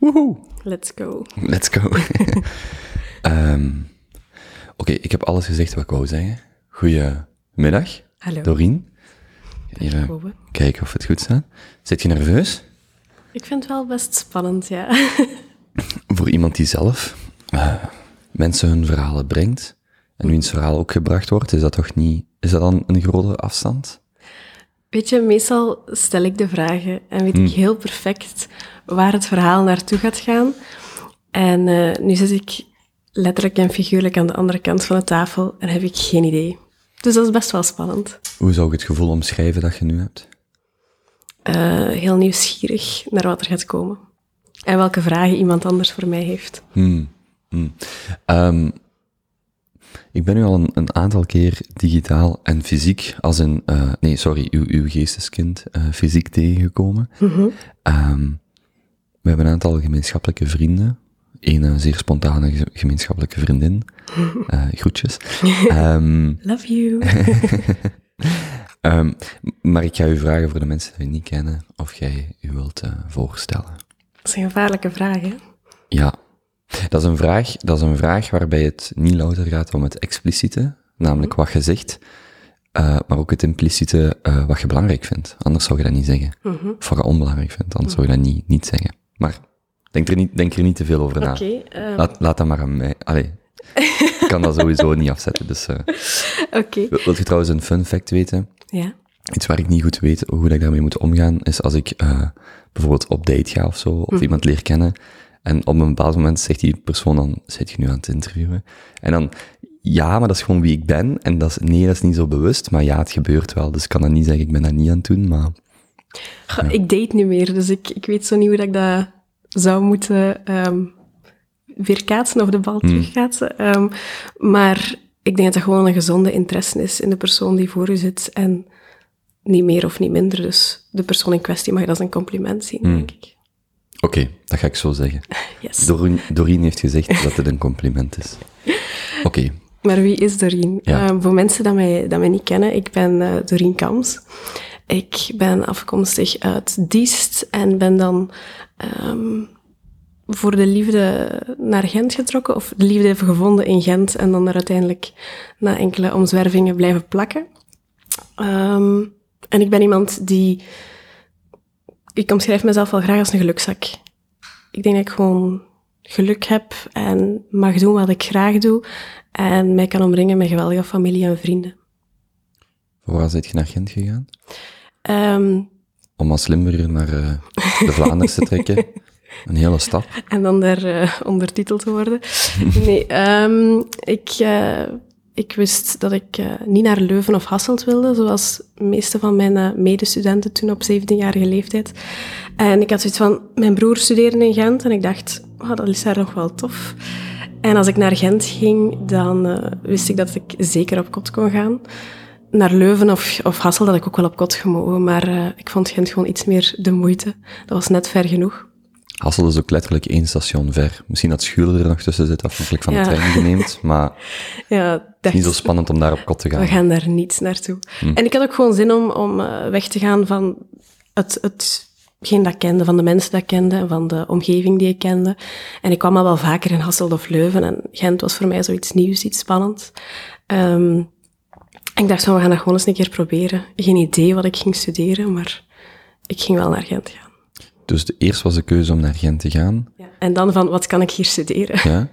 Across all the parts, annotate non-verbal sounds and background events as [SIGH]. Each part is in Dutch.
Woehoe. Let's go. Let's go. [LAUGHS] Ehm, Oké, ik heb alles gezegd wat ik wou zeggen. Goedemiddag, Hallo. Even Kobe. kijken of het goed staat. Zit je nerveus? Ik vind het wel best spannend, ja. [LAUGHS] Voor iemand die zelf eh, mensen hun verhalen brengt en wiens verhaal ook gebracht wordt, is dat toch niet... Is dat dan een grote afstand? Weet je, meestal stel ik de vragen en weet Hmm. ik heel perfect waar het verhaal naartoe gaat gaan. En eh, nu zit ik letterlijk en figuurlijk aan de andere kant van de tafel en heb ik geen idee. Dus dat is best wel spannend. Hoe zou ik het gevoel omschrijven dat je nu hebt? Eh, heel nieuwsgierig naar wat er gaat komen. En welke vragen iemand anders voor mij heeft. Hmm, hmm. Ehm, ik ben nu al een, een aantal keer digitaal en fysiek, als een, eh, nee, sorry, uw, uw geesteskind, eh, fysiek tegengekomen. Ehm, we hebben een aantal gemeenschappelijke vrienden. Een zeer spontane ge- gemeenschappelijke vriendin. Eh, groetjes. [LAUGHS] Ehm, Love you. [LAUGHS] ehm, maar ik ga u vragen voor de mensen die u niet kennen, of jij u wilt voorstellen. Dat is een gevaarlijke vraag, hè? Ja, dat is een vraag, dat is een vraag waarbij het niet louter gaat om het expliciete, namelijk wat je zegt, eh, maar ook het impliciete eh, wat je belangrijk vindt. Anders zou je dat niet zeggen. Of wat je onbelangrijk vindt, anders zou je dat niet, niet zeggen. Maar denk er niet, denk er niet te veel over na. Oké. eh, Laat, laat dat maar aan mij. Allee, ik kan dat sowieso niet afzetten. Dus, eh. [LAUGHS] Oké. Wil wil je trouwens een fun fact weten? Ja. Iets waar ik niet goed weet hoe ik daarmee moet omgaan, is als ik bijvoorbeeld op date ga of zo, of iemand leer kennen, en op een bepaald moment zegt die persoon dan, zit je nu aan het interviewen? En dan, ja, maar dat is gewoon wie ik ben, en dat is, nee, dat is niet zo bewust, maar ja, het gebeurt wel, dus ik kan dat niet zeggen, ik ben dat niet aan het doen, maar Goh, Ik date niet meer, dus ik, ik weet zo niet hoe dat ik dat zou moeten ehm weerkaatsen of de bal terugkaatsen. Ehm, maar ik denk dat dat gewoon een gezonde interesse is in de persoon die voor u zit en niet meer of niet minder. Dus de persoon in kwestie mag dat als een compliment zien, denk ik. Oké, dat ga ik zo zeggen. [LAUGHS] Yes. Doreen, Doreen heeft gezegd dat het een compliment is. [LAUGHS] Oké, Maar wie is Doreen? Ja. Ehm, voor mensen die mij, dat mij niet kennen, ik ben eh Doreen Kams. Ik ben afkomstig uit Diest en ben dan ehm, voor de liefde naar Gent getrokken. Of de liefde even gevonden in Gent en dan er uiteindelijk na enkele omzwervingen blijven plakken. Ehm, en ik ben iemand die... Ik omschrijf mezelf wel graag als een gelukzak. Ik denk dat ik gewoon geluk heb en mag doen wat ik graag doe. En mij kan omringen met geweldige familie en vrienden. voor waar zit je naar Gent gegaan? Ehm, Om als Limburger naar eh, de Vlaanders te trekken? [LAUGHS] Een hele stap. en dan daar eh, ondertiteld te worden. Nee, ehm, ik, eh, ik wist dat ik eh, niet naar Leuven of Hasselt wilde, zoals de meeste van mijn eh, medestudenten toen op 17-jarige leeftijd. En ik had zoiets van, mijn broer studeerde in Gent en ik dacht, oh, dat is daar nog wel tof. En als ik naar Gent ging, dan eh, wist ik dat ik zeker op kot kon gaan. Naar Leuven of, of Hasselt had ik ook wel op kot gemogen, maar ik vond Gent gewoon iets meer de moeite. Dat was net ver genoeg. Hassel is ook letterlijk één station ver. Misschien dat Schuurder er nog tussen zit, afhankelijk van de Ja. trein die je neemt. Maar [LAUGHS] Ja, dacht, niet zo spannend om daar op kot te we gaan. gaan daar niet naartoe. En ik had ook gewoon zin om, om eh, weg te gaan van het, hetgeen dat ik kende, van de mensen dat ik kende en van de omgeving die ik kende. En ik kwam al wel vaker in Hasselt of Leuven en Gent was voor mij zoiets nieuws, iets spannends. Ehm, en ik dacht van, we gaan dat gewoon eens een keer proberen. Geen idee wat ik ging studeren, maar ik ging wel naar Gent gaan. Dus de, eerst was de keuze om naar Gent te gaan. Ja. En dan van, wat kan ik hier studeren? Ja.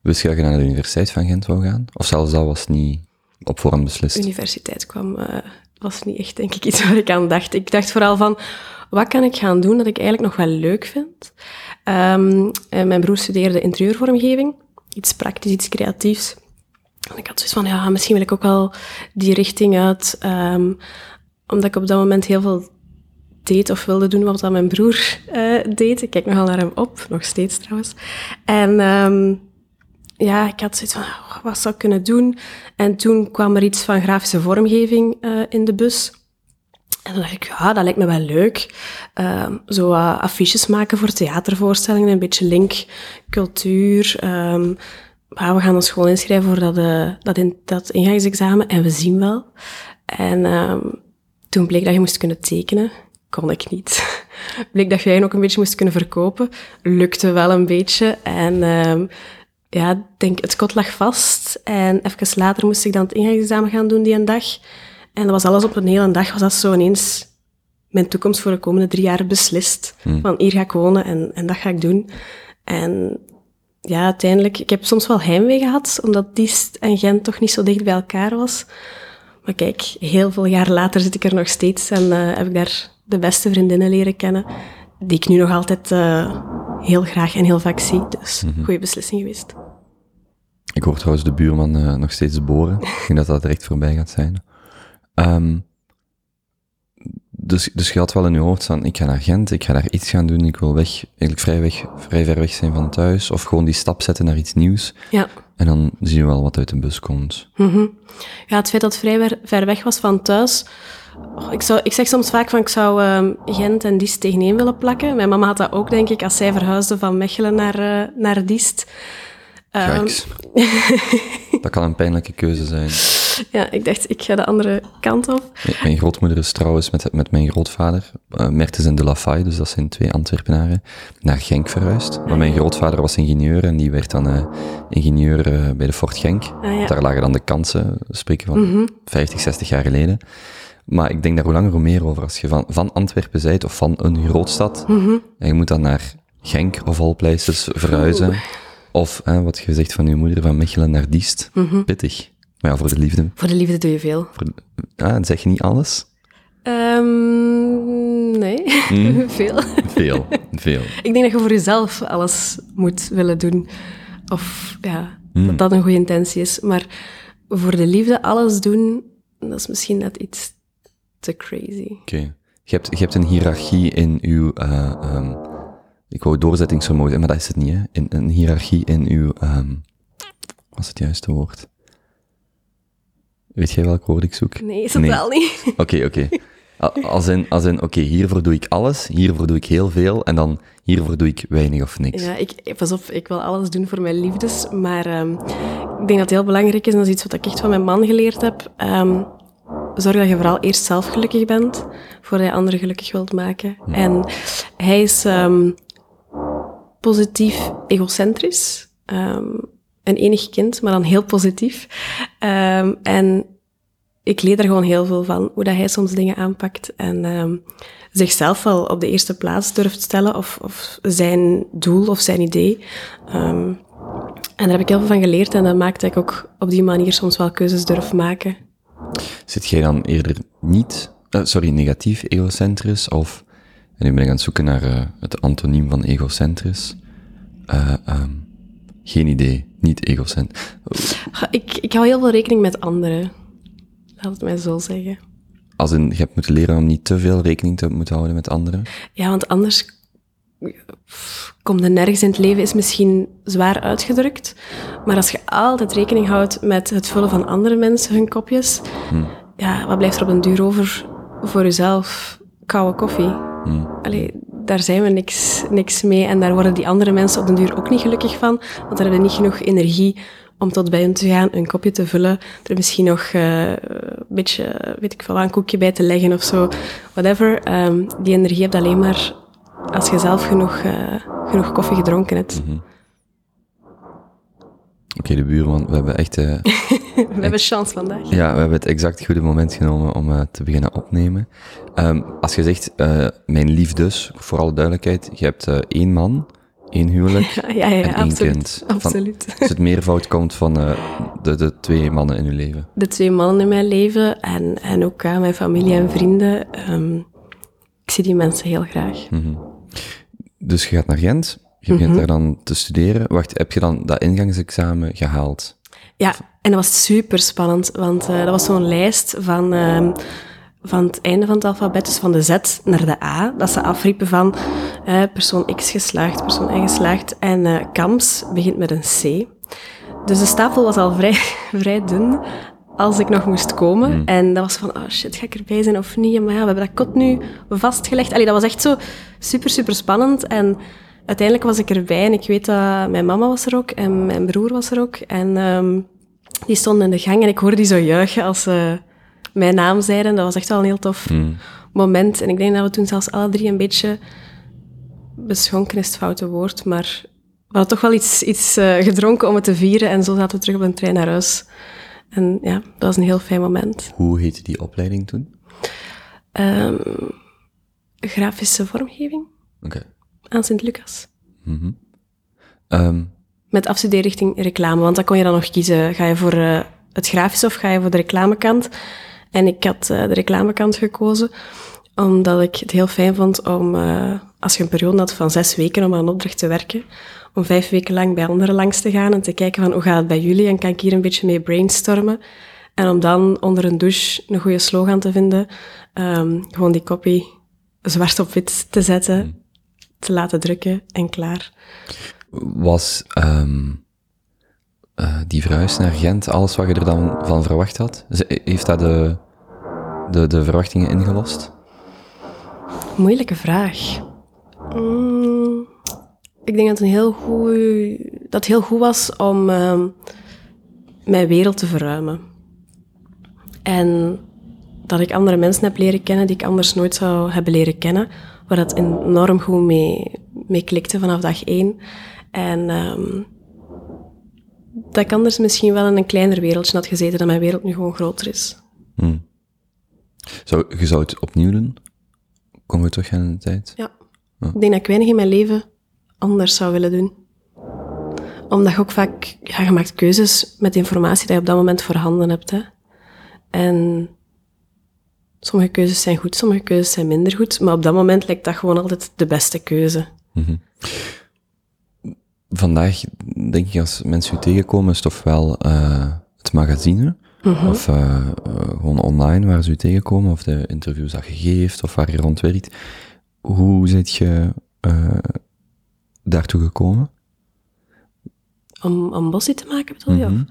Wist je dat je naar de Universiteit van Gent wou gaan? Of zelfs dat was niet op voorhand beslist? universiteit kwam, eh, was niet echt, denk ik, iets waar ik aan dacht. Ik dacht vooral van, wat kan ik gaan doen dat ik eigenlijk nog wel leuk vind? Ehm, en mijn broer studeerde interieurvormgeving, iets praktisch, iets creatiefs. En ik had zoiets van, ja, misschien wil ik ook wel die richting uit. ehm, omdat ik op dat moment heel veel deed of wilde doen wat mijn broer eh, deed. Ik kijk nogal naar hem op, nog steeds trouwens. En ehm, ja, ik had zoiets van, oh, wat zou ik kunnen doen? En toen kwam er iets van grafische vormgeving eh, in de bus. En toen dacht ik, ja, dat lijkt me wel leuk. Ehm, zo affiches maken voor theatervoorstellingen, een beetje link, cultuur. Ehm, we gaan ons gewoon inschrijven voor dat, eh, dat, in, dat ingangsexamen en we zien wel. En toen bleek dat je moest kunnen tekenen. Kon ik niet. bleek dat je eigenlijk ook een beetje moest kunnen verkopen. Lukte wel een beetje. En ehm, ja, denk, het kot lag vast. En even later moest ik dan het ingangsexamen gaan doen die een dag. En dat was alles op een hele dag, was dat zo ineens mijn toekomst voor de komende drie jaar beslist. Van hier ga ik wonen en, en dat ga ik doen. En ja, uiteindelijk, ik heb soms wel heimwee gehad, omdat Diest en Gent toch niet zo dicht bij elkaar was. Maar kijk, heel veel jaar later zit ik er nog steeds en uh, heb ik daar de beste vriendinnen leren kennen, die ik nu nog altijd uh, heel graag en heel vaak zie. Dus, mm -hmm. goede beslissing geweest. Ik hoor trouwens de buurman uh, nog steeds boren. ik denk dat dat direct voorbij gaat zijn. Um, dus, dus je had wel in je hoofd van, ik ga naar Gent, ik ga daar iets gaan doen, ik wil weg, eigenlijk vrij, weg, vrij ver weg zijn van thuis, of gewoon die stap zetten naar iets nieuws. Ja. En dan zie je wel wat uit de bus komt. Mm -hmm. Ja, het feit dat het vrij ver weg was van thuis, oh, ik, zou, ik zeg soms vaak van, ik zou um, Gent en Diest tegeneen willen plakken. Mijn mama had dat ook, denk ik, als zij verhuisde van Mechelen naar, uh, naar Diest. Um, [LAUGHS] dat kan een pijnlijke keuze zijn. Ja, ik dacht, ik ga de andere kant op. Mijn grootmoeder is trouwens met, met mijn grootvader, uh, Mertens en de La Faye, dus dat zijn twee Antwerpenaren, naar Genk verhuisd. Maar mijn grootvader was ingenieur en die werd dan uh, ingenieur uh, bij de Fort Genk. Ah, ja. Daar lagen dan de kansen, we spreken van mm -hmm. 50, 60 jaar geleden. Maar ik denk daar hoe langer hoe meer over. Als je van, van Antwerpen bent of van een grootstad, mm -hmm. en je moet dan naar Genk of all places verhuizen. Oeh. Of wat je zegt van je moeder, van Mechelen naar Diest. Mm -hmm. Pittig. Maar ja, voor de liefde. Voor de liefde doe je veel. Voor ah, zeg je niet alles? Um, nee, mm. [LAUGHS] veel. Veel, veel. [LAUGHS] Ik denk dat je voor jezelf alles moet willen doen. Of ja, mm. dat dat een goede intentie is. Maar voor de liefde alles doen, dat is misschien net iets te crazy. Oké. Okay. Je, hebt, je hebt een hiërarchie in uw... Uh, um, ik wou doorzettingsvermogen, maar dat is het niet, hè? In, een hiërarchie in uw... Um, wat is het juiste woord? Weet jij welk woord ik zoek? Nee, is nee. wel niet. Oké, oké. Okay. Als in, als in oké, okay, hiervoor doe ik alles, hiervoor doe ik heel veel, en dan hiervoor doe ik weinig of niks. Ja, ik, pas op, ik wil alles doen voor mijn liefdes, maar um, ik denk dat het heel belangrijk is, en dat is iets wat ik echt van mijn man geleerd heb, um, zorg dat je vooral eerst zelf gelukkig bent, voordat je anderen gelukkig wilt maken. Hmm. En hij is um, positief egocentrisch een enig kind, maar dan heel positief. Um, en ik leer er gewoon heel veel van, hoe dat hij soms dingen aanpakt en um, zichzelf wel op de eerste plaats durft stellen, of, of zijn doel of zijn idee. Um, en daar heb ik heel veel van geleerd en dat maakt dat ik ook op die manier soms wel keuzes durf maken. Zit jij dan eerder niet, uh, sorry, negatief egocentrisch, of, en nu ben ik aan het zoeken naar uh, het antoniem van egocentrisch, uh, geen idee. Niet egocent. Ik, ik hou heel veel rekening met anderen. Laat het mij zo zeggen. Als in, je hebt moeten leren om niet te veel rekening te moeten houden met anderen? Ja, want anders komt er nergens in het leven, is misschien zwaar uitgedrukt. Maar als je altijd rekening houdt met het vullen van andere mensen hun kopjes, hmm. ja, wat blijft er op een duur over voor jezelf? Koude koffie. Hmm. Allee, daar zijn we niks, niks mee. En daar worden die andere mensen op den duur ook niet gelukkig van, want daar hebben niet genoeg energie om tot bij hen te gaan, een kopje te vullen, er misschien nog uh, een beetje, weet ik veel, een koekje bij te leggen of zo, whatever. Um, die energie heb je alleen maar als je zelf genoeg, uh, genoeg koffie gedronken hebt. Mm -hmm. Oké, okay, de buurman, we hebben echt... Uh, [LAUGHS] we hebben chance vandaag. Ja, we hebben het exact goede moment genomen om te beginnen opnemen. Um, als je zegt, uh, mijn liefdes, voor alle duidelijkheid, je hebt één man, één huwelijk [LAUGHS] ja, ja, ja, en één absoluut, kind. Absoluut. Van, dus het meervoud komt van de, de twee mannen in uw leven. De twee mannen in mijn leven en, en ook mijn familie en vrienden. Um, ik zie die mensen heel graag. Mm -hmm. Dus je gaat naar Gent, je begint mm -hmm. daar dan te studeren. Wacht, heb je dan dat ingangsexamen gehaald? Ja, en dat was super spannend, want dat was zo'n lijst van, uh, van het einde van het alfabet, dus van de Z naar de A, dat ze afriepen van uh, persoon X geslaagd, persoon Y geslaagd, en uh, KAMS begint met een C. Dus de stapel was al vrij, [LAUGHS] vrij dun als ik nog moest komen. Mm. En dat was van, oh shit, ga ik erbij zijn of niet? Maar ja, we hebben dat kot nu vastgelegd. Allee, dat was echt zo super, super spannend. En uiteindelijk was ik erbij en ik weet dat mijn mama was er ook en mijn broer was er ook. En um, die stonden in de gang en ik hoorde die zo juichen als ze mijn naam zeiden. Dat was echt wel een heel tof mm. moment. En ik denk dat we toen zelfs alle drie een beetje beschonken is het foute woord, maar we hadden toch wel iets, iets uh, gedronken om het te vieren en zo zaten we terug op een trein naar huis. En ja, dat was een heel fijn moment. Hoe heette die opleiding toen? Um, grafische vormgeving. Oké. Aan Sint-Lucas. Mm -hmm. Met afstudeerrichting reclame, want dan kon je dan nog kiezen. Ga je voor uh, het grafische of ga je voor de reclamekant? En ik had uh, de reclamekant gekozen, omdat ik het heel fijn vond om, uh, als je een periode had van zes weken om aan een opdracht te werken, om vijf weken lang bij anderen langs te gaan en te kijken van hoe gaat het bij jullie en kan ik hier een beetje mee brainstormen. En om dan onder een douche een goede slogan te vinden, um, gewoon die copy zwart op wit te zetten, hmm. te laten drukken en klaar. Was um, uh, die verhuis naar Gent alles wat je er dan van verwacht had? Heeft dat de, de, de verwachtingen ingelost? Moeilijke vraag. Mm, ik denk dat het, heel goed, dat heel goed was om uh, mijn wereld te verruimen. En dat ik andere mensen heb leren kennen die ik anders nooit zou hebben leren kennen. Waar dat enorm goed mee, mee klikte vanaf dag één. En um, dat ik anders misschien wel in een kleiner wereldje had gezeten, dat mijn wereld nu gewoon groter is. Hmm. Zou, je zou het opnieuw doen? Komen we terug in de tijd? Ja. Ik denk dat ik weinig in mijn leven anders zou willen doen. Omdat je ook vaak, ja, je maakt keuzes met informatie die je op dat moment voorhanden hebt. Hè. En sommige keuzes zijn goed, sommige keuzes zijn minder goed. Maar op dat moment lijkt dat gewoon altijd de beste keuze. Mm Vandaag, denk ik, als mensen u tegenkomen, is het ofwel uh, het magazine, mhm. of uh, gewoon online waar ze u tegenkomen, of de interviews dat je geeft, of waar je rond werkt. Hoe zit je daartoe gekomen? Om, om bossie te maken, bedoel je? Mm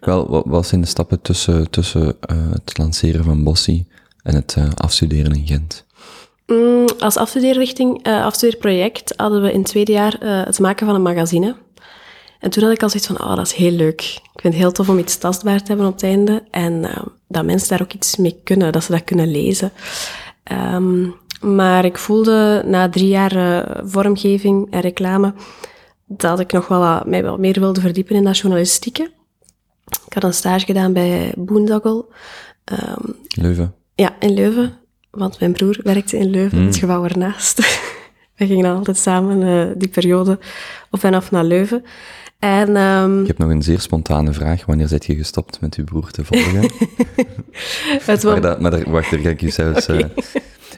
Wel, wat, wat, zijn de stappen tussen, tussen uh, het lanceren van Bossie en het uh, afstuderen in Gent? Mm, als afstudeerrichting, uh, afstudeerproject hadden we in het tweede jaar het maken van een magazine. En toen had ik al zoiets van, oh, dat is heel leuk. Ik vind het heel tof om iets tastbaar te hebben op het einde. En dat mensen daar ook iets mee kunnen, dat ze dat kunnen lezen. Um, maar ik voelde na drie jaar vormgeving en reclame dat ik nog wel wat, mij wel meer wilde verdiepen in dat journalistieke. Ik had een stage gedaan bij Boondoggle. Um, Leuven? Ja, in Leuven. Want mijn broer werkte in Leuven, mm. het gebouw ernaast. [LAUGHS] We gingen altijd samen uh, die periode op en af naar Leuven. En, um, ik heb nog een zeer spontane vraag. Wanneer zit je gestopt met uw broer te volgen? [LAUGHS] het maar, dat, maar daar, wacht, daar ga ik je zelfs... [LAUGHS] Okay. Uh,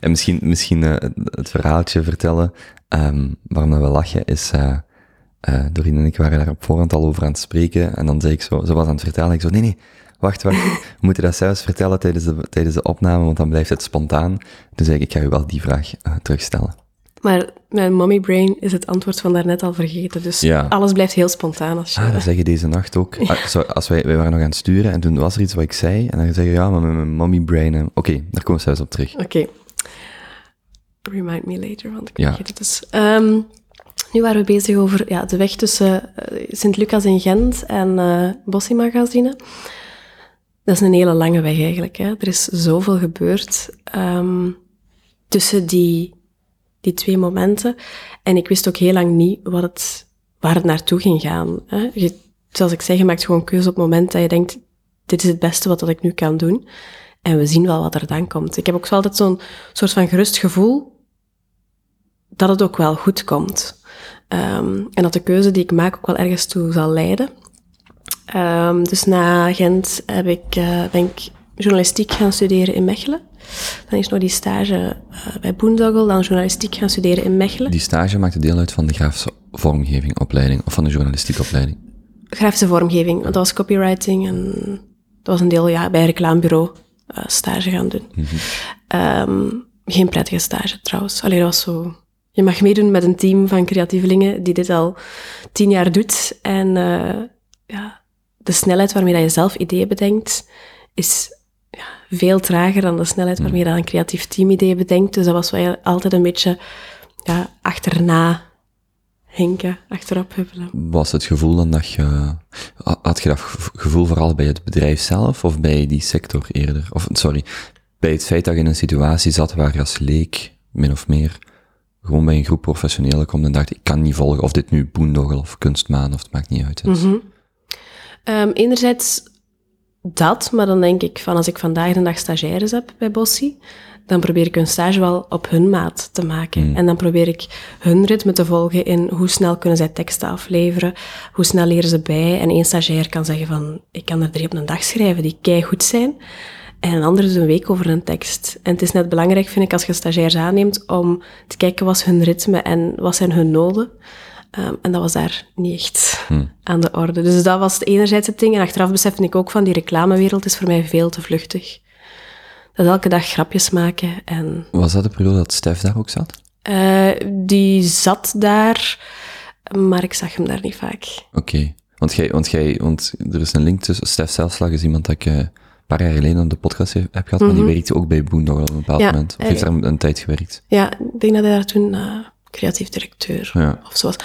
en misschien, misschien uh, het verhaaltje vertellen um, waarom we lachen, is... Uh, Doreen en ik waren daar op voorhand al over aan het spreken. En dan zei ik zo, ze was aan het vertellen. Ik zo, nee, nee, wacht, wacht. [LAUGHS] We moeten dat zelfs vertellen tijdens de, tijdens de opname, want dan blijft het spontaan. Zei ik, ik ga u wel die vraag uh, terugstellen. Maar mijn mommy brain is het antwoord van daarnet al vergeten. Dus ja. alles blijft heel spontaan. Als je... Ah, dat zeg je deze nacht ook. Ja. [LAUGHS] Ah, zo, als wij, wij waren nog aan het sturen en toen was er iets wat ik zei. En dan zeg je, ja, maar mijn mommy brain... Uh, Oké, okay, daar komen we zelfs op terug. Oké. Remind me later, want ik ja. vergeet het dus. Um, nu waren we bezig over ja, de weg tussen uh, Sint-Lucas en Gent en uh, Magazine. Dat is een hele lange weg eigenlijk. Hè. Er is zoveel gebeurd um, tussen die, die twee momenten. En ik wist ook heel lang niet wat het, waar het naartoe ging gaan. Hè. Zoals ik zeg, je maakt gewoon keuze op het moment dat je denkt, dit is het beste wat ik nu kan doen. En we zien wel wat er dan komt. Ik heb ook altijd zo'n soort van gerust gevoel dat het ook wel goed komt. Um, en dat de keuze die ik maak ook wel ergens toe zal leiden. Um, dus na Gent heb ik, uh, ben ik journalistiek gaan studeren in Mechelen. Dan is nog die stage uh, bij Boondoggle, dan journalistiek gaan studeren in Mechelen. Die stage maakte deel uit van de grafische vormgeving opleiding, of van de journalistieke opleiding? Grafische vormgeving, want dat was copywriting en dat was een deel ja, bij een reclamebureau uh, stage gaan doen. Mm -hmm. um, geen prettige stage trouwens. Alleen dat was zo je mag meedoen met een team van creatievelingen die dit al tien jaar doet. En uh, ja, de snelheid waarmee dat je zelf ideeën bedenkt, is ja, veel trager dan de snelheid waarmee je dat een creatief team ideeën bedenkt. Dus dat was wel altijd een beetje ja, achterna hinken, achterop huppelen. Was het gevoel dan dat je... Had je dat gevoel vooral bij het bedrijf zelf of bij die sector eerder? Of, sorry, bij het feit dat je in een situatie zat waar je als leek, min of meer, gewoon bij een groep professionelen komt en dacht, ik kan niet volgen of dit nu boondoggle of kunstmaan of het maakt niet uit. is. Ehm, enerzijds dat, maar dan denk ik van als ik vandaag de dag stagiaires heb bij Bossie, dan probeer ik een stage wel op hun maat te maken. En dan probeer ik hun ritme te volgen in hoe snel kunnen zij teksten afleveren, hoe snel leren ze bij. En één stagiair kan zeggen van, ik kan er drie op een dag schrijven die kei goed zijn. En een ander doet een week over een tekst. En het is net belangrijk, vind ik, als je stagiairs aanneemt, om te kijken wat is hun ritme en wat zijn hun noden. Ehm, en dat was daar niet echt aan de orde. Dus dat was het enerzijds het ding. En achteraf besefte ik ook van, die reclamewereld is voor mij veel te vluchtig. Dat elke dag grapjes maken. En Was dat de periode dat Stef daar ook zat? eh, die zat daar, maar ik zag hem daar niet vaak. Oké. Want, jij, want, jij, want er is een link tussen Stef Zelslag is iemand dat ik eh, een paar jaar geleden op de podcast heb heb gehad, maar die werkte ook bij Boondoggle op een bepaald Mhm. Ja, moment. Of eh, heeft daar een, een tijd gewerkt. Ja, ik denk dat hij daar toen eh, creatief directeur Ja. of zo was.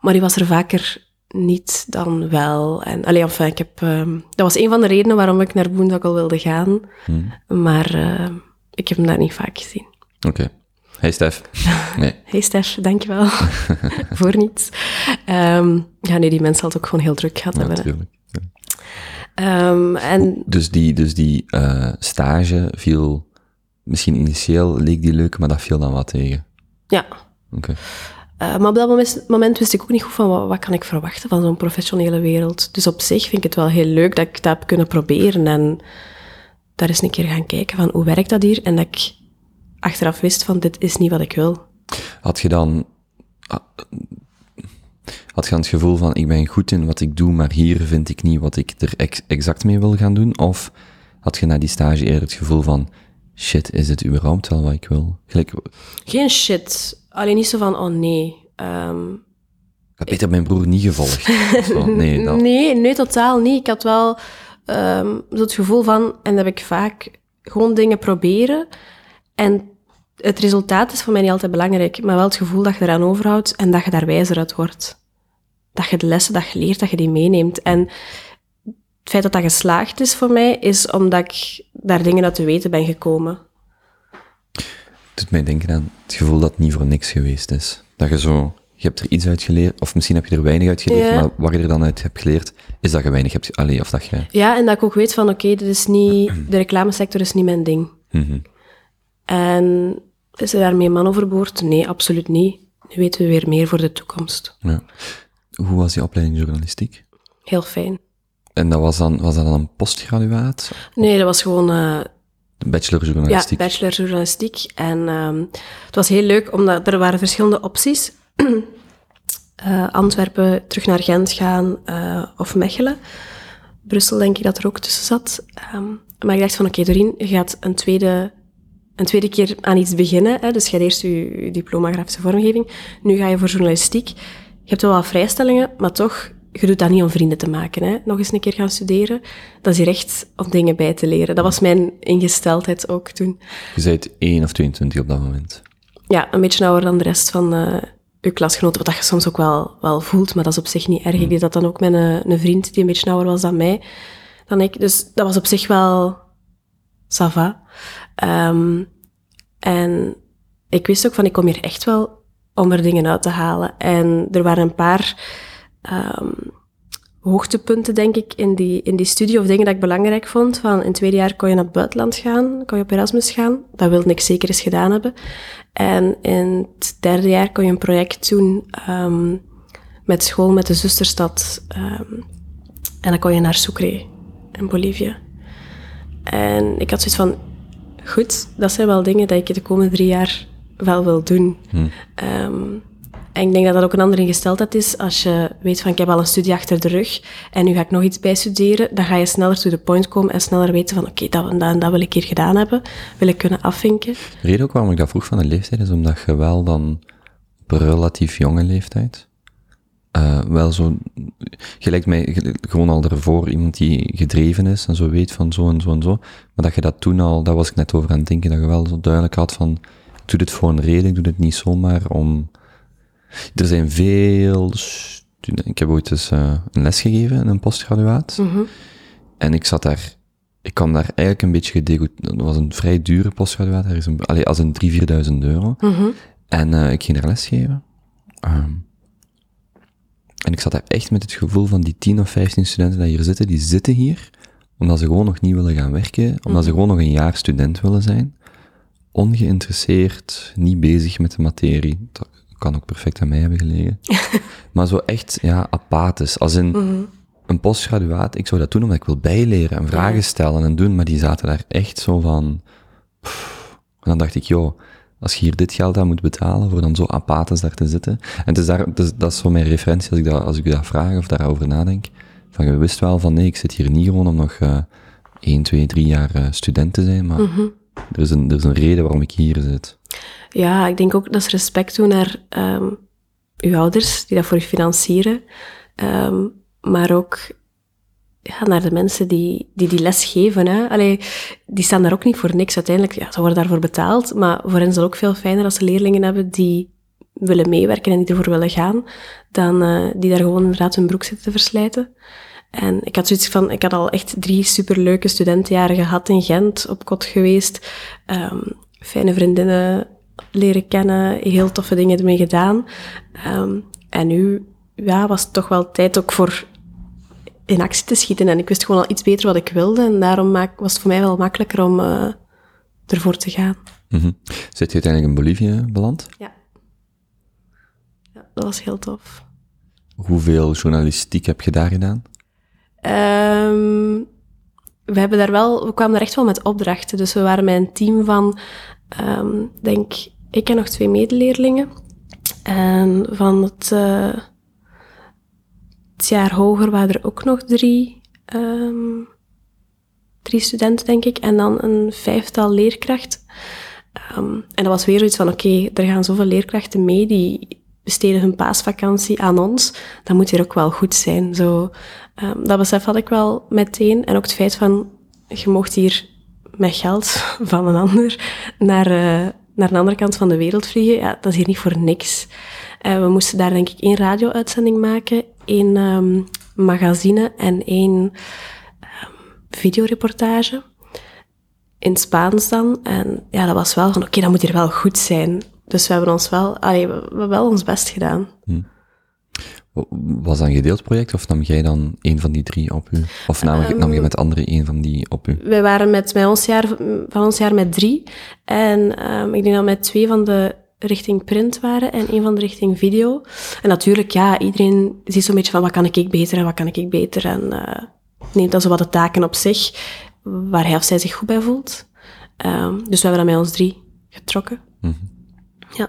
Maar die was er vaker niet dan wel. En, allee, enfin, ik heb, ehm, dat was een van de redenen waarom ik naar Boondoggle wilde gaan. Maar eh, ik heb hem daar niet vaak gezien. Oké. Hey Stef. Nee. [LAUGHS] Hey Stef, dankjewel [LAUGHS] voor niets. Ehm, ja, nee, die mensen had ook gewoon heel druk gehad hebben. hè. Natuurlijk. Ja. Ehm, en Dus die, dus die eh, stage viel, misschien initieel leek die leuk, maar dat viel dan wat tegen. ja, Eh, maar op dat moment, moment wist ik ook niet goed van wat, wat kan ik verwachten van zo'n professionele wereld. Dus op zich vind ik het wel heel leuk dat ik dat heb kunnen proberen en daar eens een keer gaan kijken van hoe werkt dat hier en dat ik achteraf wist van dit is niet wat ik wil. Had je dan, ah, had je dan het gevoel van, ik ben goed in wat ik doe, maar hier vind ik niet wat ik er ex- exact mee wil gaan doen? Of had je na die stage eerder het gevoel van, shit, is het überhaupt wel wat ik wil? Gelijk, Geen shit. Alleen niet zo van, oh nee. ehm, had beter mijn broer niet gevolgd. [LAUGHS] Zo, nee, dat, Nee, nee, totaal niet. Ik had wel zo het gevoel van, en dat heb ik vaak, gewoon dingen proberen. En het resultaat is voor mij niet altijd belangrijk, maar wel het gevoel dat je eraan overhoudt en dat je daar wijzer uit wordt. Dat je de lessen dat je leert, dat je die meeneemt. En het feit dat dat geslaagd is voor mij, is omdat ik daar dingen uit te weten ben gekomen. Doet mij denken aan het gevoel dat het niet voor niks geweest is. Dat je zo, je hebt er iets uit geleerd, of misschien heb je er weinig uit geleerd, Ja. maar wat je er dan uit hebt geleerd, is dat je weinig hebt, allee, of dat je, Ja, en dat ik ook weet van, oké, dit is niet, de reclamesector is niet mijn ding. Mhm. En is er daarmee man overboord? Nee, absoluut niet. Nu weten we weer meer voor de toekomst. ja. Hoe was die opleiding journalistiek? Heel fijn. En dat was dan, was dat dan een postgraduaat? Nee, dat was gewoon eh, Bachelor ja, journalistiek? bachelor journalistiek. En ehm, het was heel leuk, omdat er waren verschillende opties. [CLEARS THROAT] Eh, Antwerpen, terug naar Gent gaan eh, of Mechelen. Brussel denk ik dat er ook tussen zat. Ehm, maar ik dacht van, oké, Doreen, je gaat een tweede, een tweede keer aan iets beginnen. Hè? Dus je hebt eerst je, je diploma grafische vormgeving. Nu ga je voor journalistiek. Je hebt wel wat vrijstellingen, maar toch, je doet dat niet om vrienden te maken. Hè? Nog eens een keer gaan studeren. Dat is hier echt om dingen bij te leren. Dat was mijn ingesteldheid ook toen. Je zei 1 of 22 op dat moment. Ja, een beetje ouder dan de rest van eh uw klasgenoten, wat dat je soms ook wel, wel voelt, maar dat is op zich niet erg. Ik deed dat dan ook met een, een vriend die een beetje ouder was dan mij, dan ik. Dus dat was op zich wel ça va. Ehm, en ik wist ook van, ik kom hier echt wel om er dingen uit te halen. En er waren een paar ehm, hoogtepunten, denk ik, in die, in die studie, of dingen dat ik belangrijk vond. Van in het tweede jaar kon je naar het buitenland gaan, kon je op Erasmus gaan. Dat wilde ik zeker eens gedaan hebben. En in het derde jaar kon je een project doen ehm, met school, met de zusterstad. ehm, en dan kon je naar Sucre in Bolivie. En ik had zoiets van, goed, dat zijn wel dingen dat ik de komende drie jaar wel wil doen. Ehm, en ik denk dat dat ook een andere ingesteldheid is. Als je weet van, ik heb al een studie achter de rug en nu ga ik nog iets bijstuderen, dan ga je sneller to the point komen en sneller weten van, oké, dat, dat, dat wil ik hier gedaan hebben. Wil ik kunnen afvinken. De reden ook waarom ik dat vroeg van de leeftijd is omdat je wel dan op relatief jonge leeftijd eh, wel zo, je lijkt mij ge- gewoon al ervoor iemand die gedreven is en zo weet van zo en zo en zo, maar dat je dat toen al, daar was ik net over aan het denken, dat je wel zo duidelijk had van, ik doe dit voor een reden, ik doe dit niet zomaar om, er zijn veel studenten, ik heb ooit eens eh, een les gegeven in een postgraduaat, en ik zat daar ik kwam daar eigenlijk een beetje gedegoûteerd. Dat was een vrij dure postgraduaat, ergens een, allee, als een 3.000, 4.000 euro. En uh, ik ging daar lesgeven. Um, en ik zat daar echt met het gevoel van die 10 of 15 studenten die hier zitten, die zitten hier omdat ze gewoon nog niet willen gaan werken, omdat ze gewoon nog een jaar student willen zijn. Ongeïnteresseerd, niet bezig met de materie. Kan ook perfect aan mij hebben gelegen. [LAUGHS] maar zo echt, ja, apathisch. Als in, een postgraduaat, ik zou dat doen omdat ik wil bijleren en vragen stellen en doen, maar die zaten daar echt zo van... Pff. En dan dacht ik, joh, als je hier dit geld aan moet betalen voor dan zo apathisch daar te zitten. En het is daar, het is, dat is zo mijn referentie als ik dat, als ik dat vraag of daarover nadenk. Van je wist wel van nee, ik zit hier niet gewoon om nog uh, 1, 2, 3 jaar uh, student te zijn, maar er, is een, er is een reden waarom ik hier zit. Ja, ik denk ook dat is respect doen naar um, uw ouders die dat voor je financieren. Um, maar ook ja, naar de mensen die die, die les geven. Hè. Allee, die staan daar ook niet voor niks. Uiteindelijk, ja, ze worden daarvoor betaald, maar voor hen is het ook veel fijner als ze leerlingen hebben die willen meewerken en die ervoor willen gaan, dan uh, die daar gewoon inderdaad hun broek zitten te verslijten. En ik had zoiets van, ik had al echt drie superleuke studentenjaren gehad in Gent, op kot geweest, um, fijne vriendinnen leren kennen, heel toffe dingen ermee gedaan. Um, en nu ja, was het toch wel tijd ook voor in actie te schieten. En ik wist gewoon al iets beter wat ik wilde. En daarom was het voor mij wel makkelijker om uh, ervoor te gaan. Mm -hmm. Zit je uiteindelijk in Bolivie beland? Ja. ja. Dat was heel tof. Hoeveel journalistiek heb je daar gedaan? Um, we hebben daar wel, we kwamen daar echt wel met opdrachten. Dus we waren met een team van, um, denk ik en nog twee medeleerlingen. En van het, het jaar hoger waren er ook nog drie, um, drie studenten, denk ik. En dan een vijftal leerkrachten. En dat was weer zoiets van, oké, er gaan zoveel leerkrachten mee, die besteden hun paasvakantie aan ons. Dat moet hier ook wel goed zijn. Zo, um, dat besef had ik wel meteen. En ook het feit van, je mocht hier met geld [LAUGHS] van een ander naar, uh, naar een andere kant van de wereld vliegen. Ja, dat is hier niet voor niks. Uh, we moesten daar denk ik één radio-uitzending maken, één um, magazine en één um, videoreportage. In Spaans dan. En ja, dat was wel van, oké, dat moet hier wel goed zijn. Dus we hebben ons wel, allee, we, we hebben wel ons best gedaan. Hm. Was dat een gedeeld project of nam jij dan een van die drie op u? Of nam, um, nam je met anderen een van die op u? Wij waren met, met ons jaar, van ons jaar met drie. En um, ik denk dat met twee van de richting print waren en een van de richting video. En natuurlijk, ja, iedereen ziet zo'n beetje van wat kan ik beter en wat kan ik beter. En uh, neemt dan zo wat de taken op zich waar hij of zij zich goed bij voelt. Um, dus we hebben dat met ons drie getrokken. Mm -hmm. Ja.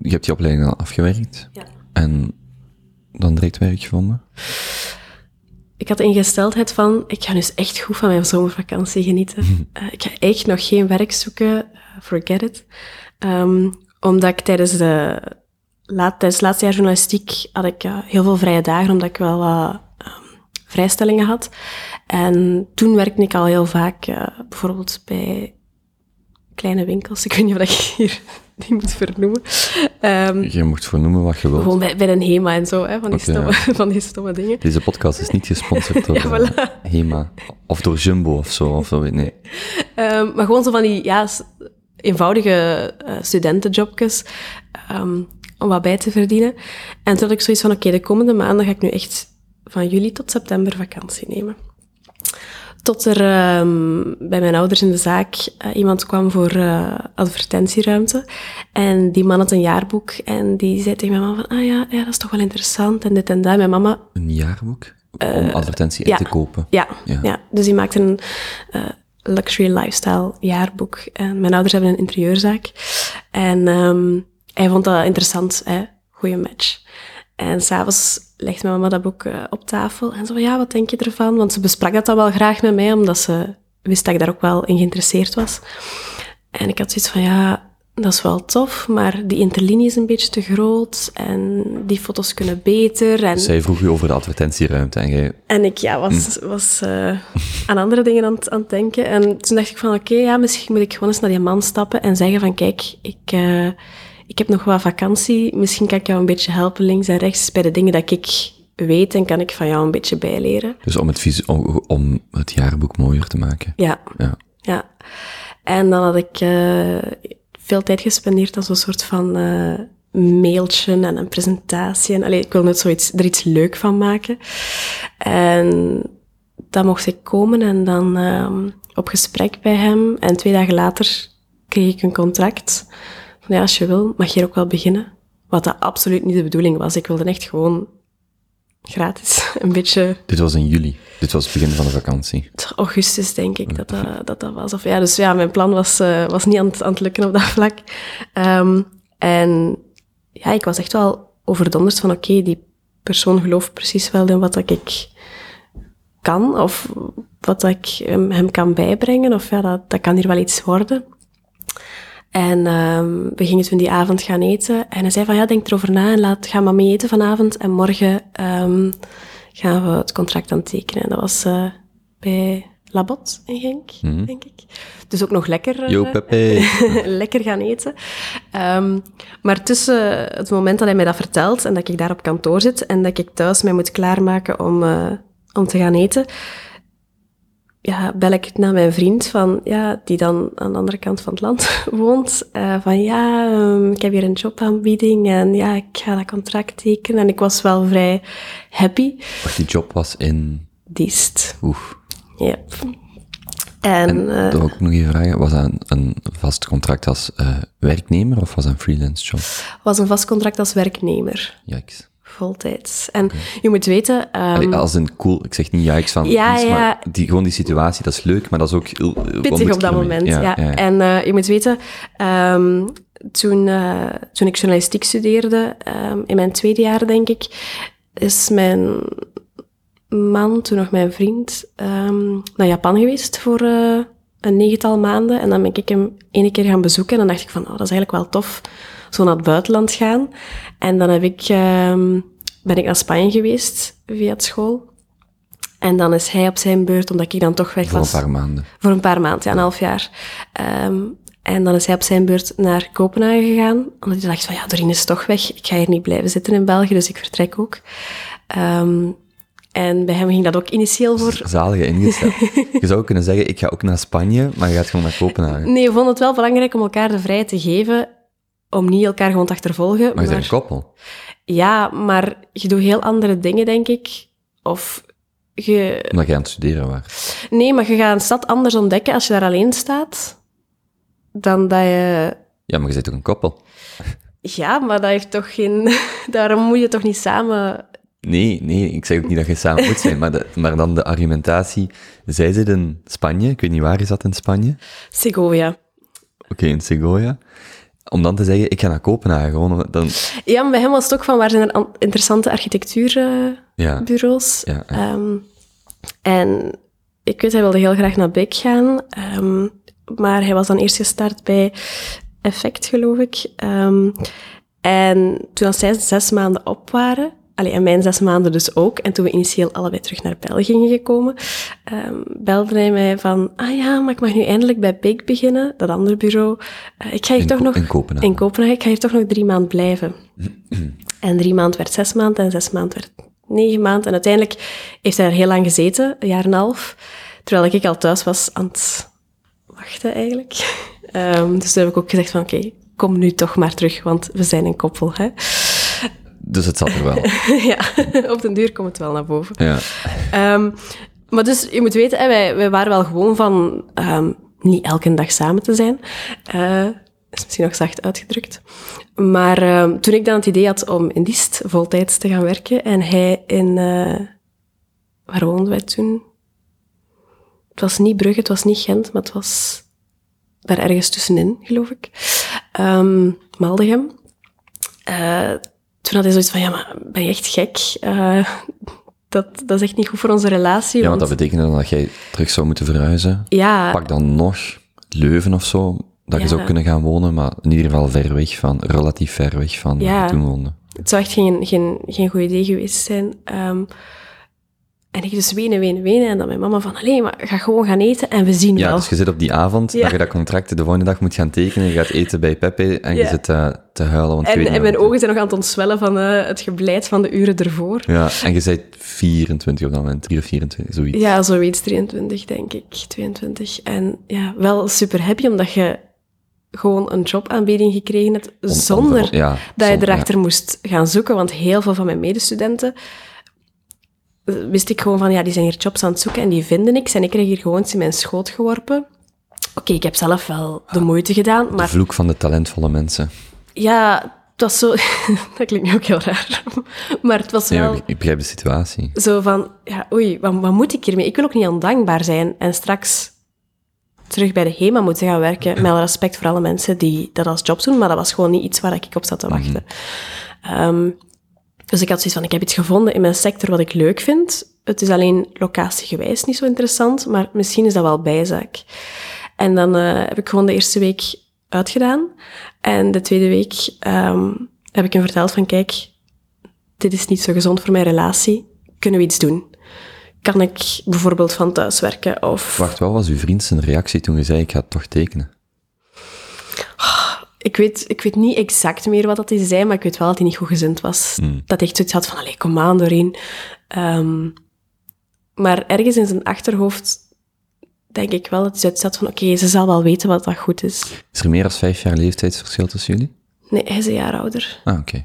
Je hebt die opleiding al afgewerkt. Ja. En dan direct werk gevonden? Ik had ingesteldheid van, ik ga dus echt goed van mijn zomervakantie genieten. uh, [LAUGHS] ik ga echt nog geen werk zoeken, forget it. Um, omdat ik tijdens de, laat, tijdens het laatste jaar journalistiek had ik uh, heel veel vrije dagen, omdat ik wel wat uh, um, vrijstellingen had. En toen werkte ik al heel vaak, bijvoorbeeld bij kleine winkels. [LAUGHS] Ik weet niet of ik hier [LAUGHS] die moet vernoemen. Um, je moet vernoemen wat je wilt. Gewoon bij, bij een HEMA en zo, hè, van, die okay, stomme, ja. [LAUGHS] van die stomme dingen. Deze podcast is niet gesponsord [LAUGHS] door ja, voilà. HEMA. Of door Jumbo of zo, of zo, nee. Um, maar gewoon zo van die, ja, eenvoudige uh, studentenjobjes, um, om wat bij te verdienen. En toen had ik zoiets van, oké, okay, de komende maanden ga ik nu echt van juli tot september vakantie nemen. Tot er um, bij mijn ouders in de zaak uh, iemand kwam voor uh, advertentieruimte. En die man had een jaarboek en die zei tegen mijn mama van, ah ja, ja, dat is toch wel interessant en dit en dat. Mijn mama... Een jaarboek? Om advertentie ja, te kopen? Ja, ja, ja. dus die maakte een luxury lifestyle jaarboek. En mijn ouders hebben een interieurzaak. En um, hij vond dat interessant, hè? goede match. En s'avonds legde mijn mama dat boek uh, op tafel en zo van, ja, wat denk je ervan? Want ze besprak dat dan wel graag met mij, omdat ze wist dat ik daar ook wel in geïnteresseerd was. En ik had zoiets van, ja, dat is wel tof, maar die interlinie is een beetje te groot en die foto's kunnen beter. En... Zij vroeg u over de advertentieruimte en jij... En ik ja, was, hm. was uh, aan andere dingen aan, aan het denken. En toen dacht ik van, oké, okay, ja, misschien moet ik gewoon eens naar die man stappen en zeggen van, kijk, ik, uh, ik heb nog wat vakantie. Misschien kan ik jou een beetje helpen links en rechts bij de dingen dat ik weet en kan ik van jou een beetje bijleren. Dus om het, om het jaarboek mooier te maken. Ja, Ja. ja. En dan had ik eh, veel tijd gespendeerd aan zo'n soort van eh, mailtje en een presentatie. En, allee, ik wil net zoiets, er iets leuk van maken. En dan mocht ik komen en dan ehm, op gesprek bij hem. En twee dagen later kreeg ik een contract. Ja, als je wil, mag je hier ook wel beginnen. Wat dat absoluut niet de bedoeling was. Ik wilde echt gewoon gratis [LAUGHS] een beetje Dit was in juli. Dit was het begin van de vakantie. augustus, denk ik, dat dat, dat, dat was. Of, ja, dus ja, mijn plan was, eh, was niet aan het, aan het lukken op dat vlak. Ehm, en ja, ik was echt wel overdonderd van, oké, die persoon gelooft precies wel in wat dat ik kan, of wat dat ik hem, hem kan bijbrengen, of ja, dat, dat kan hier wel iets worden. En ehm, we gingen toen die avond gaan eten. En hij zei van, ja, denk erover na en laat, ga maar mee eten vanavond. En morgen ehm, gaan we het contract aan tekenen. En dat was eh, bij Labot in Genk, denk ik. Dus ook nog lekker, eh, Yo, Pepe. [LAUGHS] lekker gaan eten. Ehm, maar tussen het moment dat hij mij dat vertelt en dat ik daar op kantoor zit en dat ik thuis mij moet klaarmaken om, eh, om te gaan eten, ja, bel ik naar mijn vriend, van, ja, die dan aan de andere kant van het land [LAUGHS] woont. eh, van ja, ehm, ik heb hier een jobaanbieding en ja, ik ga dat contract tekenen. En ik was wel vrij happy. Wacht, die job was in... Diest. Oef. Yep. En, En eh, wil ook nog even vragen. Was dat een, een vast contract als eh, werknemer of was dat een freelance job? was een vast contract als werknemer. Yikes. Voltijds. En je moet weten... Allee, als een cool, ik zeg niet jikes van Ja, ja. maar die, gewoon die situatie, dat is leuk, maar dat is ook moet pittig ik op dat moment, ja. En eh, je moet weten, ehm, toen, eh, toen ik journalistiek studeerde, ehm, in mijn tweede jaar denk ik, is mijn man, toen nog mijn vriend, naar Japan geweest voor eh, een negental maanden. En dan ben ik hem ene keer gaan bezoeken en dan dacht ik van, oh, dat is eigenlijk wel tof, zo naar het buitenland gaan. En dan heb ik, ehm, ben ik naar Spanje geweest via het school. En dan is hij op zijn beurt, omdat ik dan toch weg Voor een was. paar maanden. Voor een paar maanden, ja, een half jaar. Ehm, en dan is hij op zijn beurt naar Kopenhagen gegaan. Omdat hij dacht van, ja, Doreen is toch weg. Ik ga hier niet blijven zitten in België, dus ik vertrek ook. Ehm, en bij hem ging dat ook initieel voor... Zalige ingesteld. [LAUGHS] je zou kunnen zeggen, ik ga ook naar Spanje, maar je gaat gewoon naar Kopenhagen. Nee, we vonden het wel belangrijk om elkaar de vrijheid te geven om niet elkaar gewoon te achtervolgen. Maar je bent een koppel. ja, maar je doet heel andere dingen, denk ik. Of je... Omdat je aan het studeren was. Nee, maar je gaat een stad anders ontdekken als je daar alleen staat, dan dat je Ja, maar je bent toch een koppel? [LAUGHS] Ja, maar dat heeft toch geen... [LAUGHS] Daarom moet je toch niet samen... Nee, nee, ik zeg ook niet dat je samen moet zijn, maar, de, maar dan de argumentatie. Zij zit in Spanje, ik weet niet waar is dat in Spanje? Segovia. Oké, in Segovia. Om dan te zeggen, ik ga naar Kopenhagen, gewoon, dan... Ja, maar bij hem was het ook van, waar zijn er an- interessante architectuurbureaus? Ja. Ehm, en ik weet, hij wilde heel graag naar Beek gaan, ehm, maar hij was dan eerst gestart bij Effect, geloof ik. Ehm, en toen als zij zes maanden op waren, allee, en mijn zes maanden dus ook, en toen we initieel allebei terug naar België gingen gekomen, ehm, belde hij mij van, ah ja, maar ik mag nu eindelijk bij Big beginnen, dat andere bureau. Eh, ik ga hier In toch nog... in Kopenhagen. In Kopenhagen. Ik ga hier toch nog drie maanden blijven. [CLEARS THROAT] en drie maanden werd zes maanden en zes maanden werd negen maanden. En uiteindelijk heeft hij er heel lang gezeten, een jaar en een half, terwijl ik al thuis was aan het wachten eigenlijk. [LAUGHS] Ehm, dus toen heb ik ook gezegd van, oké, kom nu toch maar terug, want we zijn een koppel. Hè? Dus het zat er wel. [LAUGHS] ja, op den duur komt het wel naar boven. Ja. Ehm, maar dus, je moet weten, wij, wij waren wel gewoon van ehm, niet elke dag samen te zijn. Eh, is misschien nog zacht uitgedrukt. Maar ehm, toen ik dan het idee had om in Diest voltijds te gaan werken en hij in... eh, waar woonden wij toen? Het was niet Brugge, het was niet Gent, maar het was daar ergens tussenin, geloof ik. Ehm Maldegem. Eh, toen had hij zoiets van, ja, maar ben je echt gek? Eh, dat, dat is echt niet goed voor onze relatie. ja, want want dat betekende dan dat jij terug zou moeten verhuizen. ja, Pak dan nog Leuven of zo, dat je zou kunnen gaan wonen, maar in ieder geval ver weg van, relatief ver weg van waar Ja. je toen woonde. het zou echt geen, geen, geen goed idee geweest zijn. Ehm, En ik dus wenen, wenen, wenen. En dan mijn mama van, alleen maar ga gewoon gaan eten en we zien Ja, wel. dus je zit op die avond, Ja. dat je dat contract de volgende dag moet gaan tekenen, je gaat eten bij Pepe en je Ja. zit eh, te huilen, want En, en mijn ogen zijn nog aan het ontswellen van eh, het geblijt van de uren ervoor. Ja, en je bent 24 op dat moment, 3 of 24, zoiets. Ja, zoiets, 23 denk ik, 22. En ja, wel super happy omdat je gewoon een jobaanbieding gekregen hebt On- zonder ja, dat je zonder- erachter moest gaan zoeken. Want heel veel van mijn medestudenten wist ik gewoon van, ja, die zijn hier jobs aan het zoeken en die vinden niks. En ik kreeg hier gewoon iets in mijn schoot geworpen. Oké, ik heb zelf wel de moeite gedaan, De maar vloek van de talentvolle mensen. ja, het was zo... [LAUGHS] dat klinkt nu ook heel raar. [LAUGHS] Maar het was Nee, wel... maar ik, begrijp de situatie. Zo van, ja, oei, wat, wat moet ik hiermee? Ik wil ook niet ondankbaar zijn en straks terug bij de HEMA moeten gaan werken. Met alle respect voor alle mensen die dat als job doen, maar dat was gewoon niet iets waar ik op zat te wachten. Ehm, dus ik had zoiets van, ik heb iets gevonden in mijn sector wat ik leuk vind. Het is alleen locatiegewijs niet zo interessant, maar misschien is dat wel bijzaak. En dan eh, heb ik gewoon de eerste week uitgedaan. En de tweede week ehm, heb ik hem verteld van, kijk, dit is niet zo gezond voor mijn relatie. Kunnen we iets doen? Kan ik bijvoorbeeld van thuis werken? Of Wacht, wat was uw vriend zijn reactie toen je zei, ik ga het toch tekenen? Ik weet, ik weet niet exact meer wat dat hij zei, maar ik weet wel dat hij niet goed gezind was. Dat hij echt zoiets had van, allee, kom aan, Doreen. Ehm, maar ergens in zijn achterhoofd denk ik wel dat hij zoiets had van, oké, ze zal wel weten wat dat goed is. Is er meer dan vijf jaar leeftijdsverschil tussen jullie? Nee, hij is een jaar ouder. Ah, oké.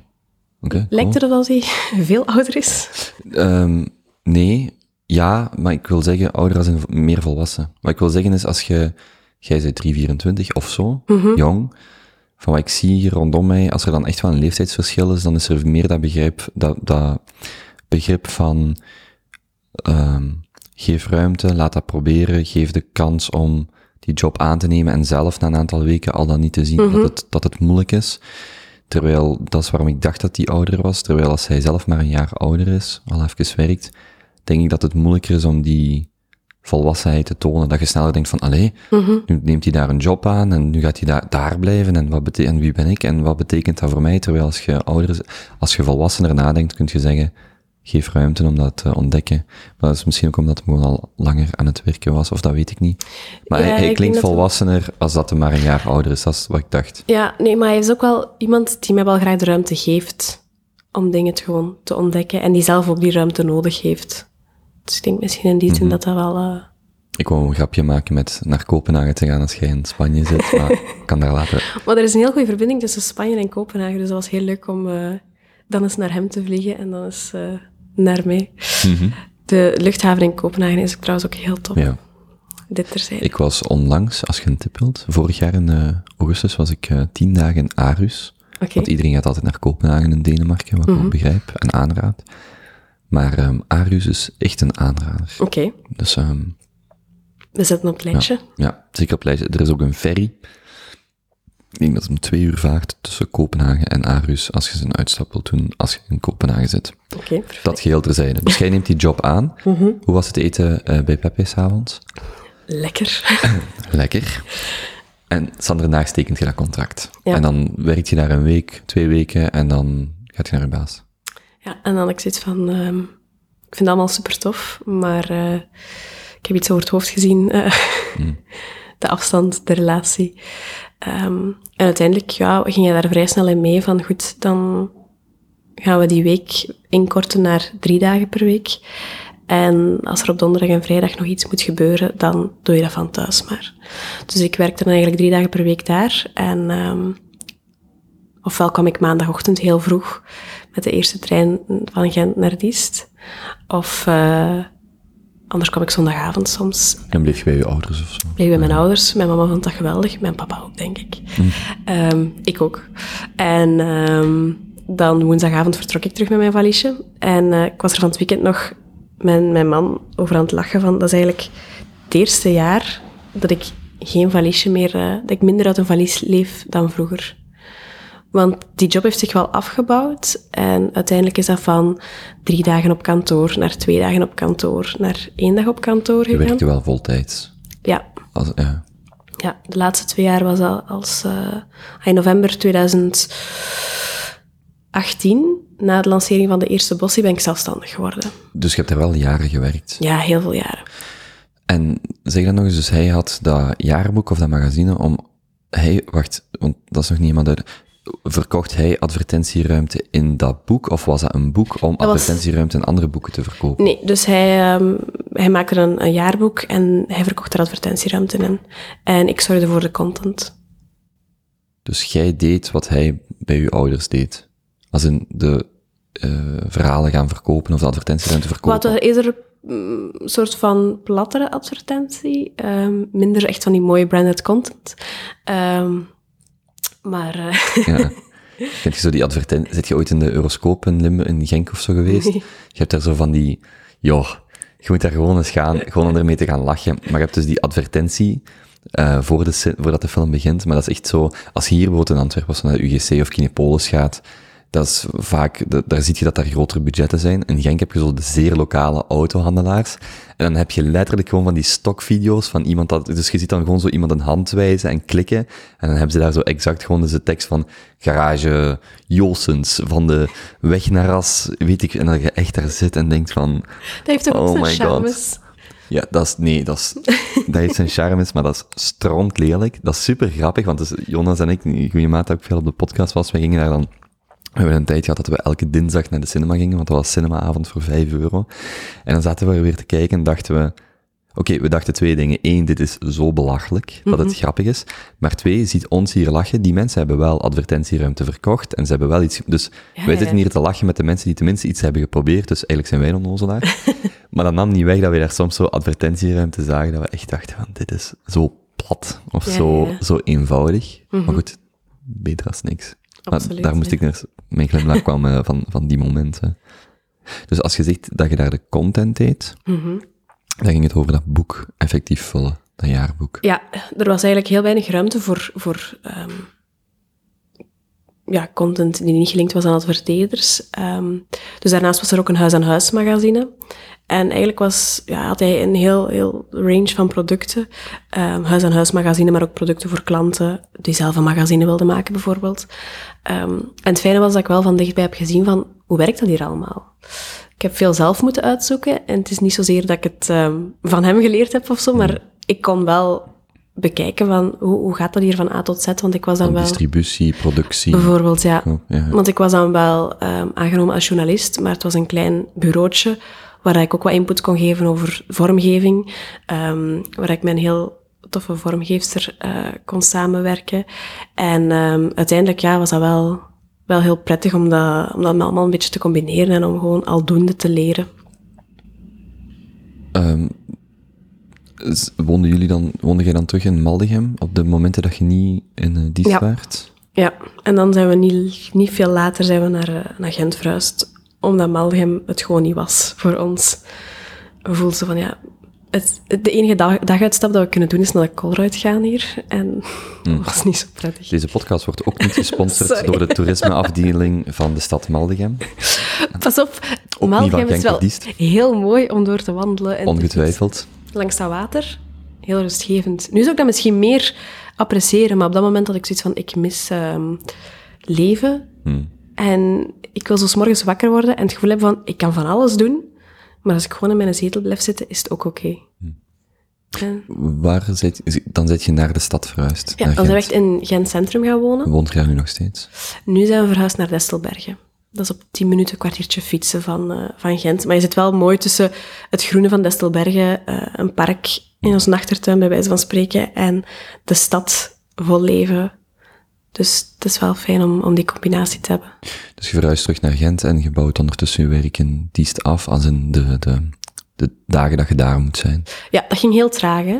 Oké, Lijkt cool. er dat hij [LAUGHS] veel ouder is? Ehm, nee, ja, maar ik wil zeggen ouder als in meer volwassen. Wat ik wil zeggen is, als je, jij bent 3, 24 of zo, jong, van wat ik zie hier rondom mij, als er dan echt wel een leeftijdsverschil is, dan is er meer dat begrip, dat, dat begrip van, ehm, geef ruimte, laat dat proberen, geef de kans om die job aan te nemen en zelf na een aantal weken al dan niet te zien dat, het, dat het moeilijk is. Terwijl, dat is waarom ik dacht dat hij ouder was, terwijl als hij zelf maar een jaar ouder is, al even werkt, denk ik dat het moeilijker is om die volwassenheid te tonen. Dat je sneller denkt van, allee, nu neemt hij daar een job aan en nu gaat hij daar, daar blijven en, wat bete- en wie ben ik en wat betekent dat voor mij? Terwijl als je ouder als je volwassener nadenkt, kun je zeggen, geef ruimte om dat te ontdekken. Maar dat is misschien ook omdat hij gewoon al langer aan het werken was, of dat weet ik niet. Maar Ja, hij, klinkt dat volwassener als dat hij maar een jaar ouder is, dat is wat ik dacht. Ja, nee, maar hij is ook wel iemand die mij wel graag de ruimte geeft om dingen gewoon te ontdekken en die zelf ook die ruimte nodig heeft. Dus ik denk misschien in die zin dat dat wel... eh, Ik wou een grapje maken met naar Kopenhagen te gaan als jij in Spanje zit, [LAUGHS] maar ik kan daar later... Maar er is een heel goede verbinding tussen Spanje en Kopenhagen, dus dat was heel leuk om eh, dan eens naar hem te vliegen en dan eens eh, naar mij. De luchthaven in Kopenhagen is trouwens ook heel top. Ja. Dit terzijde. Ik was onlangs, als je een tip wilt, vorig jaar in augustus was ik tien dagen in Aarhus. Want iedereen gaat altijd naar Kopenhagen in Denemarken, wat ik ook begrijp en aanraad. Maar ehm Aarhus is echt een aanrader. Oké, Dus ehm, we zetten op het lijstje. ja, zeker op lijstje. Er is ook een ferry. Ik denk dat het om twee uur vaart tussen Kopenhagen en Aarhus, als je zijn uitstap wilt doen, als je in Kopenhagen zit. Oké. Dat geheel terzijde. Dus jij neemt die job aan. [LAUGHS] Hoe was het eten eh, bij Pepe s'avonds? Lekker. [LAUGHS] Lekker. En Sander tekent je dat contract. Ja. En dan werkt je daar een week, twee weken en dan gaat je naar je baas. Ja, en dan had ik zoiets van... ehm, ik vind het allemaal super tof, maar eh, ik heb iets over het hoofd gezien. eh, [LAUGHS] De afstand, de relatie. Ehm, en uiteindelijk ja, ging je daar vrij snel in mee van... Goed, dan gaan we die week inkorten naar drie dagen per week. En als er op donderdag en vrijdag nog iets moet gebeuren, dan doe je dat van thuis maar. Dus ik werkte dan eigenlijk drie dagen per week daar. En ehm, ofwel kwam ik maandagochtend heel vroeg met de eerste trein van Gent naar Diest. Of eh, anders kwam ik zondagavond soms. En bleef je bij je ouders of zo? Bleef bij mijn ouders. Mijn mama vond dat geweldig. Mijn papa ook, denk ik. Ehm, ik ook. En ehm, dan woensdagavond vertrok ik terug met mijn valiesje. En eh, ik was er van het weekend nog met mijn man over aan het lachen van... Dat is eigenlijk het eerste jaar dat ik geen valiesje meer... eh, dat ik minder uit een valies leef dan vroeger. Want die job heeft zich wel afgebouwd. En uiteindelijk is dat van drie dagen op kantoor naar twee dagen op kantoor naar één dag op kantoor Je gegaan. werkte wel voltijds. Ja, Als, ja. ja, de laatste twee jaar was al als... eh, in november 2018 na de lancering van de eerste bossie ben ik zelfstandig geworden. Dus je hebt er wel jaren gewerkt. Ja, heel veel jaren. En zeg dan nog eens, dus hij had dat jaarboek of dat magazine om, hij, wacht, want dat is nog niet helemaal duidelijk. Verkocht hij advertentieruimte in dat boek, of was dat een boek om was- advertentieruimte in andere boeken te verkopen? Nee, dus hij, ehm, hij maakte een, een jaarboek en hij verkocht er advertentieruimte in. En ik zorgde voor de content. Dus jij deed wat hij bij uw ouders deed. Als in de eh, verhalen gaan verkopen of de advertentieruimte verkopen. Wat was eerder mm, een soort van plattere advertentie. ehm, minder echt van die mooie branded content. Ehm, maar eh, Ja. [LAUGHS] Kent je zo die advertentie? Zit je ooit in de Euroscoop in, Limburg, in Genk of zo geweest? Nee. Je hebt daar zo van die, joh, je moet daar gewoon eens gaan, gewoon om ermee te gaan lachen. Maar je hebt dus die advertentie, eh, voor de, voordat de film begint, maar dat is echt zo, als je hier bijvoorbeeld in Antwerpen of naar de UGC of Kinepolis gaat, dat is vaak, da- daar zie je dat daar grotere budgetten zijn. In Genk heb je zo de zeer lokale autohandelaars. En dan heb je letterlijk gewoon van die stokvideo's van iemand dat, dus je ziet dan gewoon zo iemand een hand wijzen en klikken. En dan hebben ze daar zo exact gewoon dus de tekst van garage Jolsens, van de weg naar Ras, weet ik, en dat je echt daar zit en denkt van, dat heeft toch ook Oh zijn my God. charmes. ja, dat is, nee, dat is, [LAUGHS] dat heeft zijn charmes, maar dat is stront lelijk. Dat is super grappig, want dus Jonas en ik, goede maat ook veel op de podcast was, wij gingen daar dan, we hebben een tijd gehad dat we elke dinsdag naar de cinema gingen, want dat was cinemaavond voor 5 euro. En dan zaten we weer te kijken en dachten we, oké, we dachten twee dingen. Eén, dit is zo belachelijk dat het grappig is. Maar twee, je ziet ons hier lachen. Die mensen hebben wel advertentieruimte verkocht en ze hebben wel iets, dus Ja, wij zitten hier te lachen met de mensen die tenminste iets hebben geprobeerd, dus eigenlijk zijn wij onnozelaar. [LAUGHS] Maar dat nam niet weg dat we daar soms zo advertentieruimte zagen, dat we echt dachten van, dit is zo plat, of Ja, zo, ja, zo eenvoudig. Maar goed, beter als niks. Absoluut, daar moest ja. ik naar, mijn glimlach kwam eh, van, van die momenten. Dus als je zegt dat je daar de content deed, Mhm. dan ging het over dat boek effectief vullen, dat jaarboek. Ja, er was eigenlijk heel weinig ruimte voor, voor ehm, ja, content die niet gelinkt was aan adverteerders. Ehm, dus daarnaast was er ook een huis-aan-huis magazine. En eigenlijk was, ja, had hij een heel, heel range van producten. Ehm, huis-aan-huis magazine, maar ook producten voor klanten die zelf een magazine wilden maken, bijvoorbeeld. Ehm, en het fijne was dat ik wel van dichtbij heb gezien van, hoe werkt dat hier allemaal? Ik heb veel zelf moeten uitzoeken. En het is niet zozeer dat ik het ehm, van hem geleerd heb of zo, maar ik kon wel bekijken van, hoe, hoe gaat dat hier van A tot Z? Want ik was dan wel... distributie, productie. Bijvoorbeeld, ja. Oh, ja, ja. Want ik was dan wel aangenomen als journalist, maar het was een klein bureautje waar ik ook wat input kon geven over vormgeving, ehm, waar ik met een heel toffe vormgeefster eh, kon samenwerken. En ehm, uiteindelijk ja, was dat wel, wel heel prettig om dat, om dat allemaal een beetje te combineren en om gewoon aldoende te leren. Ehm, s- woonden jullie dan, woonde jij dan terug in Maldegem op de momenten dat je niet in uh, Ja. waart? Ja, en dan zijn we niet, niet veel later zijn we naar, eh, naar Gent verhuisd, omdat Maldegem het gewoon niet was voor ons. We voelden zo van, ja, het, de enige dag, daguitstap dat we kunnen doen is naar de Colruyt gaan hier. En dat [LAUGHS] was niet zo prettig. Deze podcast wordt ook niet gesponsord door de toerismeafdeling van de stad Maldegem. Pas op, van Maldegem is wel heel mooi om door te wandelen. En Ongetwijfeld. Langs dat water, heel rustgevend. Nu zou ik dat misschien meer appreciëren, maar op dat moment had ik zoiets van, ik mis ehm, leven. Hmm. En ik wil zo 's morgens wakker worden en het gevoel hebben van, ik kan van alles doen, maar als ik gewoon in mijn zetel blijf zitten, is het ook oké. En- Waar zit, dan zit je naar de stad verhuisd. Ja, dan zijn we echt in Gent Centrum gaan wonen. Woont je nu nog steeds? Nu zijn we verhuisd naar Destelbergen. Dat is op 10 minuten, een kwartiertje fietsen van, eh, van Gent. Maar je zit wel mooi tussen het groene van Destelbergen, eh, een park in onze achtertuin, bij wijze van spreken, en de stad vol leven. Dus het is wel fijn om, om die combinatie te hebben. Dus je verhuist terug naar Gent en je bouwt ondertussen je werk in Diest af, als in de, de, de dagen dat je daar moet zijn. Ja, dat ging heel traag, hè.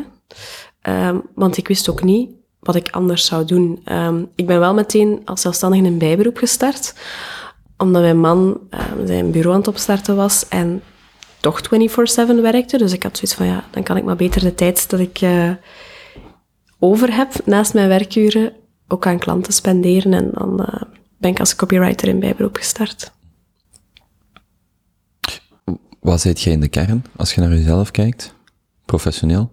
Ehm, want ik wist ook niet wat ik anders zou doen. Ehm, ik ben wel meteen als zelfstandige in een bijberoep gestart, omdat mijn man ehm, zijn bureau aan het opstarten was en toch 24-7 werkte. Dus ik had zoiets van, ja, dan kan ik maar beter de tijd dat ik eh, over heb naast mijn werkuren ook aan klanten spenderen. En dan eh, ben ik als copywriter in bijberoep gestart. Wat zijt jij in de kern, als je naar jezelf kijkt? Professioneel?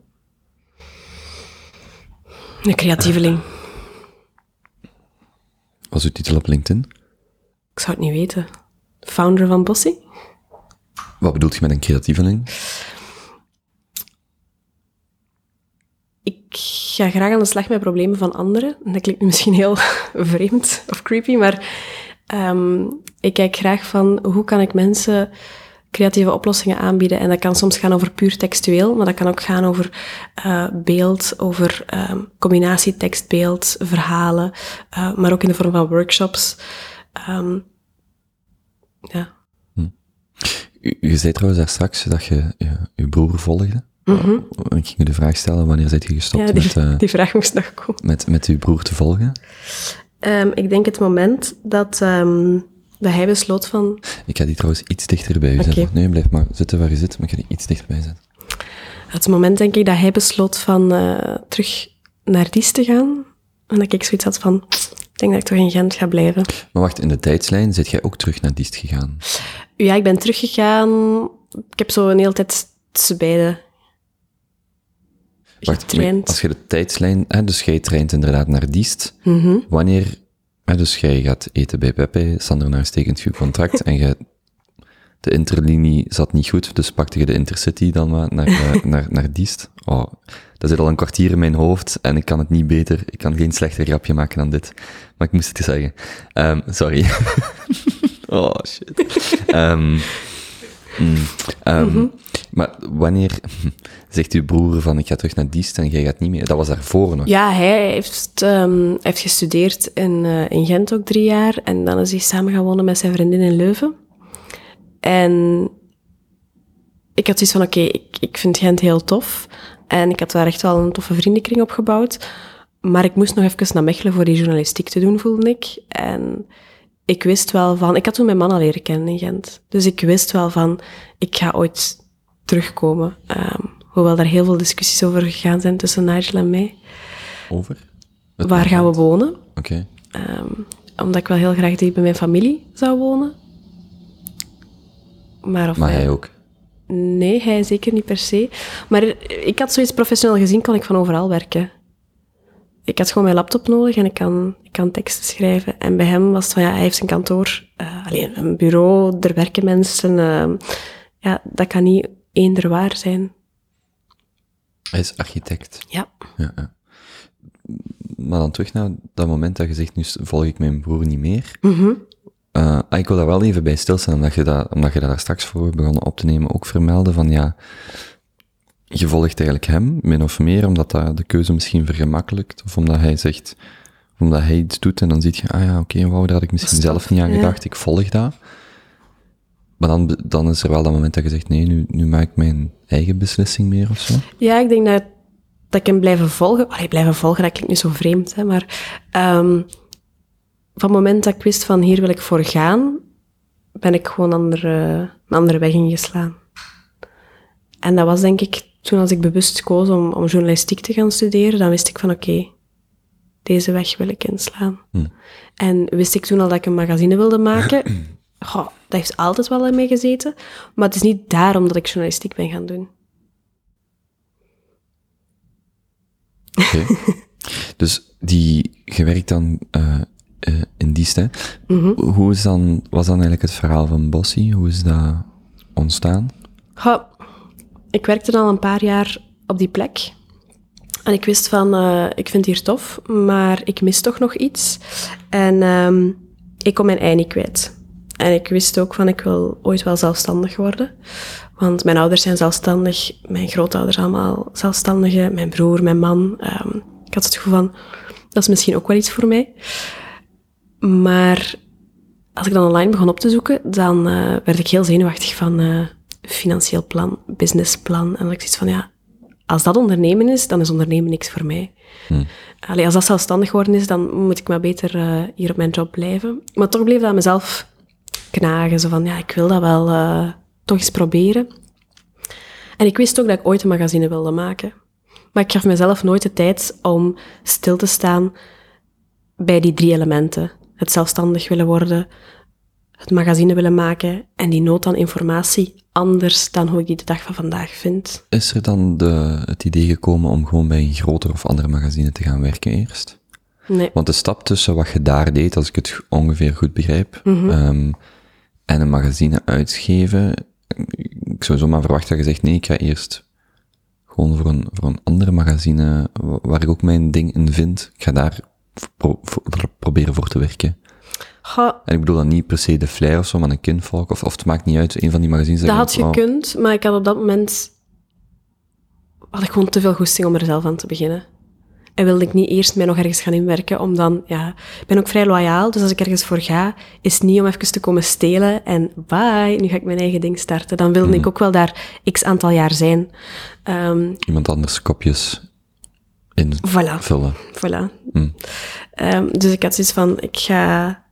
Een creatieveling. Wat is uw titel op LinkedIn? Ik zou het niet weten. founder van Bossy. Wat bedoelt je met een creatieveling? Ik ga graag aan de slag met problemen van anderen. Dat klinkt misschien heel [LAUGHS] vreemd of creepy, maar ehm, ik kijk graag van hoe kan ik mensen creatieve oplossingen aanbieden. En dat kan soms gaan over puur textueel, maar dat kan ook gaan over uh, beeld, over um, combinatie tekst-beeld, verhalen, uh, maar ook in de vorm van workshops. Um, ja. Hm. Je zei trouwens daar straks dat je je, je broer volgde. Mm -hmm. Ik ging je de vraag stellen, wanneer zit je gestopt ja, die, met, uh, die vraag moest nog komen. Met, met uw broer te volgen? Um, ik denk het moment dat, um, dat hij besloot van... Ik ga die trouwens iets dichter bij u okay. zetten. Nee, blijf maar zitten waar je zit, maar ik ga die iets dichterbij zetten. Het moment denk ik dat hij besloot van uh, terug naar Dies te gaan. En dat ik zoiets had van, ik denk dat ik toch in Gent ga blijven. Maar wacht, in de tijdslijn zit jij ook terug naar Diest gegaan? Ja, ik ben teruggegaan. Ik heb zo een hele tijd tussen beide Wacht, als je de tijdslijn, hè, dus jij traint inderdaad naar Diest, mm -hmm. wanneer, hè, dus jij gaat eten bij Pepe, Sander naar stekent je contract en je, de interlinie zat niet goed, dus pakte je de intercity dan maar naar, uh, [LAUGHS] naar, naar Diest. Oh, dat zit al een kwartier in mijn hoofd en ik kan het niet beter, ik kan geen slechter grapje maken dan dit. Maar ik moest het zeggen. Um, sorry. [LAUGHS] oh, shit. Um, Mm, um, mm -hmm. Maar wanneer [LAUGHS] zegt uw broer van ik ga terug naar Diest en jij gaat niet meer? Dat was daarvoor nog. Ja, hij heeft, um, heeft gestudeerd in, uh, in Gent ook drie jaar en dan is hij samen gaan wonen met zijn vriendin in Leuven. En ik had zoiets van oké, ik, ik vind Gent heel tof en ik had daar echt wel een toffe vriendenkring opgebouwd. Maar ik moest nog even naar Mechelen voor die journalistiek te doen, voelde ik. En ik wist wel van, ik had toen mijn man al leren kennen in Gent. Dus ik wist wel van, ik ga ooit terugkomen. Um, hoewel daar heel veel discussies over gegaan zijn tussen Nigel en mij. Over? Het Waar gaan we wonen? Oké. Okay. Um, omdat ik wel heel graag dicht bij mijn familie zou wonen. Maar, of maar hij ook? Nee, hij zeker niet per se. Maar ik had zoiets professioneel gezien, kon ik van overal werken ik had gewoon mijn laptop nodig en ik kan, ik kan teksten schrijven. En bij hem was het van, ja, hij heeft een kantoor, uh, alleen een bureau, er werken mensen. Uh, ja, dat kan niet eender waar zijn. Hij is architect. Ja. ja, ja. Maar dan terug naar dat moment dat je zegt, nu volg ik mijn broer niet meer. Mm -hmm. uh, ik wil daar wel even bij stilstaan, omdat je dat, omdat je daar straks voor begonnen op te nemen, ook vermelden van, ja, je volgt eigenlijk hem, min of meer, omdat dat de keuze misschien vergemakkelijkt, of omdat hij zegt, omdat hij iets doet en dan ziet je, ah ja, oké, okay, wow, daar had ik misschien zelf niet aan gedacht, ja. ik volg dat. Maar dan, dan is er wel dat moment dat je zegt, nee, nu, nu maak ik mijn eigen beslissing meer of zo. Ja, ik denk dat, dat ik hem blijven volgen. Allee, blijven volgen, dat klinkt nu zo vreemd, hè, maar um, van het moment dat ik wist van hier wil ik voor gaan, ben ik gewoon andere, een andere weg ingeslaan. En dat was denk ik toen als ik bewust koos om, om journalistiek te gaan studeren, dan wist ik van oké, okay, deze weg wil ik inslaan. Hm. En wist ik toen al dat ik een magazine wilde maken. Goh, dat heeft altijd wel in mij gezeten. Maar het is niet daarom dat ik journalistiek ben gaan doen. Oké. Okay. [LAUGHS] dus die, je werkt dan uh, uh, in Diest, hè? Mm -hmm. Hoe is dan, was dan eigenlijk het verhaal van Bossy? Hoe is dat ontstaan? Goh, ik werkte al een paar jaar op die plek. En ik wist van, uh, ik vind het hier tof, maar ik mis toch nog iets. En um, ik kon mijn ei niet kwijt. En ik wist ook van, ik wil ooit wel zelfstandig worden. Want mijn ouders zijn zelfstandig, mijn grootouders allemaal zelfstandigen, mijn broer, mijn man. Um, ik had het gevoel van, dat is misschien ook wel iets voor mij. Maar als ik dan online begon op te zoeken, dan uh, werd ik heel zenuwachtig van... Uh, financieel plan, businessplan. En dan ik zoiets van, ja, als dat ondernemen is, dan is ondernemen niks voor mij. Hm. Allee, als dat zelfstandig worden is, dan moet ik maar beter uh, hier op mijn job blijven. Maar toch bleef dat aan mezelf knagen. Zo van, ja, ik wil dat wel uh, toch eens proberen. En ik wist ook dat ik ooit een magazine wilde maken. Maar ik gaf mezelf nooit de tijd om stil te staan bij die drie elementen. Het zelfstandig willen worden, het magazine willen maken en die nood aan informatie anders dan hoe ik die de dag van vandaag vind. Is er dan de, het idee gekomen om gewoon bij een groter of andere magazine te gaan werken eerst? Nee. Want de stap tussen wat je daar deed, als ik het ongeveer goed begrijp, mm -hmm. um, en een magazine uitgeven, ik zou zomaar verwachten dat je zegt, nee, ik ga eerst gewoon voor een, voor een andere magazine, waar ik ook mijn ding in vind, ik ga daar pro- proberen voor te werken. En ik bedoel dan niet per se de Flair of zo, maar een Kinvolk, of, of het maakt niet uit, een van die magazines. dat had "Wauw." gekund, maar ik had op dat moment... had ik gewoon te veel goesting om er zelf aan te beginnen. En wilde ik niet eerst mij nog ergens gaan inwerken, om dan... Ja, ik ben ook vrij loyaal, dus als ik ergens voor ga, is het niet om even te komen stelen en bye, nu ga ik mijn eigen ding starten. Dan wilde ik ook wel daar x aantal jaar zijn. Ehm, Iemand anders kopjes invullen. voilà. Voilà. Ehm, dus ik had zoiets van, ik ga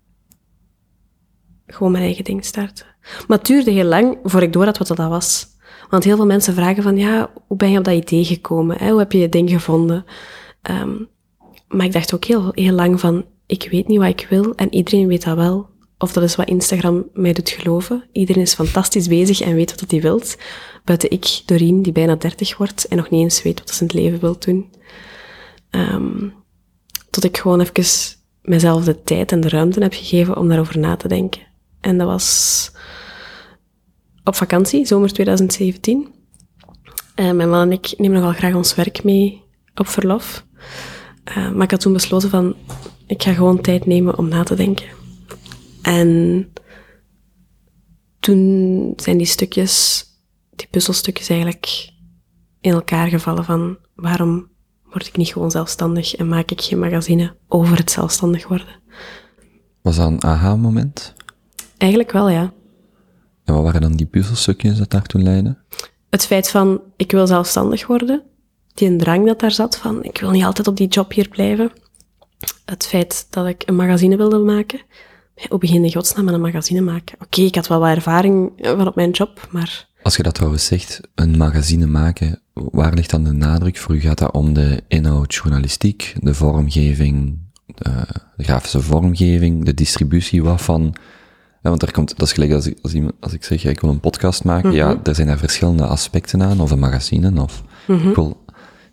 gewoon mijn eigen ding starten. Maar het duurde heel lang voor ik door had wat dat was. Want heel veel mensen vragen van, ja, hoe ben je op dat idee gekomen? Hè? Hoe heb je je ding gevonden? Ehm, maar ik dacht ook heel, heel lang van, ik weet niet wat ik wil en iedereen weet dat wel. Of dat is wat Instagram mij doet geloven. Iedereen is fantastisch bezig en weet wat hij wilt. Buiten ik, Doreen, die bijna 30 wordt en nog niet eens weet wat ze in het leven wil doen. Ehm, tot ik gewoon even mezelf de tijd en de ruimte heb gegeven om daarover na te denken. En dat was op vakantie, zomer 2017. En mijn man en ik nemen nogal graag ons werk mee op verlof. Eh, maar ik had toen besloten van, ik ga gewoon tijd nemen om na te denken. En toen zijn die stukjes, die puzzelstukjes eigenlijk in elkaar gevallen van, waarom word ik niet gewoon zelfstandig en maak ik geen magazine over het zelfstandig worden? Was dat een aha-moment? Eigenlijk wel, ja. En wat waren dan die puzzelstukjes dat daartoe leidden? Het feit van, ik wil zelfstandig worden, die een drang dat daar zat van, ik wil niet altijd op die job hier blijven. Het feit dat ik een magazine wilde maken. Hoe begin je godsnaam een magazine maken? Oké, ik had wel wat ervaring eh, van op mijn job, maar Als je dat trouwens zegt, een magazine maken, waar ligt dan de nadruk voor u? Gaat dat om de inhoud, journalistiek, de vormgeving, de, de grafische vormgeving, de distributie, wat van... Ja, want daar komt, dat is gelijk als ik, als, iemand, als ik zeg, ik wil een podcast maken, ja, er zijn daar verschillende aspecten aan, of een magazine, of ik, wil,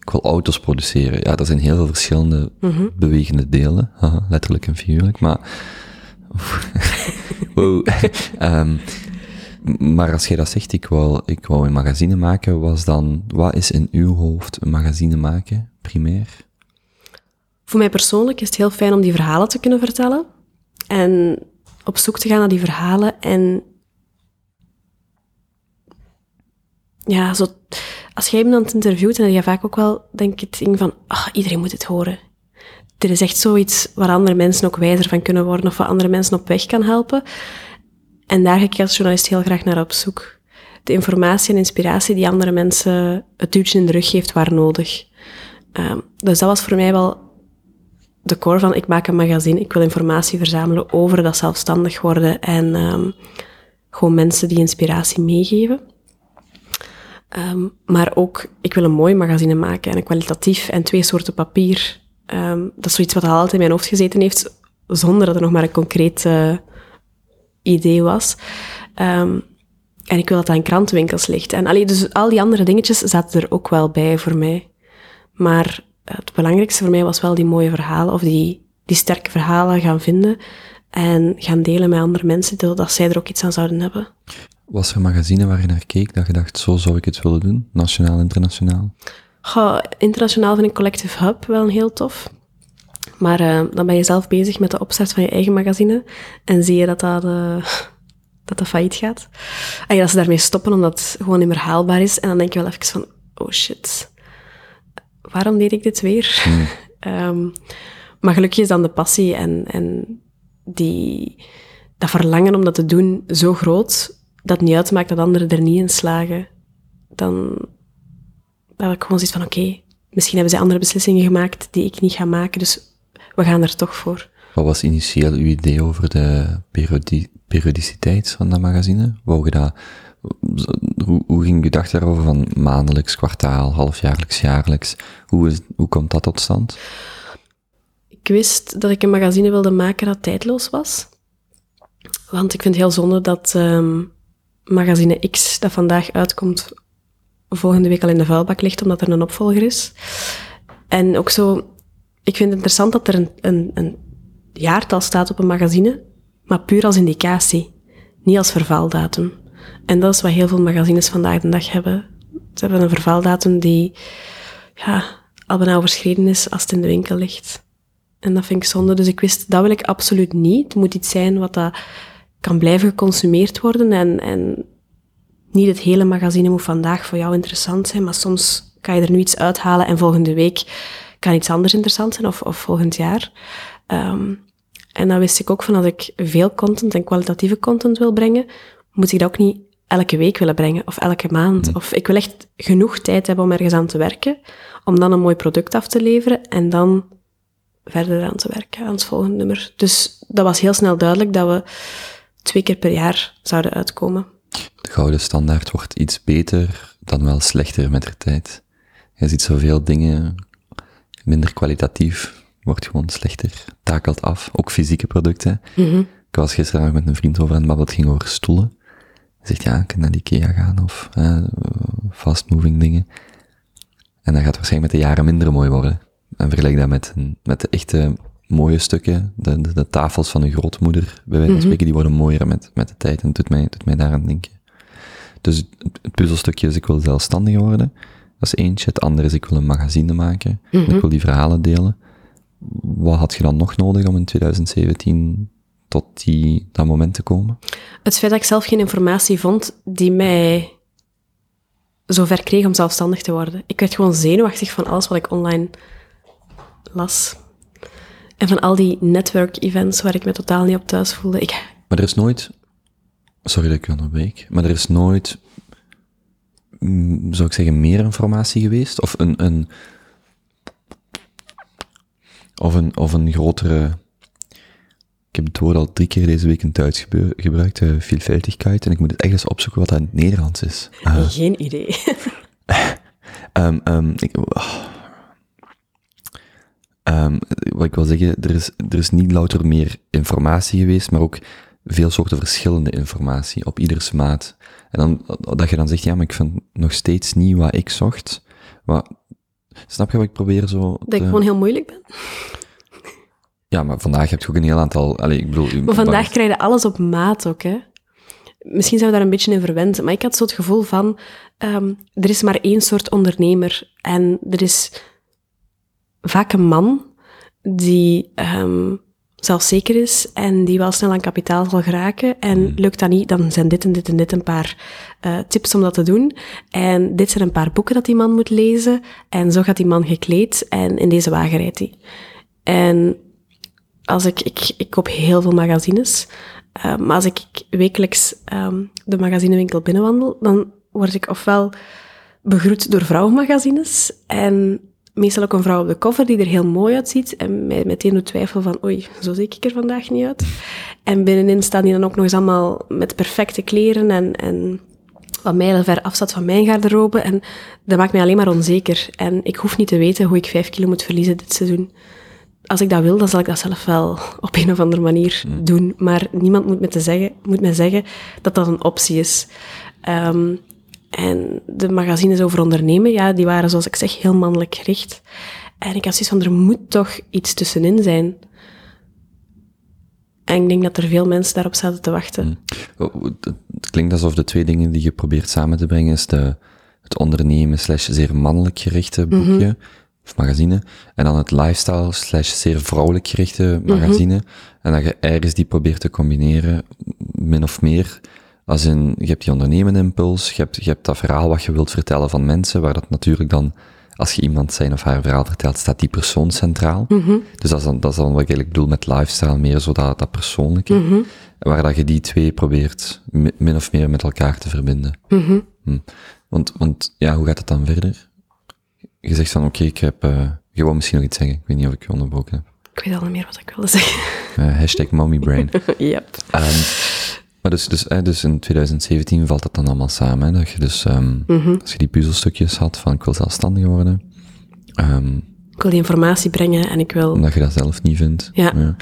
ik wil auto's produceren. Ja, er zijn heel veel verschillende bewegende delen, haha, letterlijk en figuurlijk, maar... [LAUGHS] wow. [LAUGHS] Ehm, maar als jij dat zegt, ik wou, ik wou een magazine maken, was dan, wat is in uw hoofd een magazine maken, primair? Voor mij persoonlijk is het heel fijn om die verhalen te kunnen vertellen. En op zoek te gaan naar die verhalen. En ja, zo, als jij iemand interviewt, dan heb je vaak ook wel, denk ik, het ding van, ah, iedereen moet het horen. Er is echt zoiets waar andere mensen ook wijzer van kunnen worden, of wat andere mensen op weg kan helpen. En daar ga ik als journalist heel graag naar op zoek. De informatie en inspiratie die andere mensen het duwtje in de rug geeft waar nodig. Ehm, dus dat was voor mij wel de core van ik maak een magazine, ik wil informatie verzamelen over dat zelfstandig worden en ehm, gewoon mensen die inspiratie meegeven. Ehm, maar ook, ik wil een mooi magazine maken en een kwalitatief en twee soorten papier. Ehm, dat is zoiets wat al altijd in mijn hoofd gezeten heeft, zonder dat er nog maar een concreet eh, idee was. Ehm, en ik wil dat dat in krantenwinkels ligt. En dus al die andere dingetjes zaten er ook wel bij voor mij. Maar het belangrijkste voor mij was wel die mooie verhalen, of die, die sterke verhalen gaan vinden en gaan delen met andere mensen, zodat zij er ook iets aan zouden hebben. Was er een magazine waar je naar keek, dat je dacht, zo zou ik het willen doen, nationaal, internationaal? Goh, internationaal vind ik Collective Hub wel een heel tof. Maar eh, dan ben je zelf bezig met de opstart van je eigen magazine en zie je dat dat, eh, [LAUGHS] dat, dat failliet gaat. En dat ze daarmee stoppen omdat het gewoon niet meer haalbaar is. En dan denk je wel even van, oh shit, waarom deed ik dit weer? [LAUGHS] Ehm, maar gelukkig is dan de passie en, en die, dat verlangen om dat te doen zo groot, dat niet uitmaakt dat anderen er niet in slagen. Dan, heb ik gewoon zoiets van, oké, misschien hebben zij andere beslissingen gemaakt die ik niet ga maken, dus we gaan er toch voor. Wat was initieel uw idee over de periodi periodiciteit van dat magazine? Wou je dat, hoe, hoe ging je dag daarover van maandelijks, kwartaal, halfjaarlijks, jaarlijks? Hoe, is, hoe komt dat tot stand? Ik wist dat ik een magazine wilde maken dat tijdloos was. Want ik vind het heel zonde dat ehm, magazine X, dat vandaag uitkomt, volgende week al in de vuilbak ligt, omdat er een opvolger is. En ook zo, ik vind het interessant dat er een, een, een jaartal staat op een magazine, maar puur als indicatie. niet als vervaldatum. En dat is wat heel veel magazines vandaag de dag hebben. Ze hebben een vervaldatum die ja, al bijna overschreden is als het in de winkel ligt. En dat vind ik zonde. Dus ik wist, dat wil ik absoluut niet. Het moet iets zijn wat dat kan blijven geconsumeerd worden. En, en niet het hele magazine moet vandaag voor jou interessant zijn, maar soms kan je er nu iets uithalen en volgende week kan iets anders interessant zijn, of, of volgend jaar. Um, en dan wist ik ook van als ik veel content en kwalitatieve content wil brengen, moet ik dat ook niet elke week willen brengen of elke maand. Mm. Of ik wil echt genoeg tijd hebben om ergens aan te werken, om dan een mooi product af te leveren en dan verder aan te werken aan het volgende nummer. Dus dat was heel snel duidelijk dat we twee keer per jaar zouden uitkomen. De gouden standaard wordt iets beter dan wel slechter met de tijd. Je ziet zoveel dingen minder kwalitatief, wordt gewoon slechter, takelt af. Ook fysieke producten. Mhm. Ik was gisteren nog met een vriend over aan het babbelen, het ging over stoelen. Hij zegt, ja, ik kan naar die IKEA gaan of uh, fast-moving dingen. En dat gaat waarschijnlijk met de jaren minder mooi worden. En vergelijk dat met, met de echte mooie stukken, de, de, de tafels van uw grootmoeder, bij wijze van mhm. spreken, die worden mooier met, met de tijd. En het doet mij, doet mij daaraan denken. Dus het, het puzzelstukje is, ik wil zelfstandig worden. Dat is eentje. Het andere is, ik wil een magazine maken. Ik Mhm. wil die verhalen delen. Wat had je dan nog nodig om in 2017 tot die, dat moment te komen? Het feit dat ik zelf geen informatie vond die mij zover kreeg om zelfstandig te worden. Ik werd gewoon zenuwachtig van alles wat ik online las. En van al die network-events waar ik me totaal niet op thuis voelde. Ik, Maar er is nooit, sorry dat ik je onderbreek, maar er is nooit, mm, zou ik zeggen, meer informatie geweest? Of een, een, of een, of een grotere, ik heb het woord al drie keer deze week in het Duits gebeur- gebruikt, uh, vielfältigheid, en ik moet het echt eens opzoeken wat dat in het Nederlands is. Uh, [LAUGHS] geen idee. Um, [LAUGHS] um, ik, oh. Um, wat ik wil zeggen, er is, er is niet louter meer informatie geweest, maar ook veel soorten verschillende informatie op ieders maat. En dan, dat je dan zegt, ja, maar ik vind nog steeds niet wat ik zocht. Wat, snap je wat ik probeer zo... Dat ik gewoon heel moeilijk ben. Ja, maar vandaag heb je ook een heel aantal... Allez, ik bedoel, maar vandaag krijg je alles op maat ook, hè. Misschien zijn we daar een beetje in verwend, maar ik had zo het gevoel van, um, er is maar één soort ondernemer. En er is vaak een man die um, zelfzeker is en die wel snel aan kapitaal zal geraken. En lukt dat niet, dan zijn dit en dit en dit een paar uh, tips om dat te doen. En dit zijn een paar boeken dat die man moet lezen. En zo gaat die man gekleed en in deze wagen rijdt hij. En als ik, ik, ik koop heel veel magazines. Uh, maar als ik wekelijks um, de magazinewinkel binnenwandel, dan word ik ofwel begroet door vrouwenmagazines en meestal ook een vrouw op de cover die er heel mooi uitziet en mij meteen doet twijfel van oei, zo zie ik er vandaag niet uit. En binnenin staan die dan ook nog eens allemaal met perfecte kleren en, en wat mijlen ver afstaat van mijn garderobe en dat maakt mij alleen maar onzeker. En ik hoef niet te weten hoe ik vijf kilo moet verliezen dit seizoen als ik dat wil, dan zal ik dat zelf wel [LAUGHS] op een of andere manier mm. doen. Maar niemand moet me, te zeggen, moet me zeggen dat dat een optie is. Um, en de magazines over ondernemen, ja, die waren zoals ik zeg heel mannelijk gericht. En ik had zoiets van, er moet toch iets tussenin zijn. En ik denk dat er veel mensen daarop zaten te wachten. Mm. Het klinkt alsof de twee dingen die je probeert samen te brengen is de, het ondernemen slash zeer mannelijk gerichte boekje. Mm -hmm of magazine, en dan het lifestyle slash zeer vrouwelijk gerichte magazine, mm -hmm. en dat je ergens die probeert te combineren, min of meer, als in, je hebt die ondernemende impuls, je hebt, je hebt dat verhaal wat je wilt vertellen van mensen, waar dat natuurlijk dan, als je iemand zijn of haar verhaal vertelt, staat die persoon centraal. Mm -hmm. Dus dat is, dan, dat is dan wat ik eigenlijk bedoel met lifestyle, meer zo dat, dat persoonlijke, mm -hmm. waar dat je die twee probeert min of meer met elkaar te verbinden. Mhm. Hm. Want, want, ja, hoe gaat het dan verder? je zegt van, oké, okay, ik heb, uh, je wou misschien nog iets zeggen. Ik weet niet of ik je onderbroken heb. Ik weet al niet meer wat ik wilde zeggen. Uh, hashtag mommybrain. [LAUGHS] yep. Um, maar dus, dus, eh, dus in 2017 valt dat dan allemaal samen. Hè? Dat je dus, um, mm -hmm. als je die puzzelstukjes had van, ik wil zelfstandig worden. Um, ik wil die informatie brengen en ik wil... Omdat je dat zelf niet vindt. Ja. ja.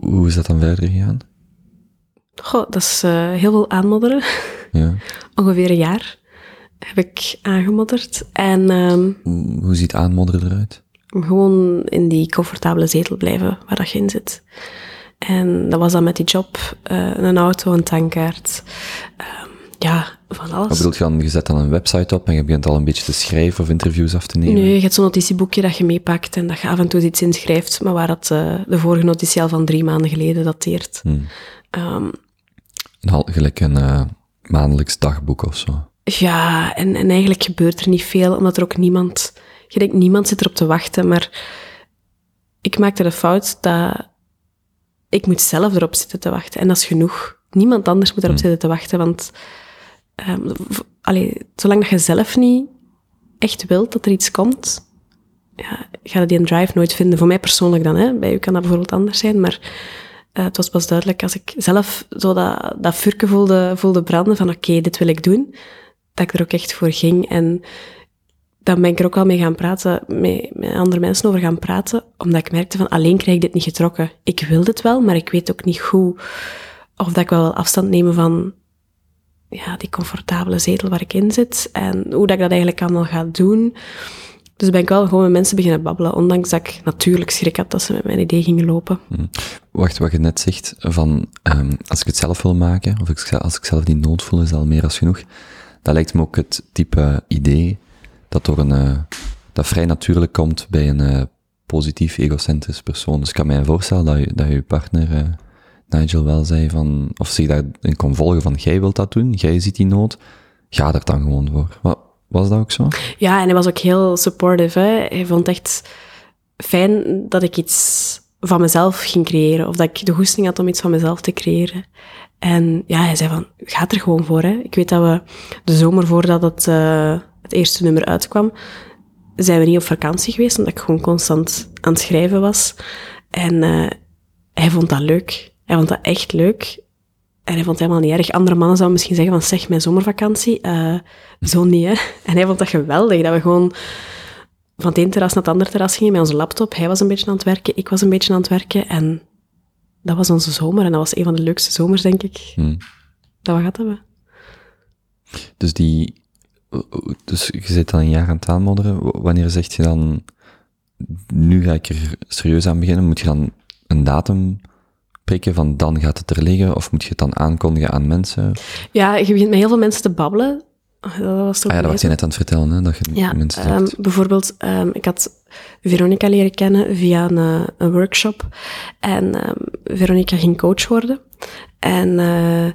Hoe is dat dan verder gegaan? Goh, dat is uh, heel veel aanmodderen. Ja. [LAUGHS] Ongeveer een jaar heb ik aangemodderd. En um, hoe ziet aanmodderen eruit? gewoon in die comfortabele zetel blijven waar dat je in zit. En dat was dan met die job uh, een auto, een tankkaart. Um, ja, van alles. Wat bedoel je dan? Je zet dan een website op en je begint al een beetje te schrijven of interviews af te nemen? Nee, je hebt zo'n notitieboekje dat je meepakt en dat je af en toe iets inschrijft, maar waar dat, uh, de vorige notitie al van drie maanden geleden dateert. Hmm. Um, gelijk een uh, maandelijks dagboek of zo. Ja, en, en eigenlijk gebeurt er niet veel, omdat er ook niemand... Je denkt, niemand zit erop te wachten, maar ik maakte de fout dat ik moet zelf erop zitten te wachten. En dat is genoeg. Niemand anders moet erop hmm. zitten te wachten, want um, allee, zolang dat je zelf niet echt wilt dat er iets komt, ja, ga je die een drive nooit vinden. Voor mij persoonlijk dan, hè. bij u kan dat bijvoorbeeld anders zijn, maar uh, het was pas duidelijk als ik zelf zo dat, dat vurken voelde, voelde branden van oké, dit wil ik doen, dat ik er ook echt voor ging. En dan ben ik er ook wel mee gaan praten, met, met andere mensen over gaan praten, omdat ik merkte van alleen krijg ik dit niet getrokken. Ik wil dit wel, maar ik weet ook niet hoe, of dat ik wel afstand nemen van ja, die comfortabele zetel waar ik in zit en hoe dat ik dat eigenlijk allemaal ga doen. Dus ben ik wel gewoon met mensen beginnen babbelen, ondanks dat ik natuurlijk schrik had dat ze met mijn idee gingen lopen. Hmm. Wacht, wat je net zegt, van um, als ik het zelf wil maken, of ik, als ik zelf die nood voel, is al meer als genoeg. Dat lijkt me ook het type idee dat door een, uh, dat vrij natuurlijk komt bij een uh, positief egocentrisch persoon. Dus ik kan mij voorstellen dat je, dat je partner, uh, Nigel, wel zei van, of zich daarin kon volgen van, jij wilt dat doen, jij ziet die nood, ga er dan gewoon voor. Wat, was dat ook zo? Ja, en hij was ook heel supportive. Hè. Hij vond echt fijn dat ik iets van mezelf ging creëren, of dat ik de goesting had om iets van mezelf te creëren. En ja, hij zei van, ga er gewoon voor. Hè. Ik weet dat we de zomer voordat het, het eerste nummer uitkwam, zijn we niet op vakantie geweest, omdat ik gewoon constant aan het schrijven was. En uh, hij vond dat leuk. Hij vond dat echt leuk. En hij vond het helemaal niet erg. Andere mannen zouden misschien zeggen van, zeg, mijn zomervakantie. Uh, zo niet, hè. En hij vond dat geweldig, dat we gewoon van het ene terras naar het andere terras gingen met onze laptop. Hij was een beetje aan het werken, ik was een beetje aan het werken. En dat was onze zomer. En dat was een van de leukste zomers, denk ik, hmm. dat we gehad hebben. Dus die... Dus je zit dan een jaar aan het aanmodderen. Wanneer zeg je dan... Nu ga ik er serieus aan beginnen. Moet je dan een datum prikken van dan gaat het er liggen? Of moet je het dan aankondigen aan mensen? Ja, je begint met heel veel mensen te babbelen. Dat was toch ah ja, dat was je net aan het vertellen, hè? Dat je ja, mensen um, bijvoorbeeld, um, ik had Veronica leren kennen via een, een workshop. En um, Veronica ging coach worden. En uh,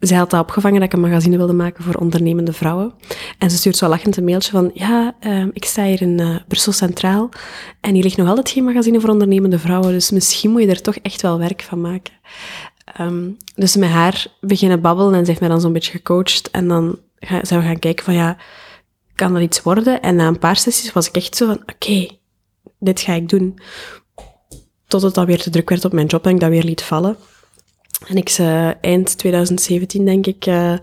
zij had dat opgevangen dat ik een magazine wilde maken voor ondernemende vrouwen. En ze stuurt zo lachend een mailtje van, ja, um, ik sta hier in uh, Brussel Centraal en hier ligt nog altijd geen magazine voor ondernemende vrouwen, dus misschien moet je er toch echt wel werk van maken. Um, dus met haar beginnen babbelen en ze heeft mij dan zo'n beetje gecoacht en dan ga, zijn we gaan kijken van, ja, kan dat iets worden? En na een paar sessies was ik echt zo van, oké, dit ga ik doen. Tot het dan weer te druk werd op mijn job en ik dat weer liet vallen. En ik ze eind 2017, denk ik, uh,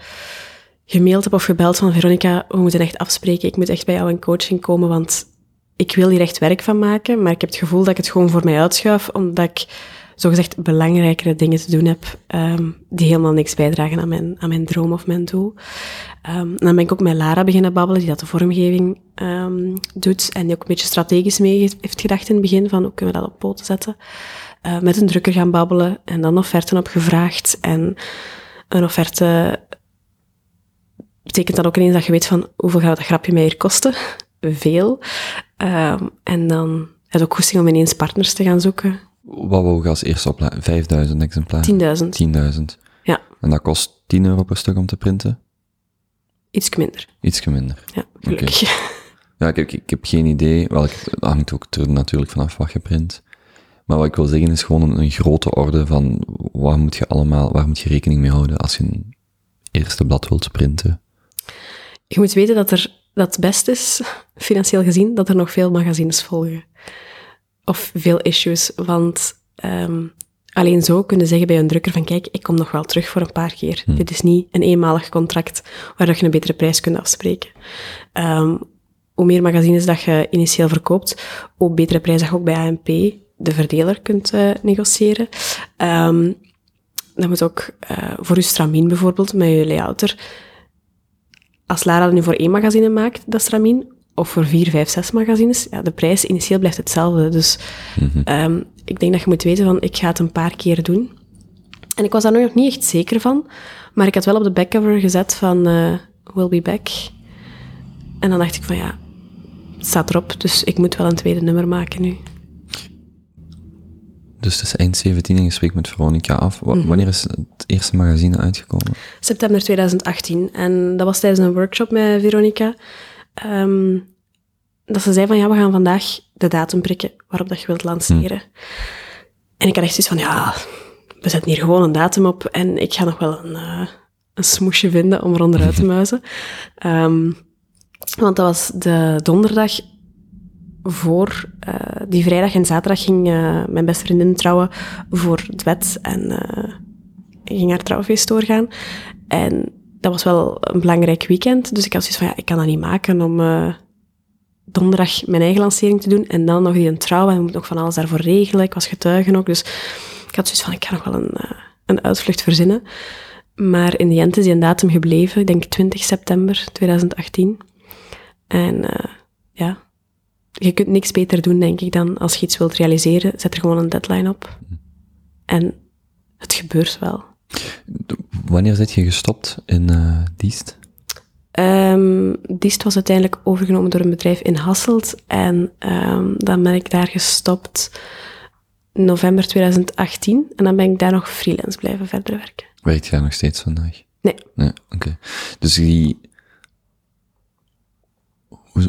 heb of gebeld van Veronica, we moeten echt afspreken. Ik moet echt bij jou in coaching komen, want ik wil hier echt werk van maken, maar ik heb het gevoel dat ik het gewoon voor mij uitschuif, omdat ik zogezegd belangrijkere dingen te doen heb, um, die helemaal niks bijdragen aan mijn, aan mijn droom of mijn doel. Um, dan ben ik ook met Lara beginnen babbelen, die dat de vormgeving um, doet en die ook een beetje strategisch mee heeft gedacht in het begin, van hoe kunnen we dat op poten zetten. Uh, met een drukker gaan babbelen en dan offerten opgevraagd. En een offerte betekent dan ook ineens dat je weet van hoeveel gaat dat grapje mij hier kosten? [LAUGHS] Veel. Um, en dan heb ik ook goesting om ineens partners te gaan zoeken. Wat wou je als eerste opladen? 5000 exemplaren? 10.000. 10.000. Ja. En dat kost 10 euro per stuk om te printen? Iets minder. Iets minder. Ja, gelukkig. Ja, ik, ik, ik, heb geen idee. Wel, het hangt ook er natuurlijk vanaf wat je print. Maar wat ik wil zeggen is gewoon een, grote orde van waar moet je allemaal, waar moet je rekening mee houden als je een eerste blad wilt printen. Je moet weten dat er, dat het best is, [LAUGHS] financieel gezien, dat er nog veel magazines volgen. Of veel issues, want um, alleen zo kunnen zeggen bij een drukker van kijk, ik kom nog wel terug voor een paar keer. Hm. Dit is niet een eenmalig contract waar je een betere prijs kunt afspreken. Um, hoe meer magazines dat je initieel verkoopt, hoe betere prijs dat je ook bij AMP de verdeler kunt uh, negociëren. Um, dat moet ook uh, voor je stramien bijvoorbeeld, met je layouter. Als Lara dat nu voor één magazine maakt, dat stramien, of voor vier, vijf, zes magazines. Ja, de prijs initieel blijft hetzelfde. Dus ehm, ik denk dat je moet weten van, ik ga het een paar keer doen. En ik was daar nog niet echt zeker van, maar ik had wel op de backcover gezet van uh, We'll be back. En dan dacht ik van ja, het staat erop, dus ik moet wel een tweede nummer maken nu. Dus het is eind 17 en je spreekt met Veronica af. Mhm. Wanneer is het eerste magazine uitgekomen? September 2018. En dat was tijdens een workshop met Veronica. Um, dat ze zei van, ja, we gaan vandaag de datum prikken waarop dat je wilt lanceren. Mhm. En ik had echt zoiets van, ja, we zetten hier gewoon een datum op en ik ga nog wel een, uh, een smoesje vinden om eronderuit te muizen. Um, [LAUGHS] want dat was de donderdag voor uh, die vrijdag en zaterdag ging uh, mijn beste vriendin trouwen voor het wet en uh, ging haar trouwfeest doorgaan. En dat was wel een belangrijk weekend, dus ik had zoiets van, ja, ik kan dat niet maken om donderdag mijn eigen lancering te doen en dan nog die een trouw en ik moet nog van alles daarvoor regelen. Ik was getuige ook, dus ik had zoiets van, ik ga nog wel een, een uitvlucht verzinnen. Maar in de end is die een datum gebleven, ik denk 20 september 2018. En ja, je kunt niks beter doen, denk ik, dan als je iets wilt realiseren, zet er gewoon een deadline op. En het gebeurt wel. Wanneer zit je gestopt in uh, Diest? Um, Diest was uiteindelijk overgenomen door een bedrijf in Hasselt. En um, dan ben ik daar gestopt november 2018. En dan ben ik daar nog freelance blijven verder werken. Werkt jij nog steeds vandaag? Nee. Nee, oké. Dus die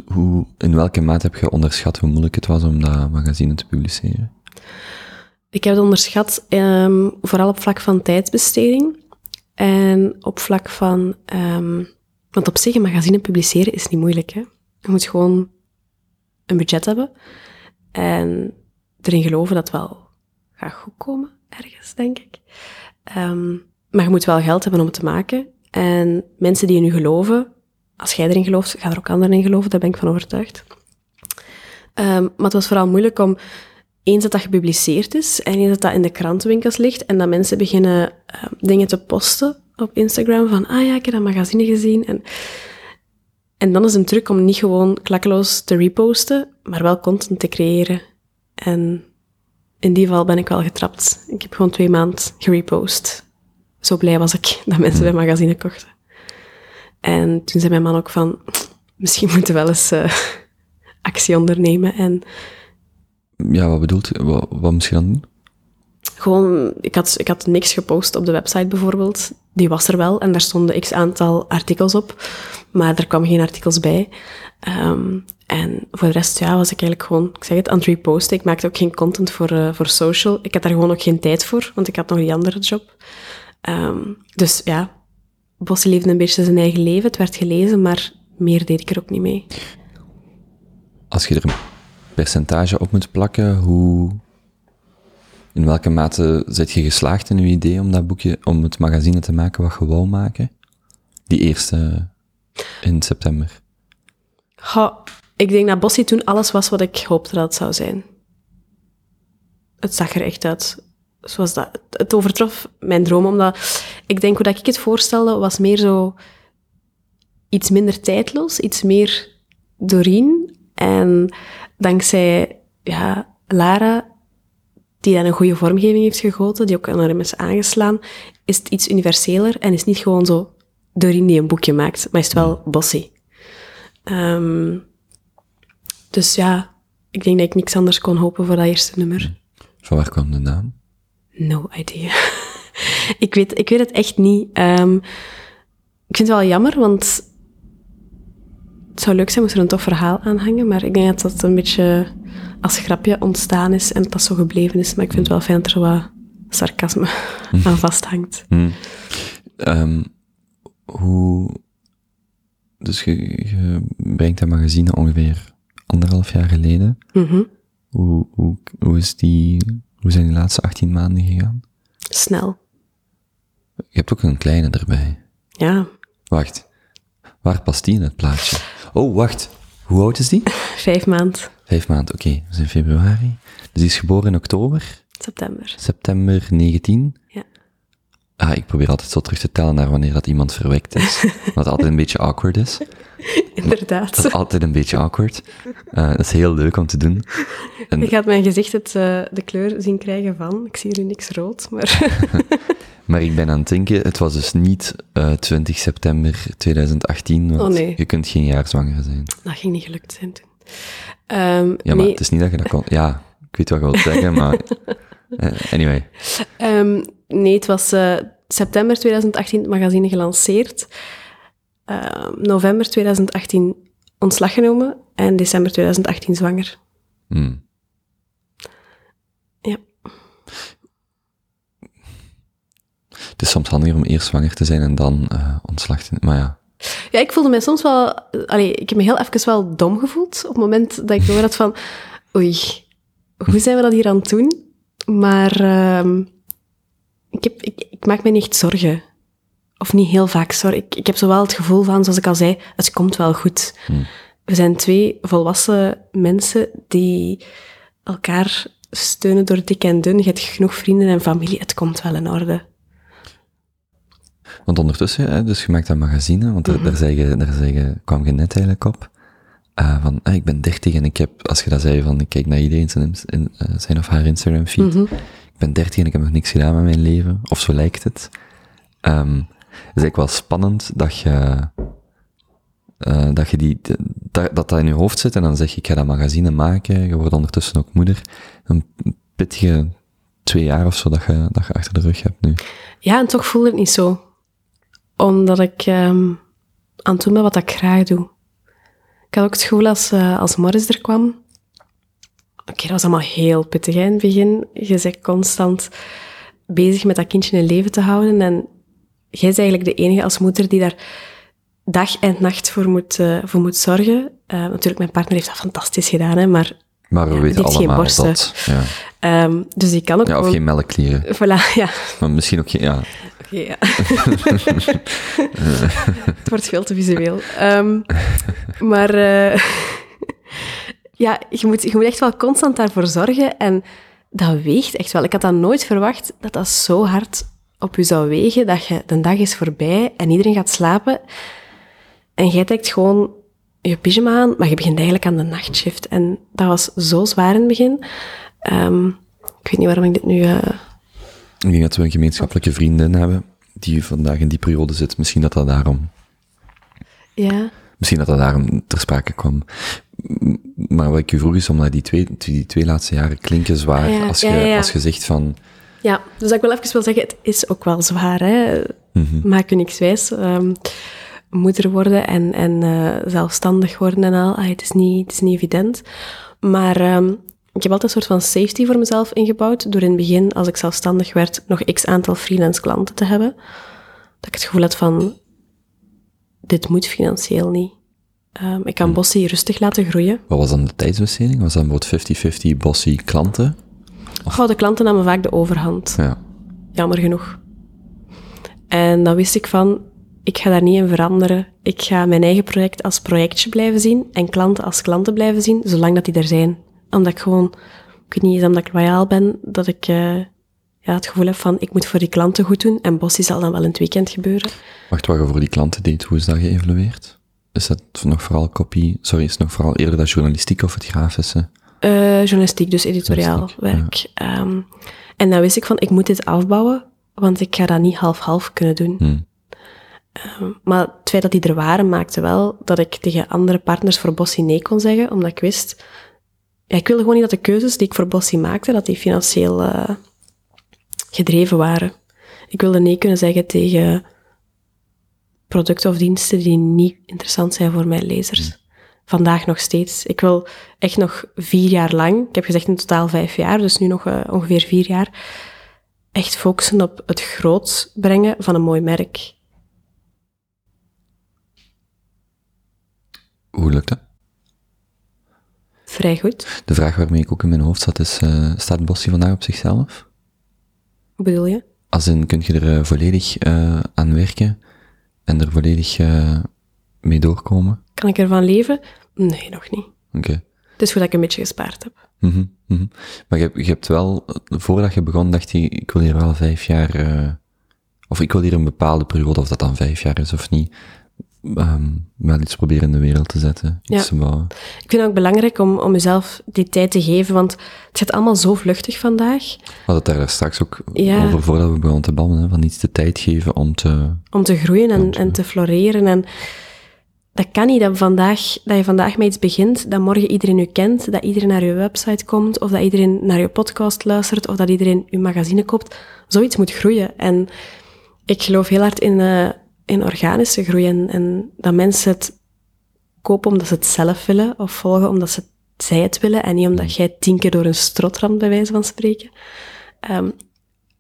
hoe, in welke mate heb je onderschat hoe moeilijk het was om dat magazine te publiceren? Ik heb het onderschat, um, vooral op vlak van tijdsbesteding. En op vlak van... Um, want op zich, een magazine publiceren is niet moeilijk. Hè? Je moet gewoon een budget hebben. En erin geloven dat het wel gaat goed komen, ergens, denk ik. Um, maar je moet wel geld hebben om het te maken. En mensen die in je geloven, als jij erin gelooft, gaan er ook anderen in geloven, daar ben ik van overtuigd. Um, maar het was vooral moeilijk om, eens dat dat gepubliceerd is, en eens dat dat in de krantenwinkels ligt, en dat mensen beginnen uh, dingen te posten op Instagram, van, ah ja, ik heb dat magazine gezien, en, en dan is een truc om niet gewoon klakkeloos te reposten, maar wel content te creëren. En in die geval ben ik wel getrapt. Ik heb gewoon twee maanden gerepost. Zo blij was ik [LAUGHS] dat mensen mijn magazine kochten. En toen zei mijn man ook van, misschien moeten we wel eens uh, [LAUGHS] actie ondernemen. En, ja, wat bedoelt je? Wat, wat misschien dan doen? Gewoon, ik had, ik had niks gepost op de website bijvoorbeeld. Die was er wel en daar stonden x aantal artikels op. Maar er kwamen geen artikels bij. Um, en voor de rest, ja, was ik eigenlijk gewoon, ik zeg het, aan het reposten. Ik maakte ook geen content voor, uh, voor social. Ik had daar gewoon ook geen tijd voor, want ik had nog die andere job. Um, dus ja, Bosse leefde een beetje zijn eigen leven. Het werd gelezen, maar meer deed ik er ook niet mee. Als je er een percentage op moet plakken, hoe, in welke mate zit je geslaagd in je idee om dat boekje, om het magazine te maken wat je wou maken? Die eerste in september. Ha, ik denk dat Bossie toen alles was wat ik hoopte dat het zou zijn. Het zag er echt uit zoals dat. Het overtrof mijn droom, omdat ik denk hoe dat ik het voorstelde, was meer zo iets minder tijdloos, iets meer Doreen. En dankzij ja, Lara, die dan een goede vormgeving heeft gegoten, die ook aan hem is aangeslaan, is het iets universeler en is niet gewoon zo Doreen die een boekje maakt, maar is het wel bossy. Um, dus ja, ik denk dat ik niks anders kon hopen voor dat eerste nummer. Van waar kwam de naam? No idea. [LAUGHS] ik, weet, ik weet het echt niet. Um, ik vind het wel jammer, want het zou leuk zijn moest er een tof verhaal aan hangen, maar ik denk dat dat een beetje als grapje ontstaan is en dat dat zo gebleven is. Maar ik vind het wel fijn dat er wat sarcasme aan vasthangt. Hmm. Um, hoe... Dus je, je, brengt dat magazine ongeveer anderhalf jaar geleden. Mm -hmm. hoe, hoe, hoe is die hoe zijn die laatste 18 maanden gegaan? Snel. Je hebt ook een kleine erbij. Ja. Wacht. Waar past die in het plaatje? Oh, wacht. Hoe oud is die? [LAUGHS] Vijf maanden. Vijf maanden, oké. Okay. is in februari. Dus die is geboren in oktober? September. September 19? Ja. Ah, ik probeer altijd zo terug te tellen naar wanneer dat iemand verwekt is. [LAUGHS] wat altijd een beetje awkward is. [LAUGHS] inderdaad. Dat is altijd een beetje awkward. Uh, dat is heel leuk om te doen. En... Je gaat mijn gezicht het, uh, de kleur zien krijgen van, ik zie hier niks rood, maar... [LAUGHS] maar ik ben aan het denken, het was dus niet uh, 20 september 2018, want oh, nee. je kunt geen jaar zwanger zijn. Dat ging niet gelukt zijn toen. Um, ja, maar nee. het is niet dat je dat kon... Ja, ik weet wat je wilt zeggen, maar... [LAUGHS] anyway. Um, nee, het was september 2018 het magazine gelanceerd. Uh, november 2018 ontslag genomen en december 2018 zwanger. Hmm. Ja. Het is soms handiger om eerst zwanger te zijn en dan uh, ontslag te nemen, maar ja. Ja, ik voelde me soms wel... Allee, ik heb me heel even wel dom gevoeld op het moment dat ik door had van... Oei, hoe zijn we dat hier aan het doen? Maar uh, ik, heb, ik, ik maak me niet echt zorgen of niet heel vaak zorgen. Ik, ik heb zowel het gevoel van, zoals ik al zei, het komt wel goed. Hmm. We zijn twee volwassen mensen die elkaar steunen door dik en dun. Je hebt genoeg vrienden en familie, het komt wel in orde. Want ondertussen, hè, dus je maakt dat magazine, want Mhm. daar, daar, zei je, daar zei je, kwam je net eigenlijk op. Uh, van, ah, ik ben dertig en ik heb, als je dat zei van, ik kijk naar iedereen zijn, in, uh, zijn of haar Instagram feed. Mhm. Ik ben dertig en ik heb nog niks gedaan met mijn leven, of zo lijkt het. Um, eigenlijk wel spannend dat je, uh, dat je die, dat, dat in je hoofd zit en dan zeg je, ik ga dat magazine maken, je wordt ondertussen ook moeder. Een pittige twee jaar of zo dat je, dat je achter de rug hebt nu. Ja, en toch voelde het niet zo. Omdat ik um, aan het doen ben wat ik graag doe. Ik had ook het gevoel als, uh, als Morris er kwam. Oké, dat was allemaal heel pittig in het begin. Je bent constant bezig met dat kindje in leven te houden. En jij is eigenlijk de enige als moeder die daar dag en nacht voor moet, uh, voor moet zorgen. Uh, natuurlijk, mijn partner heeft dat fantastisch gedaan, hè, maar... Maar we ja, weten allemaal geen borsten. dat... Ja. Um, dus die kan ook ja, of gewoon... geen melkklieren. Voilà, ja. Maar misschien ook geen... Ja. Okay, ja. [LAUGHS] het wordt veel te visueel. Um, maar uh, [LAUGHS] ja, je moet, je moet echt wel constant daarvoor zorgen. En dat weegt echt wel. Ik had dat nooit verwacht, dat dat zo hard op je zou wegen, dat je, de dag is voorbij en iedereen gaat slapen. En jij trekt gewoon je pyjama aan, maar je begint eigenlijk aan de nachtshift. En dat was zo zwaar in het begin. Um, ik weet niet waarom ik dit nu... Uh... Ik denk dat we een gemeenschappelijke vriendin hebben die vandaag in die periode zit. Misschien dat dat daarom... Ja. Misschien dat dat daarom ter sprake kwam. Maar wat ik u vroeg is, omdat die twee, die twee laatste jaren klinken zwaar. Ja, als, je, ja, ja, ja. als je zegt van... Ja, dus ik wil even wil zeggen, het is ook wel zwaar, hè. Mm -hmm. Maak je niks wijs. Um, moeder worden en, en uh, zelfstandig worden en al. Ah, het, is niet, het is niet evident. Maar um, ik heb altijd een soort van safety voor mezelf ingebouwd. Door in het begin, als ik zelfstandig werd, nog x aantal freelance klanten te hebben. Dat ik het gevoel had van, dit moet financieel niet. Um, ik kan Bossy rustig laten groeien. Wat was dan de tijdsbesteding? Was dat bijvoorbeeld 50-50 Bossy klanten? Oh, de klanten namen vaak de overhand. Ja. Jammer genoeg. En dan wist ik van, ik ga daar niet in veranderen. Ik ga mijn eigen project als projectje blijven zien en klanten als klanten blijven zien, zolang dat die er zijn. Omdat ik gewoon, ik weet niet eens omdat ik loyaal ben, dat ik uh, ja, het gevoel heb van, ik moet voor die klanten goed doen en Bossy zal dan wel in het weekend gebeuren. Wacht, wat je voor die klanten deed, hoe is dat geëvalueerd? Is dat nog vooral kopie, sorry, is het nog vooral eerder dat journalistiek of het grafische? Uh, journalistiek, dus editoriaal werk. Ja. Um, en dan wist ik van, ik moet dit afbouwen, want ik ga dat niet half-half kunnen doen. Hmm. Um, maar het feit dat die er waren, maakte wel dat ik tegen andere partners voor Bossy nee kon zeggen, omdat ik wist, ja, ik wilde gewoon niet dat de keuzes die ik voor Bossy maakte, dat die financieel uh, gedreven waren. Ik wilde nee kunnen zeggen tegen producten of diensten die niet interessant zijn voor mijn lezers. Hmm. Vandaag nog steeds. Ik wil echt nog vier jaar lang, ik heb gezegd in totaal vijf jaar, dus nu nog uh, ongeveer vier jaar, echt focussen op het groot brengen van een mooi merk. Hoe lukt dat? Vrij goed. De vraag waarmee ik ook in mijn hoofd zat is, uh, staat Bossy vandaag op zichzelf? Hoe bedoel je? Als in, kun je er uh, volledig aan werken en er volledig mee doorkomen? Kan ik ervan leven? Nee, nog niet. Oké. Okay. Het is goed dat ik een beetje gespaard heb. Mm -hmm, mm -hmm. Maar je, je, hebt wel, voordat je begon, dacht je, ik wil hier wel vijf jaar, uh, of ik wil hier een bepaalde periode, of dat dan vijf jaar is of niet, um, wel iets proberen in de wereld te zetten, iets Ja. te bouwen. Ik vind het ook belangrijk om, om jezelf die tijd te geven, want het gaat allemaal zo vluchtig vandaag. We hadden het daar straks ook Ja. over voordat we begonnen te babbelen, van iets de tijd geven om te... om te groeien en, en te floreren. En dat kan niet dat, vandaag, dat je vandaag met iets begint, dat morgen iedereen u kent, dat iedereen naar je website komt, of dat iedereen naar je podcast luistert, of dat iedereen uw magazine koopt. Zoiets moet groeien. En ik geloof heel hard in, eh, in organische groei en, en dat mensen het kopen omdat ze het zelf willen, of volgen omdat ze, zij het willen, en niet omdat jij tien keer door een strot ramt, bij wijze van spreken. Ehm,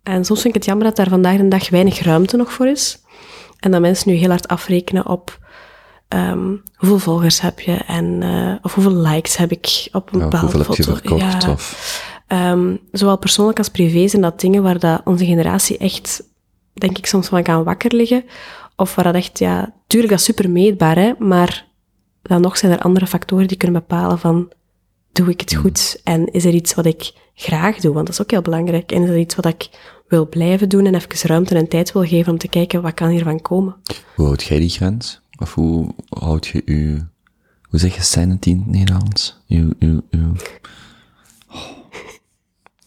en soms vind ik het jammer dat daar vandaag de dag weinig ruimte nog voor is. En dat mensen nu heel hard afrekenen op ehm, hoeveel volgers heb je en uh, of hoeveel likes heb ik op een Ja, bepaalde hoeveel heb je foto. verkocht? Ja. Of, Ehm, zowel persoonlijk als privé zijn dat dingen waar dat onze generatie echt, denk ik, soms van kan wakker liggen. Of waar dat echt, ja, tuurlijk dat is super meetbaar, hè, maar dan nog zijn er andere factoren die kunnen bepalen van, doe ik het goed? En is er iets wat ik graag doe? Want dat is ook heel belangrijk. En is er iets wat ik wil blijven doen en even ruimte en tijd wil geven om te kijken wat kan hiervan komen? hoe houd jij die grens? Of hoe houd je je... Hoe zeg je sanity in het Nederlands? Uw, uw, uw... Oh.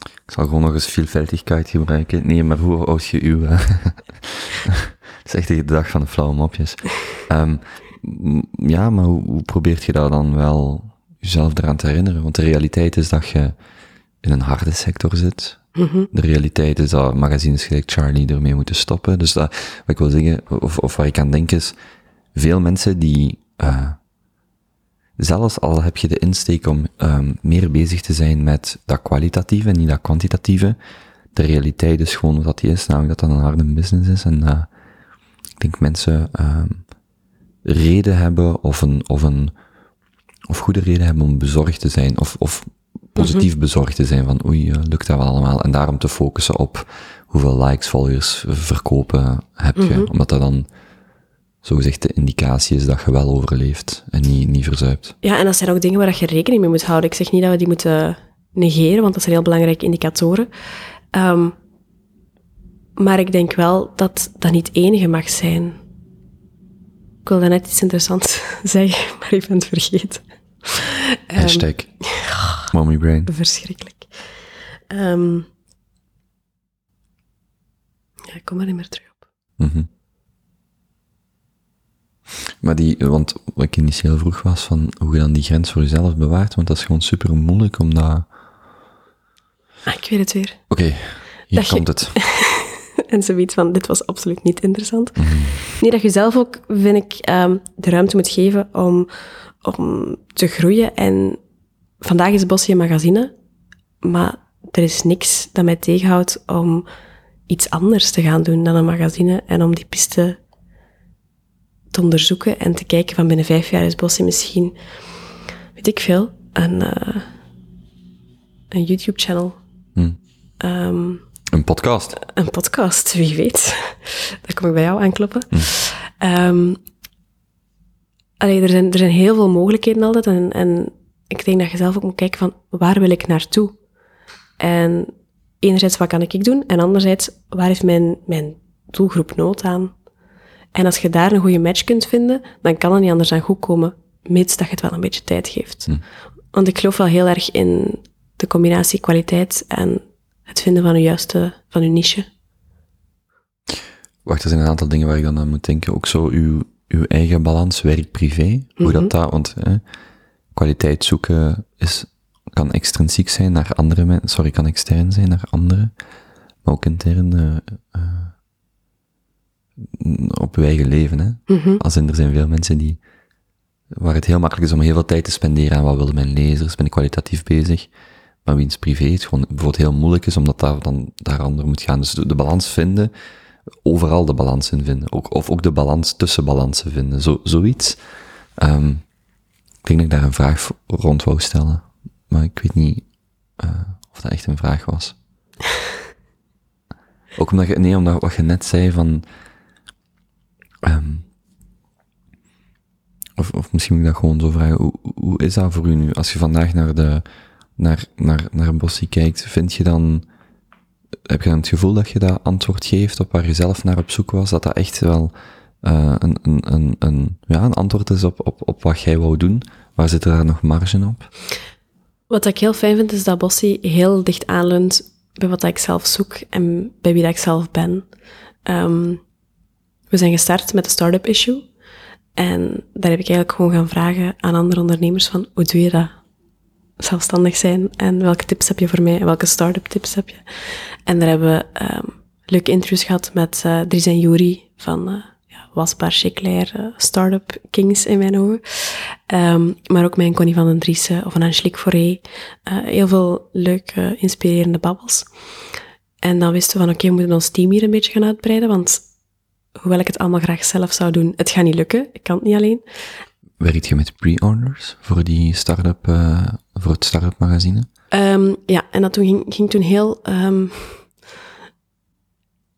Ik zal gewoon nog eens veelvuldigheid gebruiken. Nee, maar hoe houd je uw... eh, [LAUGHS] Het is echt de dag van de flauwe mopjes. Ehm, ja, maar hoe, hoe probeert je daar dan wel jezelf eraan te herinneren? Want de realiteit is dat je in een harde sector zit. De realiteit is dat magazines gelijk Charlie ermee moeten stoppen. Dus dat, wat ik wil zeggen, of, of waar ik aan denk is, veel mensen die, eh zelfs al heb je de insteek om um, meer bezig te zijn met dat kwalitatieve en niet dat kwantitatieve, de realiteit is gewoon wat die is, namelijk dat dat een harde business is en uh, ik denk mensen um, reden hebben of een, of een, of goede reden hebben om bezorgd te zijn of, of positief mm -hmm. bezorgd te zijn van oei, uh, lukt dat wel allemaal en daarom te focussen op hoeveel likes, followers, verkopen heb je, mm -hmm. omdat dat dan zogezegd de indicatie is dat je wel overleeft en niet, niet verzuipt. Ja, en dat zijn ook dingen waar je rekening mee moet houden. Ik zeg niet dat we die moeten negeren, want dat zijn heel belangrijke indicatoren. Um, maar ik denk wel dat dat niet het enige mag zijn. Ik wilde net iets interessants [LAUGHS] zeggen, maar ik ben het vergeten. Hashtag um, mommy brain. Verschrikkelijk. Um, ja, ik kom er niet meer terug op. Mm -hmm. Maar die, want wat ik initieel vroeg was van hoe je dan die grens voor jezelf bewaart, want dat is gewoon super moeilijk om dat... Ah, ik weet het weer. Oké, okay, hier dat komt je... het. [LAUGHS] en zoiets van, dit was absoluut niet interessant. Mm -hmm. Nee, dat je zelf ook, vind ik, um, de ruimte moet geven om, om te groeien. En vandaag is Bossie een magazine, maar er is niks dat mij tegenhoudt om iets anders te gaan doen dan een magazine en om die piste te onderzoeken en te kijken van binnen vijf jaar is Bossie misschien, weet ik veel, een, uh, een YouTube-channel. Hmm. Um, een podcast? Een podcast, wie weet. [LAUGHS] Daar kom ik bij jou aankloppen. Hmm. Um, allee, er, zijn, er zijn heel veel mogelijkheden altijd en, en ik denk dat je zelf ook moet kijken van waar wil ik naartoe? En enerzijds, wat kan ik doen? En anderzijds, waar heeft mijn, mijn doelgroep nood aan? En als je daar een goede match kunt vinden, dan kan het niet anders dan goed komen, mits dat je het wel een beetje tijd geeft. Hm. Want ik geloof wel heel erg in de combinatie kwaliteit en het vinden van je juiste, van je niche. Wacht, er zijn een aantal dingen waar ik dan aan moet denken. Ook zo uw, uw eigen balans, werk-privé. Hoe mm -hmm. dat dat, want hè, kwaliteit zoeken is, kan extrinsiek zijn naar andere mensen, sorry, kan extern zijn naar anderen, maar ook intern uh, uh, op uw eigen leven. Hè? Mm -hmm. Als in, er zijn veel mensen die, waar het heel makkelijk is om heel veel tijd te spenderen aan wat willen mijn lezers, ben ik kwalitatief bezig, maar wiens privé het gewoon bijvoorbeeld heel moeilijk is, omdat daar dan daar ander moet gaan. Dus de, de, balans vinden, overal de balans in vinden, ook, of ook de balans tussen balansen vinden, zo, zoiets. Um, ik denk dat ik daar een vraag rond wou stellen, maar ik weet niet uh, of dat echt een vraag was. [LAUGHS] ook omdat je, nee, omdat wat je net zei van, Um, of, misschien moet ik dat gewoon zo vragen. Hoe, hoe is dat voor u nu? Als je vandaag naar de, naar, naar, naar Bossie kijkt, vind je dan, heb je dan het gevoel dat je dat antwoord geeft op waar je zelf naar op zoek was? Dat dat echt wel eh, een, een, een, een, ja, een antwoord is op, op, op wat jij wou doen? Waar zit er daar nog marge op? Wat ik heel fijn vind, is dat Bossie heel dicht aanleunt bij wat ik zelf zoek en bij wie dat ik zelf ben. Ehm, we zijn gestart met de startup issue. En daar heb ik eigenlijk gewoon gaan vragen aan andere ondernemers van, hoe doe je dat? Zelfstandig zijn. En welke tips heb je voor mij? En welke start-up tips heb je? En daar hebben we um, leuke interviews gehad met uh, Dries en Juri van uh, ja, Wasbaar Chiclair, uh, Startup Kings in mijn ogen. Um, maar ook mijn Connie van den Driessen of een Angelique Fauré. heel veel leuke, inspirerende babbels. En dan wisten we van, oké, okay, we moeten ons team hier een beetje gaan uitbreiden, want hoewel ik het allemaal graag zelf zou doen, het gaat niet lukken. Ik kan het niet alleen. Werkt je met pre-orders voor die start-up, uh, voor het start-up magazine? Um, ja, en dat toen ging, ging toen heel, um,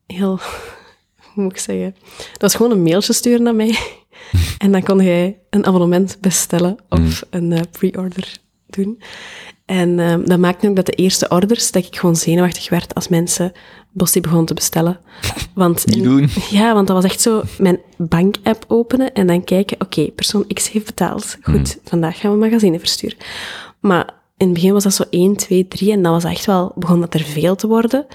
heel, [LAUGHS] hoe moet ik zeggen? Dat was gewoon een mailtje sturen naar mij. [LAUGHS] en dan kon jij een abonnement bestellen of mm. een uh, pre-order doen. En um, dat maakte ook dat de eerste orders, dat ik gewoon zenuwachtig werd als mensen Bossie begonnen te bestellen. Want Niet doen. Ja, want dat was echt zo mijn bank-app openen en dan kijken, oké, persoon X heeft betaald. Goed, mm. vandaag gaan we magazine versturen. Maar in het begin was dat zo 1, 2, 3 en dan was echt wel, begon dat er veel te worden.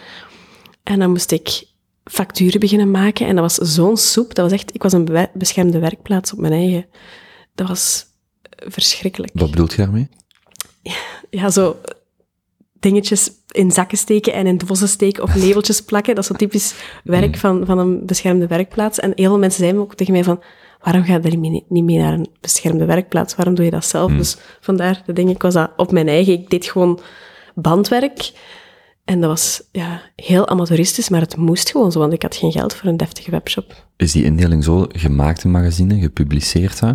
En dan moest ik facturen beginnen maken en dat was zo'n soep. Dat was echt, ik was een beschermde werkplaats op mijn eigen. Dat was verschrikkelijk. Wat bedoelt je daarmee? ja, zo dingetjes in zakken steken en in dozen steken of labeltjes plakken. Dat is zo typisch werk mm. van, van een beschermde werkplaats. En heel veel mensen zeiden ook tegen mij van, waarom ga je er niet mee naar een beschermde werkplaats? Waarom doe je dat zelf? Mm. Dus vandaar, de denk ik, was dat op mijn eigen. Ik deed gewoon bandwerk. En dat was ja, heel amateuristisch, maar het moest gewoon zo, want ik had geen geld voor een deftige webshop. Is die indeling zo gemaakt in magazine, gepubliceerd? Hè?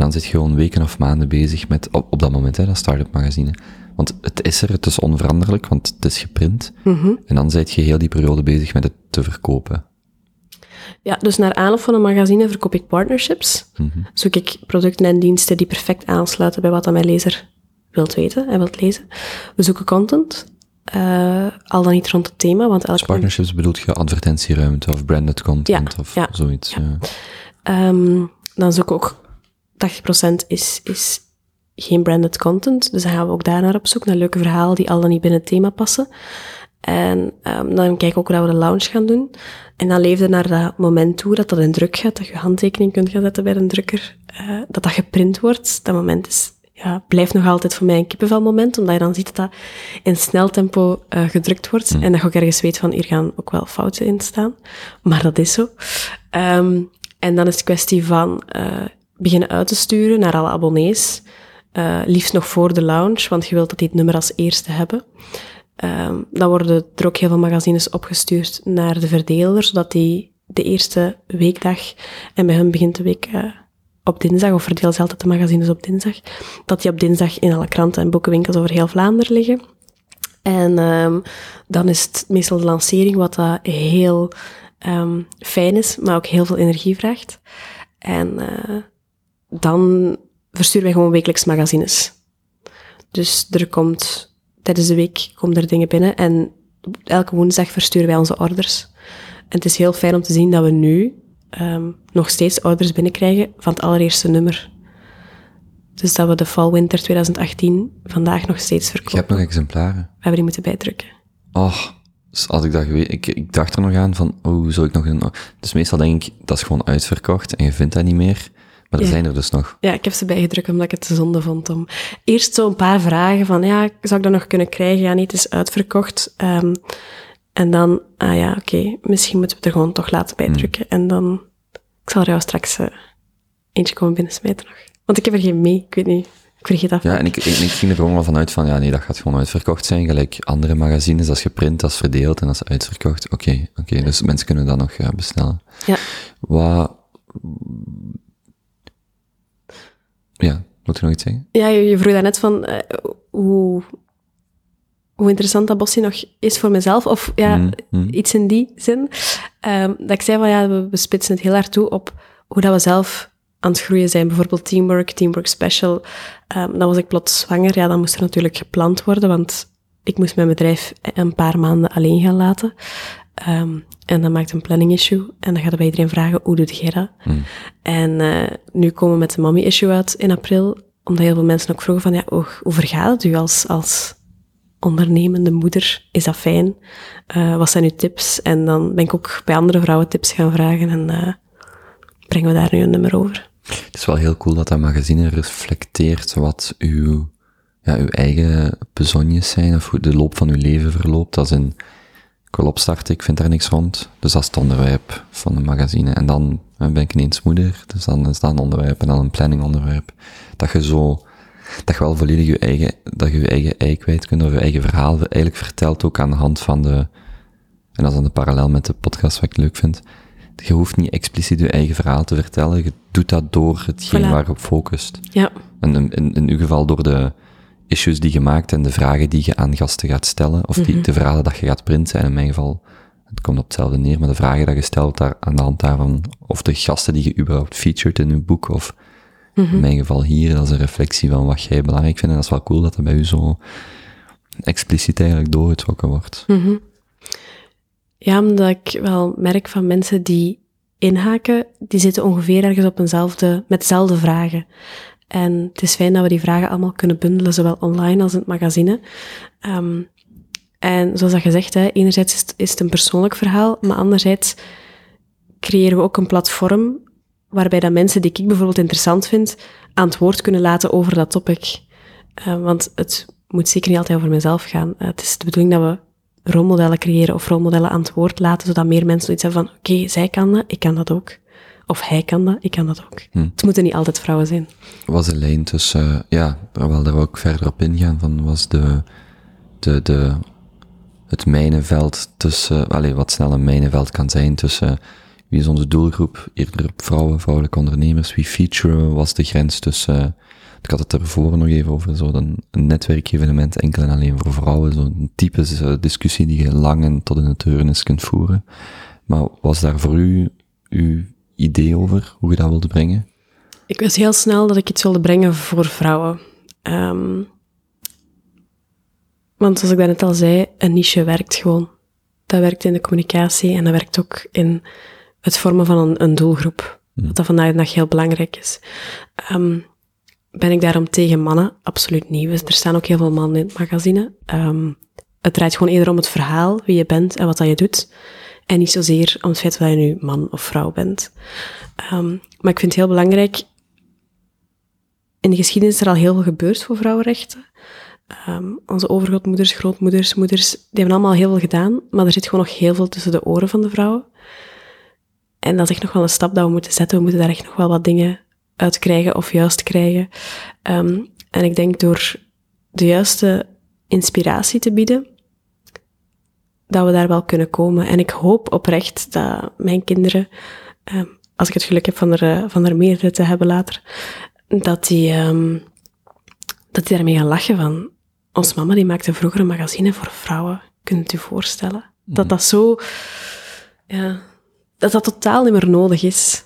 dan zit je gewoon weken of maanden bezig met, op, op dat moment, hè, dat start-up magazine. Want het is er, het is onveranderlijk, want het is geprint. Mhm. En dan zit je heel die periode bezig met het te verkopen. Ja, dus naar aanloop van een magazine verkoop ik partnerships. Mhm. Zoek ik producten en diensten die perfect aansluiten bij wat mijn lezer wilt weten en wilt lezen. We zoeken content, uh, al dan niet rond het thema. Want elk dus partnerships bedoelt je advertentieruimte of branded content of ja, zoiets? Ja. Um, dan zoek ik ook 80% is, is geen branded content. Dus dan gaan we ook daar naar op zoek, naar leuke verhalen die al dan niet binnen het thema passen. En um, dan kijken we ook hoe we de launch gaan doen. En dan leefde naar dat moment toe dat dat in druk gaat, dat je handtekening kunt gaan zetten bij een drukker, uh, dat dat geprint wordt. Dat moment is, ja, blijft nog altijd voor mij een kippenvelmoment, omdat je dan ziet dat dat in snel tempo uh, gedrukt wordt. Mm. En dat je ook ergens weet van, hier gaan ook wel fouten in staan. Maar dat is zo. Um, en dan is het kwestie van uh, beginnen uit te sturen naar alle abonnees. Uh, liefst nog voor de launch, want je wilt dat die het nummer als eerste hebben. Um, dan worden er ook heel veel magazines opgestuurd naar de verdeler, zodat die de eerste weekdag, en bij hun begint de week uh, op dinsdag, of verdeel ze de magazines op dinsdag, dat die op dinsdag in alle kranten en boekenwinkels over heel Vlaanderen liggen. En um, dan is het meestal de lancering, wat dat heel um, fijn is, maar ook heel veel energie vraagt. En uh, dan versturen wij gewoon wekelijks magazines. Dus er komt, tijdens de week komen er dingen binnen en elke woensdag versturen wij onze orders. En het is heel fijn om te zien dat we nu um, nog steeds orders binnenkrijgen van het allereerste nummer. Dus dat we de Fall-Winter 2018 vandaag nog steeds verkopen. Je hebt nog exemplaren? We hebben die moeten bijdrukken. Oh, dus als ik dat geweten, ik, ik dacht er nog aan van, oh, zou ik nog een... Dus meestal denk ik, dat is gewoon uitverkocht en je vindt dat niet meer. Maar er zijn er dus nog. Ja, ik heb ze bijgedrukt omdat ik het zonde vond om... Eerst zo een paar vragen van, ja, zou ik dat nog kunnen krijgen? Ja, niet, het is uitverkocht. Um, en dan, ah ja, oké, okay, misschien moeten we het er gewoon toch laten bijdrukken. Hmm. En dan, ik zal er jou straks uh, eentje komen binnensmijten nog. Want ik heb er geen mee, ik weet niet. Ik vergeet dat. Ja, en ik, ik, ik, ging er gewoon wel vanuit van, ja, nee, dat gaat gewoon uitverkocht zijn. Gelijk andere magazines, dat is geprint, dat is verdeeld en dat is uitverkocht. Oké, okay, oké, okay, dus mensen kunnen dat nog uh, bestellen. Ja. Wat ja, moet je nog iets zeggen? Ja, je, je vroeg daarnet van uh, hoe, hoe interessant dat bosje nog is voor mezelf. Of ja, mm, mm. iets in die zin. Um, dat ik zei van ja, we, we spitsen het heel hard toe op hoe dat we zelf aan het groeien zijn. Bijvoorbeeld Teamwork, Teamwork Special. Um, dan was ik plots zwanger. Ja, dan moest er natuurlijk gepland worden, want ik moest mijn bedrijf een paar maanden alleen gaan laten. Ehm, en dan maakt een planning issue. En dan gaat er bij iedereen vragen, hoe doet jij dat? En eh, nu komen we met de mommy issue uit in april. Omdat heel veel mensen ook vroegen van, ja, hoe, hoe vergaat het u als, als ondernemende moeder? Is dat fijn? Eh, wat zijn uw tips? En dan ben ik ook bij andere vrouwen tips gaan vragen. En uh, brengen we daar nu een nummer over. Het is wel heel cool dat dat magazine reflecteert wat uw, ja, uw eigen bezonjes zijn, of hoe de loop van uw leven verloopt. Als in, ik wil opstarten, ik vind daar niks rond. Dus dat is het onderwerp van de magazine. En dan ben ik ineens moeder, dus dan is dat een onderwerp en dan een planningonderwerp. Dat je zo, dat je wel volledig je eigen, dat je je eigen ei kwijt kunt, of je eigen verhaal eigenlijk vertelt ook aan de hand van de, en dat is dan de parallel met de podcast wat ik leuk vind. Je hoeft niet expliciet je eigen verhaal te vertellen, je doet dat door hetgeen Voilà. je op focust. Ja, En in, in, in uw geval door de issues die je maakt en de vragen die je aan gasten gaat stellen, of die, de verhalen dat je gaat printen, en in mijn geval, het komt op hetzelfde neer, maar de vragen dat je stelt daar, aan de hand daarvan, of de gasten die je überhaupt featured in uw boek, of in mijn geval hier, dat is een reflectie van wat jij belangrijk vindt, en dat is wel cool dat dat bij u zo expliciet eigenlijk doorgetrokken wordt. Ja, omdat ik wel merk van mensen die inhaken, die zitten ongeveer ergens op eenzelfde, met dezelfde vragen. En het is fijn dat we die vragen allemaal kunnen bundelen, zowel online als in het magazine. Ehm, en zoals dat gezegd, hè, enerzijds is het, een persoonlijk verhaal, maar anderzijds creëren we ook een platform waarbij dat mensen die ik bijvoorbeeld interessant vind, aan het woord kunnen laten over dat topic. Eh, want het moet zeker niet altijd over mezelf gaan. Eh, het is de bedoeling dat we rolmodellen creëren of rolmodellen aan het woord laten, zodat meer mensen zoiets hebben van, oké, zij kan dat, ik kan dat ook. Of hij kan dat, ik kan dat ook. Het moeten niet altijd vrouwen zijn. was de lijn tussen, eh, ja, wel daar ook verder op ingaan, van was de, de, de, het mijnenveld tussen, allee, wat snel een mijnenveld kan zijn tussen wie is onze doelgroep, eerder vrouwen, vrouwelijke ondernemers, wie featuren, was de grens tussen, ik had het ervoor nog even over zo een, een netwerkevenement enkel en alleen voor vrouwen, zo'n typische discussie die je lang en tot in het kunt voeren. Maar was daar voor u uw idee over, hoe je dat wilde brengen? Ik wist heel snel dat ik iets wilde brengen voor vrouwen. Ehm, want zoals ik daarnet al zei, een niche werkt gewoon. Dat werkt in de communicatie en dat werkt ook in het vormen van een, een doelgroep. Wat dat vandaag de dag heel belangrijk is. Ehm, ben ik daarom tegen mannen? Absoluut niet. Dus Er staan ook heel veel mannen in het magazine. Ehm, het draait gewoon eerder om het verhaal, wie je bent en wat dat je doet. En niet zozeer om het feit dat je nu man of vrouw bent. Ehm, maar ik vind het heel belangrijk. In de geschiedenis is er al heel veel gebeurd voor vrouwenrechten. Ehm, onze overgrootmoeders, grootmoeders, moeders, die hebben allemaal heel veel gedaan. Maar er zit gewoon nog heel veel tussen de oren van de vrouwen. En dat is echt nog wel een stap dat we moeten zetten. We moeten daar echt nog wel wat dingen uit krijgen of juist krijgen. Ehm, en ik denk door de juiste inspiratie te bieden, dat we daar wel kunnen komen. En ik hoop oprecht dat mijn kinderen, ehm, als ik het geluk heb van er, eh, van er meerdere te hebben later, dat die, ehm, dat die daarmee gaan lachen van, ons mama die maakte vroeger een magazine voor vrouwen. Kunt u je voorstellen? Dat dat zo, ja, dat dat totaal niet meer nodig is.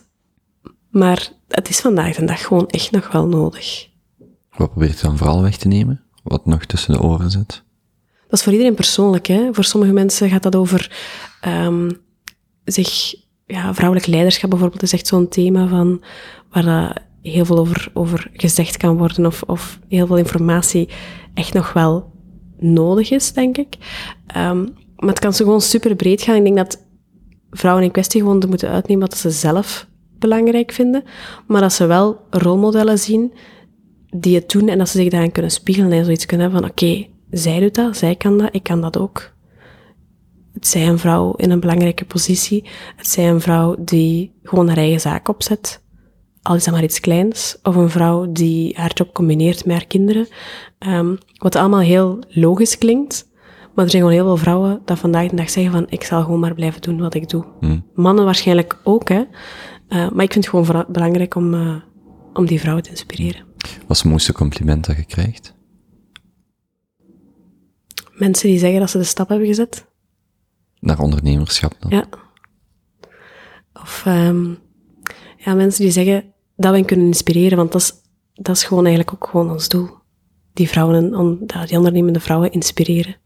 Maar het is vandaag de dag gewoon echt nog wel nodig. Wat probeert je dan vooral weg te nemen? Wat nog tussen de oren zit? Dat is voor iedereen persoonlijk. Hè? Voor sommige mensen gaat dat over ehm, zich, ja, vrouwelijk leiderschap bijvoorbeeld is echt zo'n thema van waar heel veel over, over gezegd kan worden of, of heel veel informatie echt nog wel nodig is, denk ik. Ehm, maar het kan zo gewoon super breed gaan. Ik denk dat vrouwen in kwestie gewoon moeten uitnemen wat ze zelf belangrijk vinden, maar dat ze wel rolmodellen zien die het doen en dat ze zich daarin kunnen spiegelen en zoiets kunnen hebben van oké, zij doet dat, zij kan dat, ik kan dat ook. Het zij een vrouw in een belangrijke positie, het zij een vrouw die gewoon haar eigen zaak opzet, al is dat maar iets kleins, of een vrouw die haar job combineert met haar kinderen, Ehm, wat allemaal heel logisch klinkt, maar er zijn gewoon heel veel vrouwen dat vandaag de dag zeggen van ik zal gewoon maar blijven doen wat ik doe. Mannen waarschijnlijk ook, hè. Eh, maar ik vind het gewoon belangrijk om, eh, om die vrouwen te inspireren. Wat is het mooiste compliment dat je krijgt? Mensen die zeggen dat ze de stap hebben gezet. Naar ondernemerschap dan? Ja. Of ehm, ja, mensen die zeggen dat we hen kunnen inspireren, want dat is, dat is gewoon eigenlijk ook gewoon ons doel. Die vrouwen, die ondernemende vrouwen inspireren.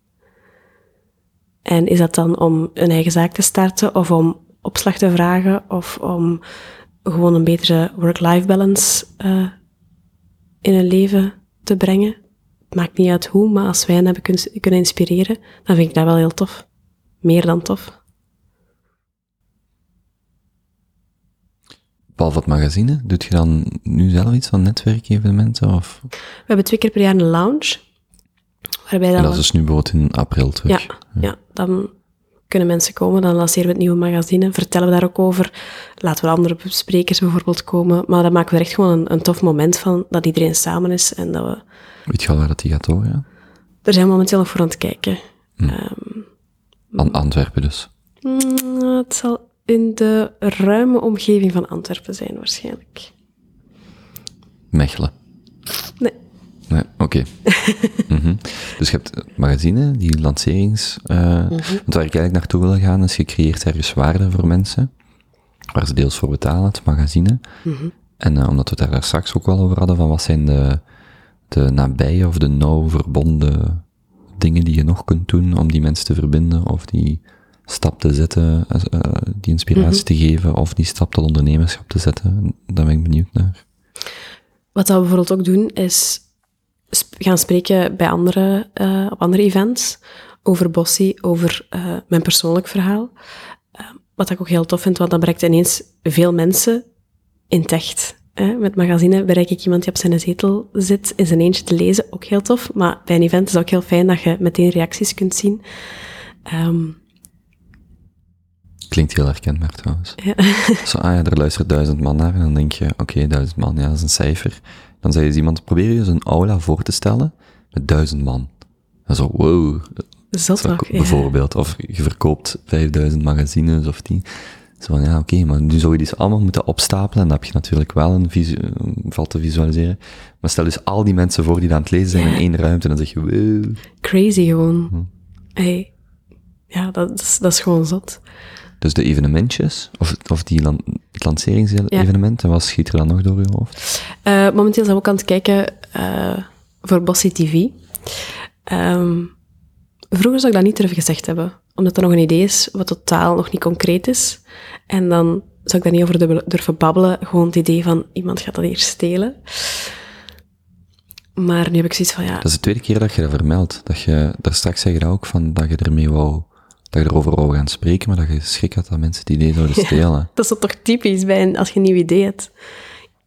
En is dat dan om een eigen zaak te starten of om opslag te vragen of om gewoon een betere work-life balance uh, in een leven te brengen? Maakt niet uit hoe, maar als wij hen hebben kunnen, kunnen inspireren, dan vind ik dat wel heel tof. Meer dan tof. Behalve het magazine, doet je dan nu zelf iets van netwerkevenementen? Of? We hebben twee keer per jaar een lounge. Waarbij dan en dat is dus nu bijvoorbeeld in april terug. Ja, ja. dan kunnen mensen komen, dan lanceren we het nieuwe magazine, vertellen we daar ook over, laten we andere sprekers bijvoorbeeld komen, maar dan maken we er echt gewoon een, een tof moment van, dat iedereen samen is en dat we... Weet je al waar dat die gaat door, ja? Daar zijn we momenteel nog voor aan het kijken. Hm. Um, Antwerpen dus? Mm, het zal in de ruime omgeving van Antwerpen zijn, waarschijnlijk. Mechelen? Nee. Oké. [LAUGHS] Mhm. Dus je hebt magazine, die lancerings... Uh, mm -hmm. Want waar ik eigenlijk naartoe wil gaan, is je creëert ergens waarde voor mensen, waar ze deels voor betalen, het magazine. Mhm. En uh, omdat we het daar straks ook wel over hadden, van wat zijn de, de nabije of de nauw verbonden dingen die je nog kunt doen om die mensen te verbinden, of die stap te zetten, uh, die inspiratie Mhm. te geven, of die stap tot ondernemerschap te zetten. Daar ben ik benieuwd naar. Wat we bijvoorbeeld ook doen, is sp gaan spreken bij andere, uh, op andere events over Bossie, over uh, mijn persoonlijk verhaal. Uh, wat ik ook heel tof vind, want dan bereikt ineens veel mensen in het echt. Hè? Met magazine bereik ik iemand die op zijn zetel zit, in zijn eentje te lezen, ook heel tof. Maar bij een event is het ook heel fijn dat je meteen reacties kunt zien. Um, Klinkt heel herkenbaar trouwens. Ja. [LAUGHS] Zo, ah ja, er luistert duizend man naar en dan denk je, oké, okay, duizend man, ja, dat is een cijfer. Dan zei je iemand, probeer je eens een aula voor te stellen met duizend man. En zo, wow. Zot zo, ook, Bijvoorbeeld, of je verkoopt vijfduizend magazines of tien. Zo van, ja, oké, okay, maar nu zou je die allemaal moeten opstapelen en dan heb je natuurlijk wel een valt te visualiseren. Maar stel dus al die mensen voor die aan het lezen zijn Ja. in één ruimte en dan zeg je, wow. Crazy gewoon. Hm. Hey. Ja, dat is, dat is gewoon zot. Dus de evenementjes, of, of die lan het lanceringsevenementen, wat schiet er dan nog door je hoofd? Uh, momenteel zijn we ook aan het kijken uh, voor Bossy TV. Um, vroeger zou ik dat niet durven gezegd hebben, omdat er nog een idee is wat totaal nog niet concreet is. En dan zou ik daar niet over durven babbelen, gewoon het idee van iemand gaat dat hier stelen. Maar nu heb ik zoiets van, ja... Dat is de tweede keer dat je dat vermeldt. Dat je, daar straks zeg je dat ook van, dat je ermee wou dat je erover wou gaan spreken, maar dat je schrik had dat mensen het idee zouden stelen. Ja, [LAUGHS] dat is toch typisch bij een, als je een nieuw idee hebt.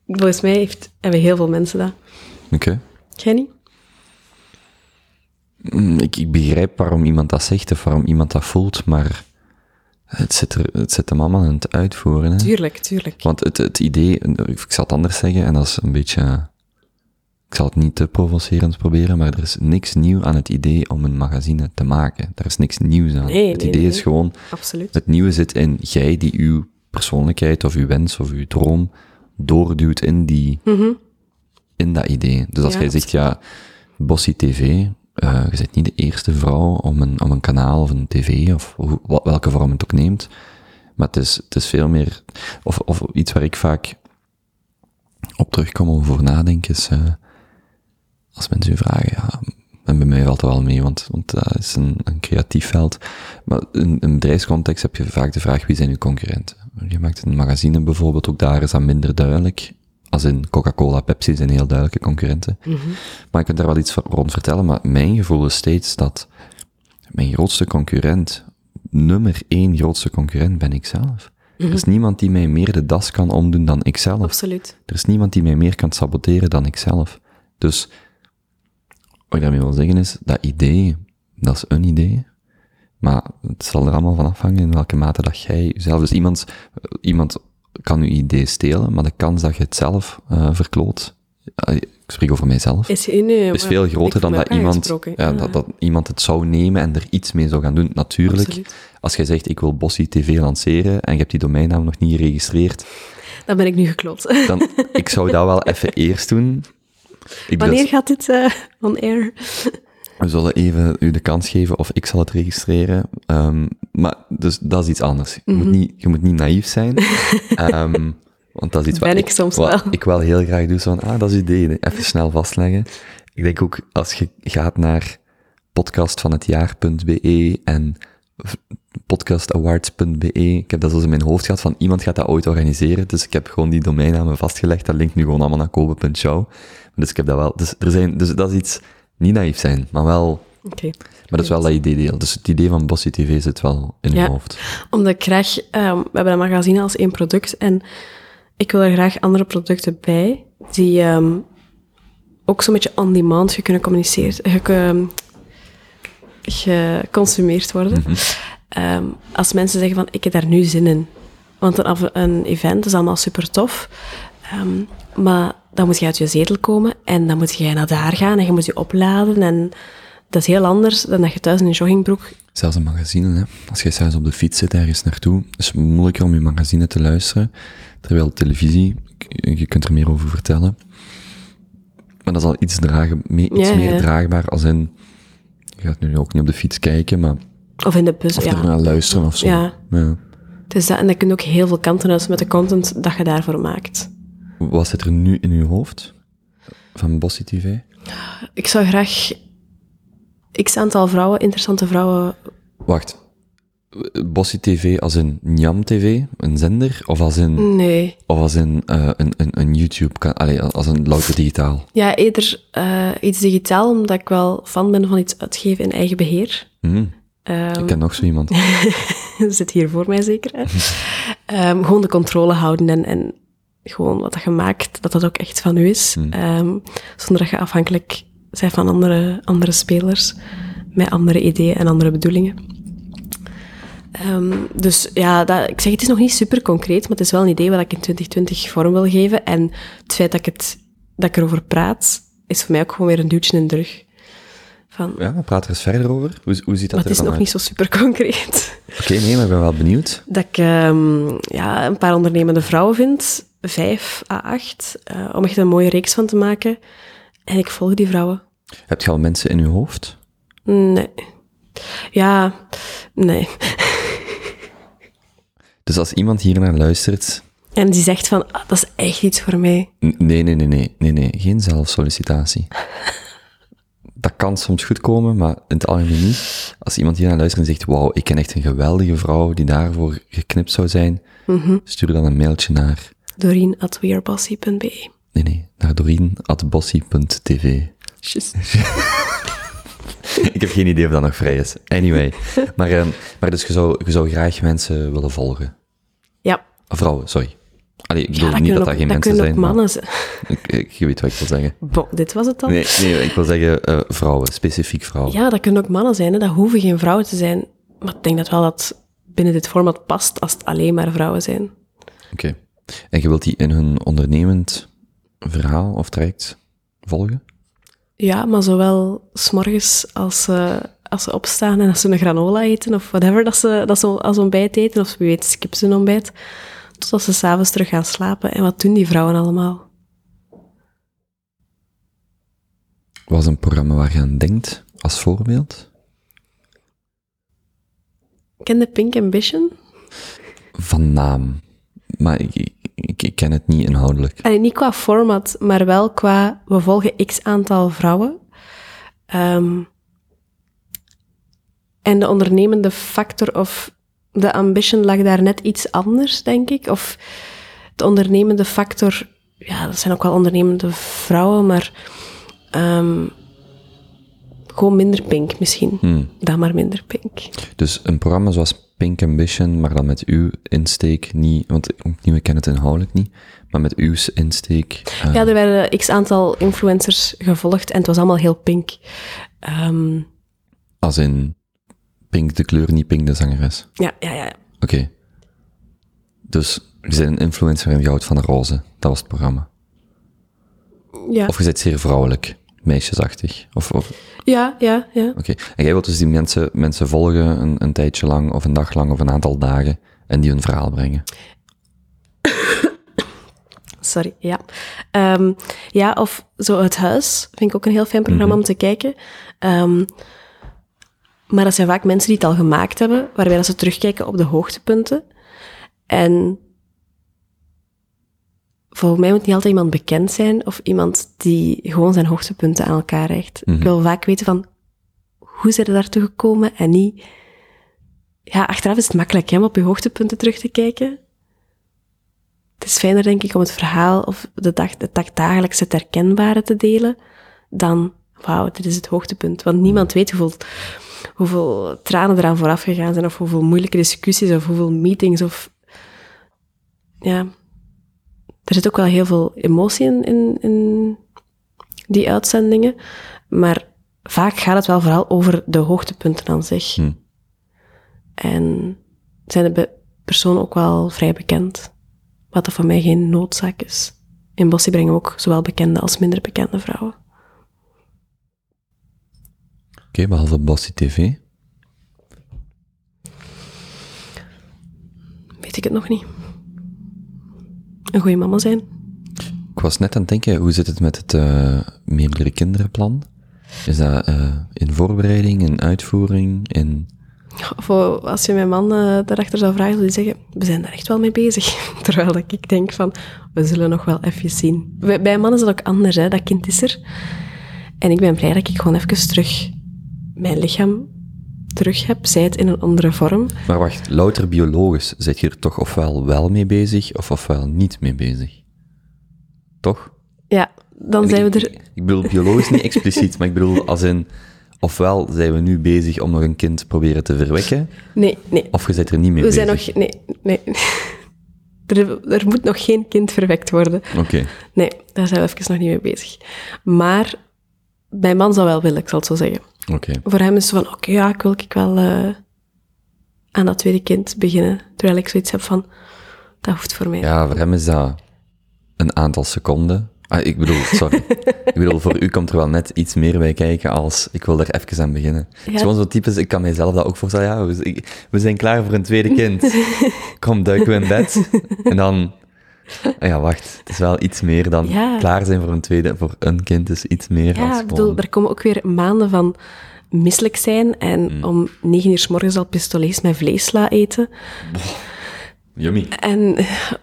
Volgens mij heeft, hebben heel veel mensen dat. Oké. Okay. Jij niet? Mm, Ik, ik begrijp waarom iemand dat zegt of waarom iemand dat voelt, maar het zit, er, het zit hem allemaal in het uitvoeren. Hè? Tuurlijk, tuurlijk. Want het, het idee, ik zal het anders zeggen, en dat is een beetje, ik zal het niet te provocerend proberen, maar er is niks nieuw aan het idee om een magazine te maken. Er is niks nieuws aan. Nee, het nee, idee nee. is gewoon, Absoluut. het nieuwe zit in jij die uw persoonlijkheid of uw wens of uw droom doorduwt in die, mm -hmm. in dat idee. Dus als jij zegt, ja, Bossy TV, uh, je bent niet de eerste vrouw om een, om een kanaal of een tv of hoe, welke vorm het ook neemt. Maar het is, het is veel meer, of, of iets waar ik vaak op terugkom om voor nadenken is, uh, als mensen u vragen, ja, en bij mij valt het wel mee, want, want dat is een, een creatief veld. Maar in een bedrijfscontext heb je vaak de vraag, wie zijn uw concurrenten? Je maakt een magazine bijvoorbeeld, ook daar is dat minder duidelijk. Als in Coca-Cola, Pepsi zijn heel duidelijke concurrenten. Mm -hmm. Maar ik kan daar wel iets rond vertellen, maar mijn gevoel is steeds dat mijn grootste concurrent, nummer één grootste concurrent, ben ik zelf. Er is niemand die mij meer de das kan omdoen dan ikzelf. Absoluut. Er is niemand die mij meer kan saboteren dan ikzelf. Dus, wat ik daarmee wil zeggen is, dat idee, dat is een idee, maar het zal er allemaal van afhangen in welke mate dat jij jezelf, dus iemand, iemand kan uw idee stelen, maar de kans dat je het zelf uh, verkloot, ik spreek over mijzelf, is, nee, is veel groter dan dat iemand, ja, ja. dat, dat iemand het zou nemen en er iets mee zou gaan doen. Natuurlijk, Absoluut. als jij zegt, ik wil Bossy TV lanceren en je hebt die domeinnaam nog niet geregistreerd, dan ben ik nu geklopt. dan, ik zou dat wel even [LAUGHS] eerst doen. Ik Wanneer gaat dit uh, on air? We zullen even u de kans geven of ik zal het registreren. Um, maar dus dat is iets anders. Je, mm -hmm. moet, niet, je moet niet naïef zijn. um, [LAUGHS] want dat is iets ben wat ik, soms wat wel. ik wel heel graag doe. Zo van, ah, dat is idee. Even snel vastleggen. Ik denk ook, als je gaat naar podcastvanhetjaar.be en podcastawards.be. Ik heb dat zelfs in mijn hoofd gehad van iemand gaat dat ooit organiseren. Dus ik heb gewoon die domeinnamen vastgelegd. Dat linkt nu gewoon allemaal naar kobe.show. Dus ik heb dat wel. Dus, er zijn, dus dat is iets, niet naïef zijn, maar wel. Oké. Maar dat is wel dat idee deel. Dus het idee van Bossy TV zit wel in Ja. mijn hoofd. Omdat ik graag, ehm, we hebben een magazine als één product en ik wil er graag andere producten bij die ehm, ook zo'n beetje on-demand kunnen communiceren, ge- geconsumeerd worden. Ehm, als mensen zeggen van, ik heb daar nu zin in. Want een, een event is allemaal super tof, ehm, maar dan moet je uit je zetel komen en dan moet je naar daar gaan en je moet je opladen en dat is heel anders dan dat je thuis in een joggingbroek Zelfs een magazine, hè. Als je zelfs op de fiets zit ergens naartoe, is het moeilijker om je magazine te luisteren. Terwijl televisie, je kunt er meer over vertellen. Maar dat is al iets, dragen, mee, iets Ja, meer ja. draagbaar als in, je gaat nu ook niet op de fiets kijken, maar, of in de bus. of ja. naar luisteren of zo. Ja. Ja. Is dat, en dat kun je ook heel veel kanten uit met de content dat je daarvoor maakt. Wat zit er nu in uw hoofd? Van Bossy TV? Ik zou graag x aantal vrouwen, interessante vrouwen. Wacht. Bossy TV als in Njam TV, een zender, of als in, Nee. of als eh, een, een, een YouTube, allee, als een louter digitaal? Ja, eerder eh, iets digitaal, omdat ik wel fan ben van iets uitgeven in eigen beheer. Hm, Ehm, ik ken nog zo iemand. [LAUGHS] zit hier voor mij zeker. Hè? [LAUGHS] Ehm, gewoon de controle houden en, en gewoon wat dat je maakt, dat dat ook echt van u is. Ehm, zonder dat je afhankelijk bent van andere, andere spelers met andere ideeën en andere bedoelingen. Ehm, dus ja, dat, ik zeg, het is nog niet super concreet, maar het is wel een idee wat ik in 2020 vorm wil geven. En het feit dat ik, het, dat ik erover praat, is voor mij ook gewoon weer een duwtje in de rug. Van, Ja, praat er eens verder over. Hoe, hoe ziet dat maar het is nog uit? niet zo super concreet. Oké, nee, maar ik ben wel benieuwd. Dat ik ehm, ja, een paar ondernemende vrouwen vind, vijf à acht, eh, om echt een mooie reeks van te maken. En ik volg die vrouwen. Heb je al mensen in je hoofd? Nee. Ja, nee. Dus als iemand hier naar luistert... En die zegt van, ah, dat is echt iets voor mij. n- Nee, nee, nee, nee, nee, nee. Geen zelfsollicitatie. Dat kan soms goed komen, maar in het algemeen niet. Als iemand hier naar luistert en zegt, wauw, ik ken echt een geweldige vrouw die daarvoor geknipt zou zijn, stuur dan een mailtje naar, Doreen at wearebossy.be. nee, nee, naar doreen.bossy.tv. Just. [LAUGHS] Ik heb geen idee of dat nog vrij is. Anyway. [LAUGHS] Maar, ehm, maar dus je zou, je zou graag mensen willen volgen. Ja. Vrouwen, sorry. Allee, ik bedoel niet dat ook, geen dat mensen kunnen zijn. mannen zijn. [LAUGHS] ik, ik- je weet wat ik wil zeggen. Bon, dit was het dan. Nee, nee ik wil zeggen eh, vrouwen, specifiek vrouwen. Ja, dat kunnen ook mannen zijn. Hè. Dat hoeven geen vrouwen te zijn. Maar ik denk dat wel dat binnen dit format past als het alleen maar vrouwen zijn. Oké. En je wilt die in hun ondernemend verhaal of traject volgen? Ja, maar zowel s'morgens als, ze als ze opstaan en als ze een granola eten of whatever dat ze, dat ze als ontbijt eten, of wie weet skippen ze een ontbijt, totdat ze s'avonds terug gaan slapen. En wat doen die vrouwen allemaal? Was een programma waar je aan denkt, als voorbeeld? Ken de Pink Ambition? Van naam. Maar ik, ik, ik ken het niet inhoudelijk. Allee, niet qua format, maar wel qua, we volgen x aantal vrouwen. Ehm, en de ondernemende factor of de ambition lag daar net iets anders, denk ik. Of de ondernemende factor, ja, dat zijn ook wel ondernemende vrouwen, maar ehm, gewoon minder pink misschien. Dan maar minder pink. Dus een programma zoals Pink Ambition, maar dan met uw insteek niet, want opnieuw, ik ken het inhoudelijk niet, maar met uw insteek. eh, Ja, er werden x aantal influencers gevolgd en het was allemaal heel pink. Ehm, Als in Pink de kleur, niet Pink de zangeres. ja, ja, ja. Oké. Dus je bent een influencer en je houdt van de roze. Dat was het programma. Ja, Of je bent zeer vrouwelijk, meisjesachtig. Of, of, ja, ja. ja. Oké. En jij wilt dus die mensen, mensen volgen een, een tijdje lang, of een dag lang, of een aantal dagen, en die hun verhaal brengen. [COUGHS] Sorry, ja. Ehm, ja, of zo Het Huis, vind ik ook een heel fijn programma om te kijken. Ehm, maar dat zijn vaak mensen die het al gemaakt hebben, waarbij dat ze terugkijken op de hoogtepunten. En volgens mij moet niet altijd iemand bekend zijn, of iemand die gewoon zijn hoogtepunten aan elkaar reikt. Ik wil vaak weten van, hoe zijn ze daartoe gekomen, en niet ja, achteraf is het makkelijk hè, om op je hoogtepunten terug te kijken. Het is fijner, denk ik, om het verhaal of de dag, het dag dagelijks het herkenbare te delen, dan, wauw, dit is het hoogtepunt. Want niemand weet hoeveel, hoeveel tranen eraan vooraf gegaan zijn, of hoeveel moeilijke discussies, of hoeveel meetings, of... Ja, er zit ook wel heel veel emotie in, in, in die uitzendingen, maar vaak gaat het wel vooral over de hoogtepunten aan zich. Hm. En zijn de personen ook wel vrij bekend. Wat er voor mij geen noodzaak is. In Bossie brengen we ook zowel bekende als minder bekende vrouwen. Oké, behalve Bossy TV. Weet ik het nog niet. Een goede mama zijn. Ik was net aan het denken, hoe zit het met het eh, meerdere kinderenplan? Is dat eh, in voorbereiding, in uitvoering, in... Eh, als je mijn man eh, daarachter zou vragen, zou hij zeggen, we zijn daar echt wel mee bezig. [LAUGHS] Terwijl dat ik denk van, we zullen nog wel even zien. Bij bij een man is dat ook anders, hè. dat kind is er. En ik ben blij dat ik gewoon even terug mijn lichaam terug heb, zij het in een andere vorm. Maar wacht, louter biologisch zit je er toch ofwel wel mee bezig, of ofwel niet mee bezig? Toch? Ja, dan zijn we er... Ik bedoel biologisch niet expliciet, maar ik bedoel als in... Ofwel zijn we nu bezig om nog een kind te proberen te verwekken, Nee, nee. of je zit er niet mee We bezig. zijn nog... Nee, nee. [LAUGHS] Er, er moet nog geen kind verwekt worden. Oké, Nee, daar zijn we even nog niet mee bezig. Maar mijn man zou wel willen, ik zal het zo zeggen. Voor hem is het van, oké, ja, ik wil ik wel eh, aan dat tweede kind beginnen. Terwijl ik zoiets heb van, dat hoeft voor mij. Ja, voor hem is dat een aantal seconden. Ah, ik bedoel, sorry. [LAUGHS] ik bedoel, voor u komt er wel net iets meer bij kijken als ik wil er even aan beginnen. Het is gewoon zo typisch, ik kan mijzelf dat ook voorstellen. Ja, we, we zijn klaar voor een tweede kind. [LAUGHS] Kom, duiken we in bed. En dan... ah Ja, wacht. Het is wel iets meer dan Ja. klaar zijn voor een tweede. Voor een kind is iets meer Ja, ik bedoel, er komen ook weer maanden van misselijk zijn en Mm. om negen uur s morgens al pistolets met vlees sla eten. Yummy. En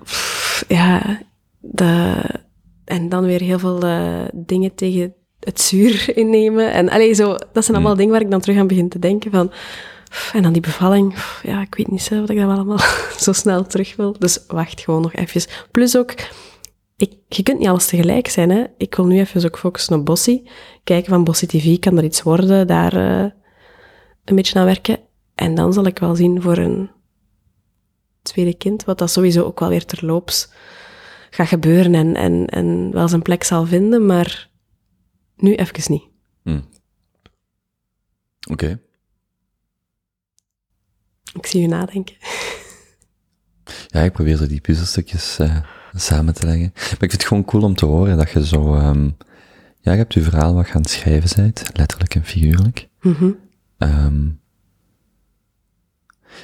pff, ja, de, en dan weer heel veel eh, dingen tegen het zuur innemen. En allee, zo, dat zijn allemaal dingen waar ik dan terug aan begin te denken van... En dan die bevalling, ja, ik weet niet zo wat ik wel allemaal [LAUGHS] zo snel terug wil. Dus wacht gewoon nog even. Plus ook, ik, je kunt niet alles tegelijk zijn. Hè. Ik wil nu even ook focussen op Bossie. Kijken van Bossie TV, kan er iets worden? Daar eh, een beetje aan werken. En dan zal ik wel zien voor een tweede kind, wat dat sowieso ook wel weer terloops gaat gebeuren en, en, en wel zijn plek zal vinden, maar nu even niet. Hm. Oké. Ik zie u nadenken. Ja, ik probeer zo die puzzelstukjes eh, samen te leggen. Maar ik vind het gewoon cool om te horen dat je zo... ehm, ja, je hebt je verhaal wat gaan schrijven bent, letterlijk en figuurlijk. Mhm. Ehm,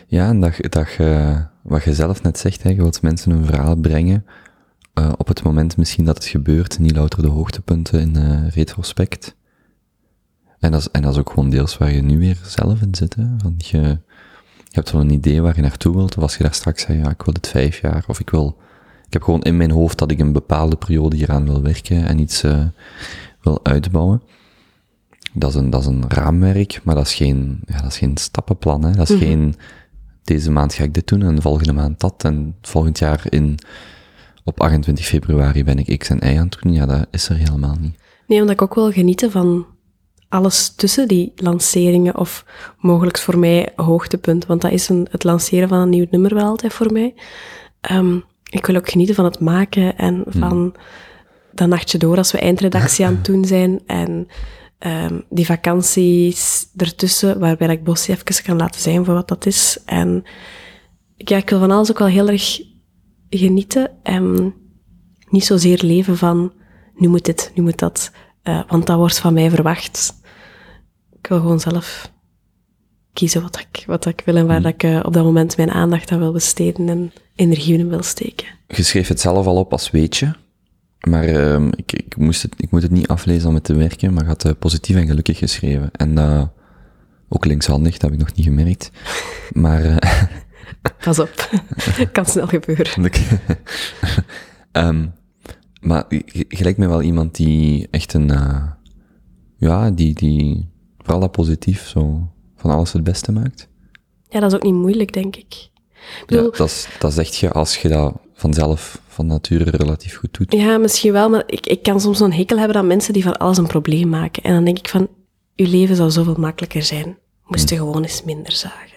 ja, en dat, je- dat je, wat je zelf net zegt, hè, je wilt mensen een verhaal brengen eh, op het moment misschien dat het gebeurt, niet louter de hoogtepunten in eh, retrospect. En dat, is, en dat is ook gewoon deels waar je nu weer zelf in zit. Hè? Want je, je hebt wel een idee waar je naartoe wilt, of als je daar straks zei, ja, ik wil dit vijf jaar, of ik wil... Ik heb gewoon in mijn hoofd dat ik een bepaalde periode hieraan wil werken en iets eh, wil uitbouwen. Dat is, een, dat is een raamwerk, maar dat is geen, ja, dat is geen stappenplan. Hè? Dat is geen, deze maand ga ik dit doen en de volgende maand dat. En volgend jaar in, op 28 februari ben ik X en Y aan het doen. Ja, dat is er helemaal niet. Nee, omdat ik ook wel genieten van alles tussen die lanceringen of mogelijk voor mij hoogtepunt, want dat is een, het lanceren van een nieuw nummer wel altijd voor mij. Ehm, ik wil ook genieten van het maken en van dat nachtje door als we eindredactie aan het [LAUGHS] doen zijn en ehm, die vakanties ertussen, waarbij ik Bossie even kan laten zijn voor wat dat is. En ja, ik wil van alles ook wel heel erg genieten en niet zozeer leven van nu moet dit, nu moet dat, eh, want dat wordt van mij verwacht. Ik wil gewoon zelf kiezen wat ik, wat ik wil en waar dat ik eh, op dat moment mijn aandacht aan wil besteden en energie in wil steken. Je schreef het zelf al op als weetje. Maar ehm, ik, ik, moest het, ik moet het niet aflezen om het te werken, maar je had eh, positief en gelukkig geschreven. En eh, ook linkshandig, dat heb ik nog niet gemerkt. [LAUGHS] Maar [LAUGHS] Pas op, [LAUGHS] kan snel gebeuren. Ehm, maar lijkt me wel iemand die echt een, ja, die, die vooral dat positief zo van alles het beste maakt. Ja, dat is ook niet moeilijk, denk ik. Ik Ja, bedoel, dat, is, dat zeg je als je dat vanzelf, van nature relatief goed doet. Ja, misschien wel, maar ik, ik kan soms zo'n hekel hebben aan mensen die van alles een probleem maken. En dan denk ik van, uw leven zou zoveel makkelijker zijn. Moest je gewoon eens minder zagen.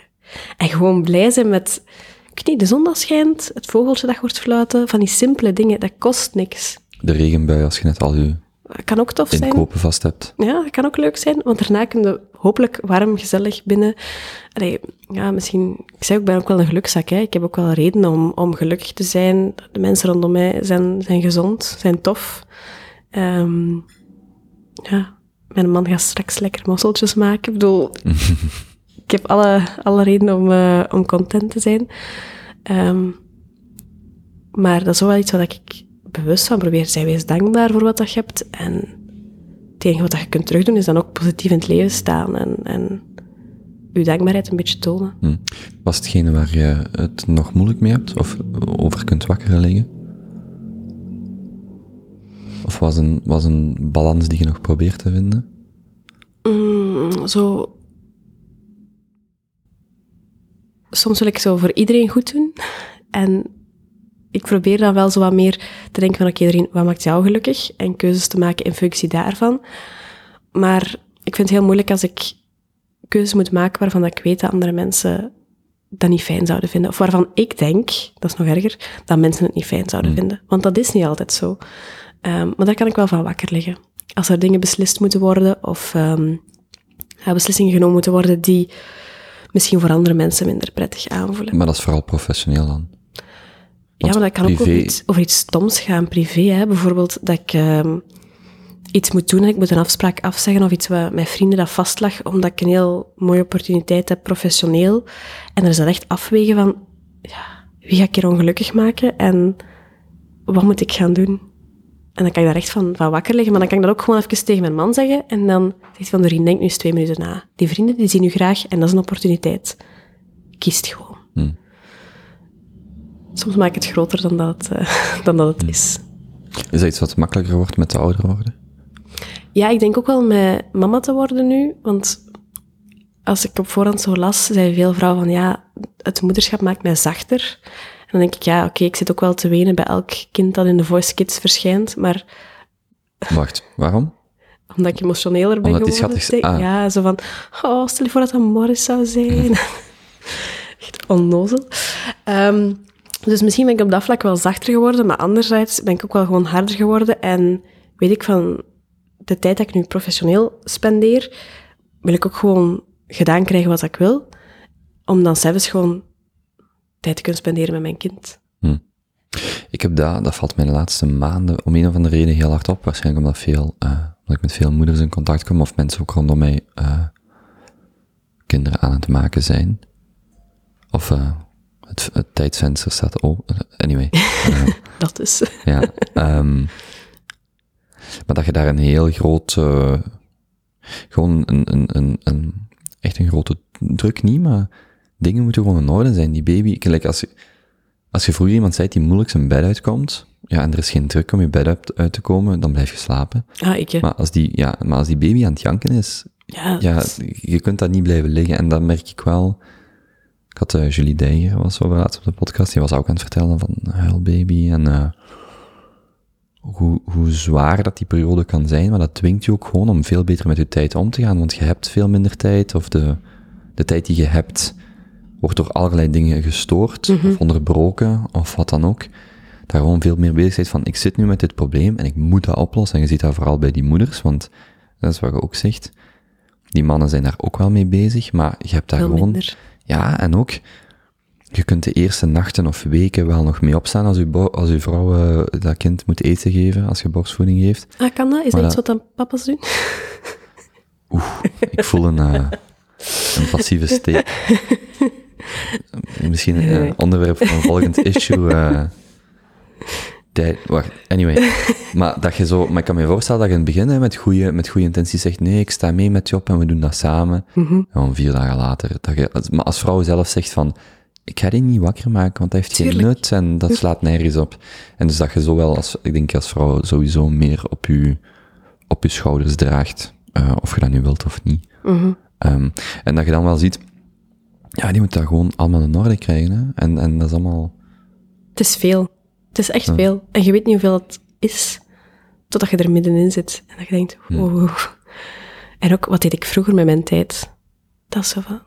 En gewoon blij zijn met, ik weet niet, de zon dat schijnt, het vogeltje dat hoort fluiten, van die simpele dingen, dat kost niks. De regenbui, als je net al je Dat kan ook tof zijn. inkopen vast hebt. Ja, dat kan ook leuk zijn, want daarna kun je hopelijk warm, gezellig binnen. Allee, ja, misschien, ik zeg, ik ben ook wel een gelukzak. Hè. Ik heb ook wel redenen om, om gelukkig te zijn. De mensen rondom mij zijn, zijn gezond, zijn tof. Ehm, ja, mijn man gaat straks lekker mosseltjes maken. Ik bedoel, [LAUGHS] ik heb alle, alle redenen om, eh, om content te zijn. Ehm, maar dat is wel iets wat ik bewust van probeer zijn. Wees dankbaar voor wat dat je hebt. En het enige wat dat je kunt terugdoen, is dan ook positief in het leven staan. En, en je dankbaarheid een beetje tonen. Hm. Was hetgene waar je het nog moeilijk mee hebt? Of over kunt wakker liggen? Of was een, was een balans die je nog probeert te vinden? Mm, zo... Soms wil ik zo voor iedereen goed doen. En ik probeer dan wel zo wat meer te denken van, oké, iedereen, wat maakt jou gelukkig? En keuzes te maken in functie daarvan. Maar ik vind het heel moeilijk als ik keuzes moet maken waarvan ik weet dat andere mensen dat niet fijn zouden vinden. Of waarvan ik denk, dat is nog erger, dat mensen het niet fijn zouden vinden. Want dat is niet altijd zo. Ehm, maar daar kan ik wel van wakker liggen. Als er dingen beslist moeten worden, of ehm, beslissingen genomen moeten worden die misschien voor andere mensen minder prettig aanvoelen. Maar dat is vooral professioneel dan. Ja, maar dat kan ook over iets, over iets stoms gaan, privé. Hè. Bijvoorbeeld dat ik ehm, iets moet doen en ik moet een afspraak afzeggen of iets wat met vrienden dat vastlag, omdat ik een heel mooie opportuniteit heb, professioneel. En er is dat echt afwegen van, ja, wie ga ik hier ongelukkig maken en wat moet ik gaan doen? En dan kan ik daar echt van, van wakker liggen, maar dan kan ik dat ook gewoon even tegen mijn man zeggen. En dan zegt hij van, Doreen, denk nu eens twee minuten na. Die vrienden, die zien u graag en dat is een opportuniteit. Kies het gewoon. Soms maak ik het groter dan dat, het, eh, [LAUGHS] dan dat het is. Is dat iets wat makkelijker wordt met de ouder worden? Ja, ik denk ook wel met mama te worden nu, want als ik op voorhand zo las, zeiden veel vrouwen van ja, het moederschap maakt mij zachter. En dan denk ik, ja, oké, ik zit ook wel te wenen bij elk kind dat in de Voice Kids verschijnt, maar [LAUGHS] Wacht, waarom? omdat ik emotioneler ben Omdat geworden. schattig Ah. Ja, zo van, oh, stel je voor dat dat Morris zou zijn. Echt [LAUGHS] onnozel. Ehm, dus misschien ben ik op dat vlak wel zachter geworden, maar anderzijds ben ik ook wel gewoon harder geworden. En weet ik van de tijd dat ik nu professioneel spendeer, wil ik ook gewoon gedaan krijgen wat ik wil. Om dan zelfs gewoon tijd te kunnen spenderen met mijn kind. Ik heb dat, dat valt mij de laatste maanden om een of andere reden heel hard op. Waarschijnlijk omdat, veel, eh, omdat ik met veel moeders in contact kom, of mensen ook rondom mij eh, kinderen aan het maken zijn. Of eh, het, het tijdsvenster staat open. Anyway. [LAUGHS] eh, Dat is. ja. ehm, maar dat je daar een heel groot, gewoon een, een, een, een, echt een grote druk niet, maar dingen moeten gewoon in orde zijn. Die baby, gelijk als je, als je vroeger iemand zei die moeilijk zijn bed uitkomt, ja, en er is geen druk om je bed uit, te komen, dan blijf je slapen. Ah, ik. hè. Maar als die, ja, maar als die baby aan het janken is, Ja, je kunt dat niet blijven liggen. En dat merk ik wel. Ik had eh, Julie Deijer, was zo laatst op de podcast, die was ook aan het vertellen van huilbaby en eh, hoe, hoe zwaar dat die periode kan zijn, maar dat dwingt je ook gewoon om veel beter met je tijd om te gaan, want je hebt veel minder tijd, of de, de tijd die je hebt wordt door allerlei dingen gestoord, of onderbroken, of wat dan ook. Daar gewoon veel meer bezig bent van, ik zit nu met dit probleem en ik moet dat oplossen. En je ziet dat vooral bij die moeders, want dat is wat je ook zegt. Die mannen zijn daar ook wel mee bezig, maar je hebt daar veel gewoon... minder. Ja, en ook, je kunt de eerste nachten of weken wel nog mee opstaan als je, als je vrouw eh, dat kind moet eten geven, als je borstvoeding geeft. Ah, kan dat? Is Maar dat iets wat dan papa's doen? Ik voel een, eh, een passieve steek. [LAUGHS] Misschien een eh, onderwerp van een volgend issue. Tijd, wacht, anyway. [LAUGHS] Maar, dat je zo, maar ik kan me voorstellen dat je in het begin hè, met goede met goede intenties zegt, nee, ik sta mee met Job en we doen dat samen. En dan vier dagen later, dat je, maar als vrouw zelf zegt van, ik ga die niet wakker maken, want dat heeft geen nut en dat slaat nergens op. En dus dat je zowel als, ik denk als vrouw sowieso meer op je, op je schouders draagt, eh, of je dat nu wilt of niet. Mhm. Ehm, en dat je dan wel ziet, Ja, die moet dat gewoon allemaal in orde krijgen. Hè? En, en dat is allemaal... Het is veel. Het is echt veel. En je weet niet hoeveel het is, totdat je er middenin zit. En dat je denkt, wow. En ook, wat deed ik vroeger met mijn tijd? Dat is zo van...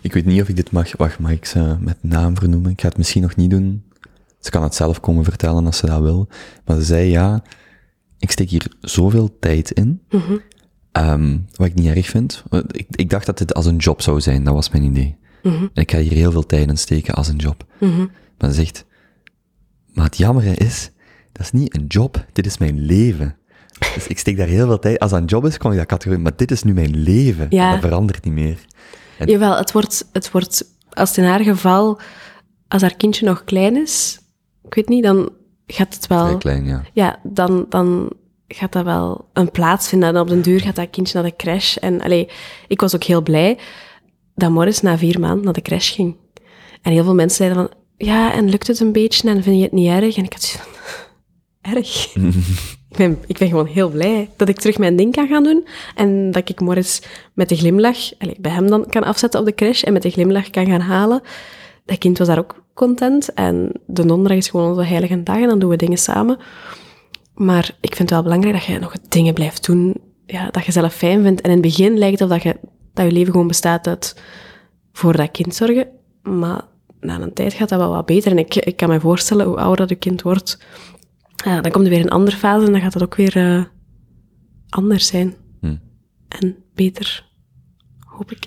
Ik weet niet of ik dit mag, wacht, mag ik ze met naam vernoemen? Ik ga het misschien nog niet doen. Ze kan het zelf komen vertellen als ze dat wil. Maar ze zei, ja, ik steek hier zoveel tijd in, Ehm, wat ik niet erg vind. Ik, ik dacht dat dit als een job zou zijn, dat was mijn idee. En ik ga hier heel veel tijd in steken als een job. Maar ze zegt, maar het jammere is, dat is niet een job, dit is mijn leven. Dus ik steek daar heel veel tijd, als dat een job is, kom ik dat categorie, maar dit is nu mijn leven. Ja. Dat verandert niet meer. En- Jawel, het wordt, het wordt, als het in haar geval, als haar kindje nog klein is, ik weet niet, dan gaat het wel... Vrij klein, ja. ja, dan, dan gaat dat wel een plaats vinden. En op den duur gaat dat kindje naar de crash. En allee, ik was ook heel blij dat Morris na vier maanden naar de crash ging. En heel veel mensen zeiden van, ja, en lukt het een beetje en vind je het niet erg? En ik had zoiets van, [LAUGHS] erg? [LAUGHS] ik, ben, ik ben gewoon heel blij dat ik terug mijn ding kan gaan doen. En dat ik Morris met de glimlach, allee, bij hem dan kan afzetten op de crash en met de glimlach kan gaan halen. Dat kind was daar ook content. En de donderdag is gewoon onze heilige dag en dan doen we dingen samen. Maar ik vind het wel belangrijk dat je nog dingen blijft doen ja, dat je zelf fijn vindt. En in het begin lijkt het of dat je, dat je leven gewoon bestaat uit voor dat kind zorgen. Maar na een tijd gaat dat wel wat beter. En ik, ik kan me voorstellen, hoe ouder dat je kind wordt, ja, dan komt er weer een andere fase en dan gaat het ook weer eh, anders zijn. Hm. En beter, hoop ik.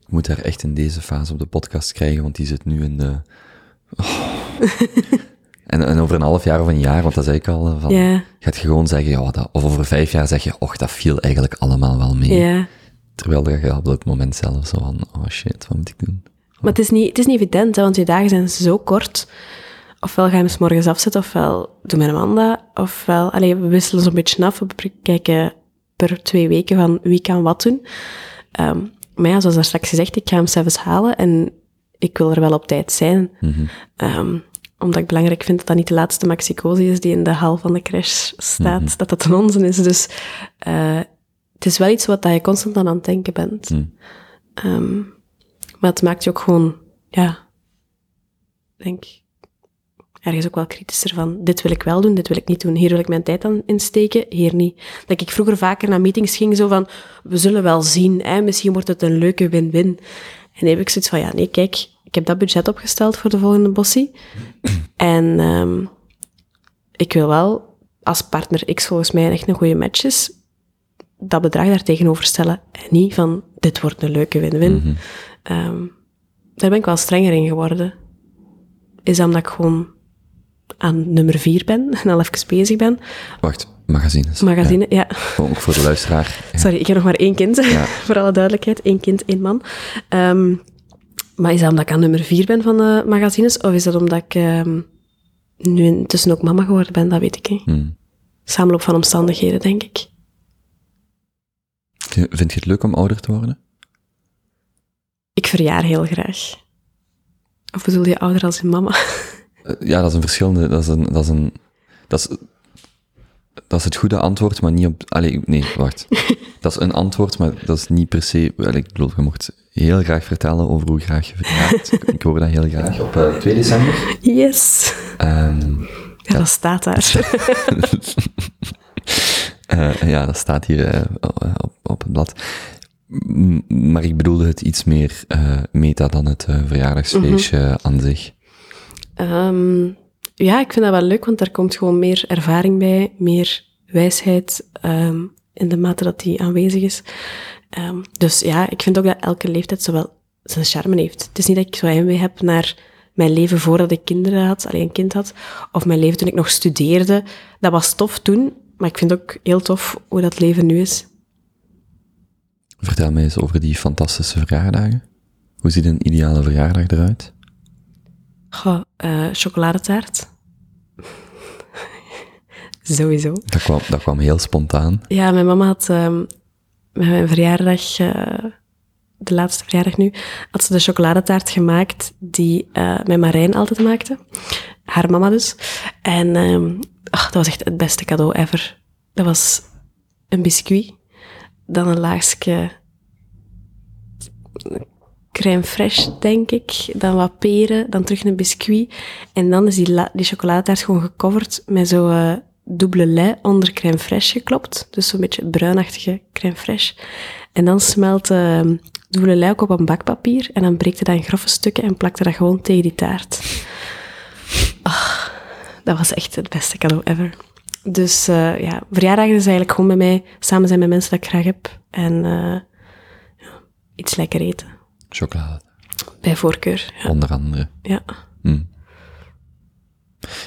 Ik moet haar echt in deze fase op de podcast krijgen, want die zit nu in de... Oh. [LAUGHS] en, en over een half jaar of een jaar, want dat zei ik al, eh, van, Ja. gaat je gewoon zeggen, ja, dat, of over vijf jaar zeg je, och, dat viel eigenlijk allemaal wel mee. Ja. Terwijl je op dat moment zelf zo van, oh shit, wat moet ik doen? Maar het is niet, het is niet evident, hè, want je dagen zijn zo kort. Ofwel ga je hem 's morgens afzetten, ofwel doe mijn man dat. Ofwel, allee, we wisselen zo'n beetje af. We kijken per twee weken van wie kan wat doen. Ehm, maar ja, zoals daar straks gezegd, ik ga hem zelfs halen en ik wil er wel op tijd zijn. Ehm, omdat ik belangrijk vind dat dat niet de laatste Maxicosi is die in de hal van de crash staat. Dat dat een onzin is. Dus eh, het is wel iets wat dat je constant aan aan het denken bent. Ehm, maar het maakt je ook gewoon, ja, denk ergens ook wel kritischer van, dit wil ik wel doen, dit wil ik niet doen. Hier wil ik mijn tijd aan insteken, hier niet. Dat ik vroeger vaker naar meetings ging, zo van, we zullen wel zien, hè, misschien wordt het een leuke win-win. En dan heb ik zoiets van, ja, nee, kijk, ik heb dat budget opgesteld voor de volgende bossie. En ehm, ik wil wel, als partner X volgens mij echt een goede match is, dat bedrag daar tegenover stellen. En niet van, dit wordt een leuke win-win. Ehm, daar ben ik wel strenger in geworden. Is dat omdat ik gewoon aan nummer vier ben [LAUGHS] en al even bezig ben. Wacht, magazines. Magazine, ja. Ja, ook voor de luisteraar. Ja. Sorry, ik heb nog maar één kind, [LAUGHS] voor alle duidelijkheid. Eén kind, één man. Ehm, maar is dat omdat ik aan nummer vier ben van de magazines? Of is dat omdat ik ehm, nu intussen ook mama geworden ben? Dat weet ik niet. Hmm. Samenloop van omstandigheden, denk ik. Vind je het leuk om ouder te worden? Ik verjaar heel graag. Of bedoel je ouder als je mama? [LAUGHS] Eh, Ja, dat is een verschillende, dat is een, dat is een, dat is, dat is het goede antwoord, maar niet op, allee, nee, wacht. [LAUGHS] Dat is een antwoord, maar dat is niet per se, wel, ik bedoel, je mocht heel graag vertellen over hoe graag je verjaart. [LAUGHS] ik, hoor dat heel graag. Op eh, 2 december. Yes! Ehm, Ja, dat staat daar. eh, ja, dat staat hier eh, op, op het blad. Maar ik bedoelde het iets meer eh, meta dan het eh, verjaardagsfeestje aan zich. Ehm, ja, ik vind dat wel leuk, want daar komt gewoon meer ervaring bij, meer wijsheid ehm, in de mate dat die aanwezig is. Ehm, dus ja, ik vind ook dat elke leeftijd zowel zijn charme heeft. Het is niet dat ik zo heimwee heb naar mijn leven voordat ik kinderen had, alleen een kind had, of mijn leven toen ik nog studeerde. Dat was tof toen, maar ik vind ook heel tof hoe dat leven nu is. Vertel mij eens over die fantastische verjaardagen. Hoe ziet een ideale verjaardag eruit? Goh, eh, chocoladetaart. [LAUGHS] Sowieso. Dat kwam, dat kwam heel spontaan. Ja, mijn mama had ehm, met mijn verjaardag, eh, de laatste verjaardag nu, had ze de chocoladetaart gemaakt die eh, mijn Marijn altijd maakte. Haar mama dus. En ehm, ach, dat was echt het beste cadeau ever. Dat was een biscuit, dan een laagje crème fraîche, denk ik. Dan wat peren, dan terug een biscuit. En dan is die, die chocoladetaart gewoon gecoverd met zo eh dubbele lait onder crème fraîche geklopt. Dus zo'n beetje bruinachtige crème fraîche. En dan smelt eh dubbele lait ook op een bakpapier. En dan breekt het dat in grove stukken en plakt dat gewoon tegen die taart. Ah, dat was echt het beste cadeau ever. Dus eh, ja, verjaardagen is eigenlijk gewoon bij mij samen zijn met mensen dat ik graag heb. En eh, ja, iets lekker eten. Chocolade, Bij voorkeur. Ja. onder andere. ja.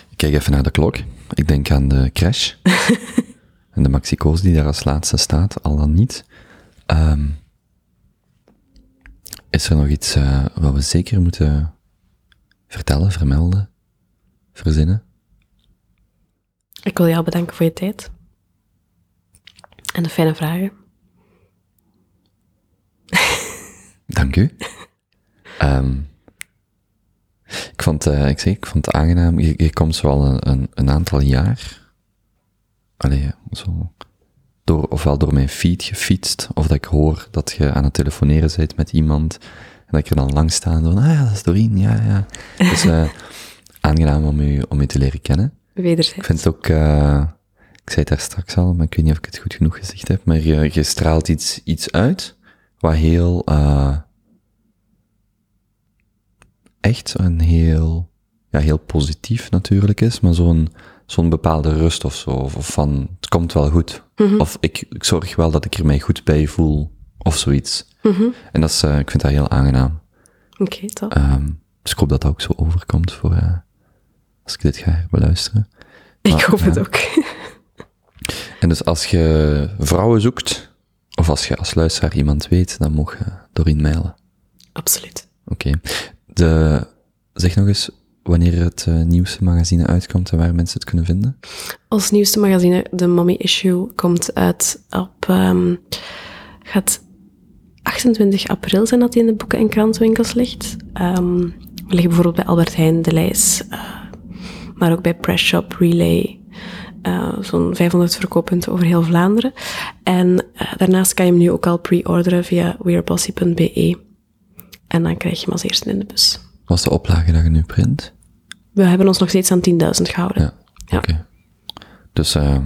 Ik kijk even naar de klok. Ik denk aan de crash. [LAUGHS] en de Maxico's die daar als laatste staat, al dan niet. Ehm, is er nog iets eh, wat we zeker moeten vertellen, vermelden, verzinnen? Ik wil jou bedanken voor je tijd. En de fijne vragen. Dank u. [LAUGHS] Ehm, ik, vond, eh, ik, zeg, ik vond het aangenaam. Je, je komt zo al een, een, een aantal jaar. Allee, zo. Door, ofwel door mijn feed gefietst, of dat ik hoor dat je aan het telefoneren bent met iemand. En dat ik er dan langs sta en van, ah ja, dat is Doreen, ja, ja. [LAUGHS] Dus eh, aangenaam om u, om u te leren kennen. Ik vind het ook, eh, ik zei het daar straks al, maar ik weet niet of ik het goed genoeg gezegd heb, maar je, je straalt iets, iets uit wat heel, eh, echt een heel, ja, heel positief natuurlijk is, maar zo'n, zo'n bepaalde rust of zo, of, of van, het komt wel goed. Of ik, ik zorg wel dat ik er mij goed bij voel, of zoiets. En dat is, eh, ik vind dat heel aangenaam. Oké, top. Ehm, dus ik hoop dat dat ook zo overkomt voor, als ik dit ga beluisteren. ik hoop het ook. [LAUGHS] En dus als je vrouwen zoekt, of als je als luisteraar iemand weet, dan mag je Doreen mailen. Absoluut. Oké. De Zeg nog eens wanneer het eh, nieuwste magazine uitkomt en waar mensen het kunnen vinden. Ons nieuwste magazine, de Mommy Issue, komt uit op... ehm, gaat 28 april zijn dat die in de boeken- en krantenwinkels ligt. Ehm, we liggen bijvoorbeeld bij Albert Heijn, De Lijs, eh, maar ook bij Press Shop, Relay. eh, Zo'n 500 verkooppunten over heel Vlaanderen. En eh, daarnaast kan je hem nu ook al pre-orderen via wearebossy.be. En dan krijg je hem als eerste in de bus. Wat is de oplage dat je nu print? We hebben ons nog steeds aan 10.000 gehouden. Ja. Ja. Oké. Dus eh,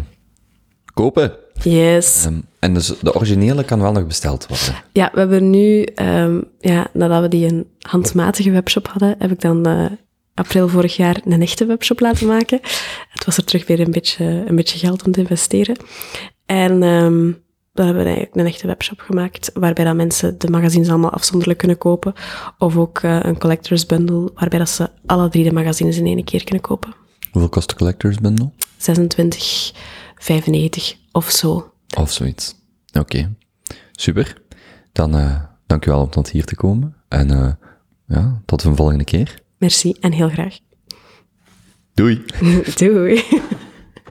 kopen. Yes. Ehm, en dus de originele kan wel nog besteld worden. Ja, we hebben nu, ehm, ja, nadat we die een handmatige webshop hadden, heb ik dan april vorig jaar een echte webshop laten maken. Het was er terug weer een beetje, een beetje geld om te investeren. En ehm dan hebben we eigenlijk een echte webshop gemaakt, waarbij dat mensen de magazines allemaal afzonderlijk kunnen kopen. Of ook eh, een collectors bundle, waarbij dat ze alle drie de magazines in één keer kunnen kopen. Hoeveel kost de collectors bundle? 26,95 of zo. Of zoiets. Oké. Super. Dan eh dank u wel om tot hier te komen. En eh, ja, tot een volgende keer. Merci en heel graag. Doei. [LAUGHS] Doei.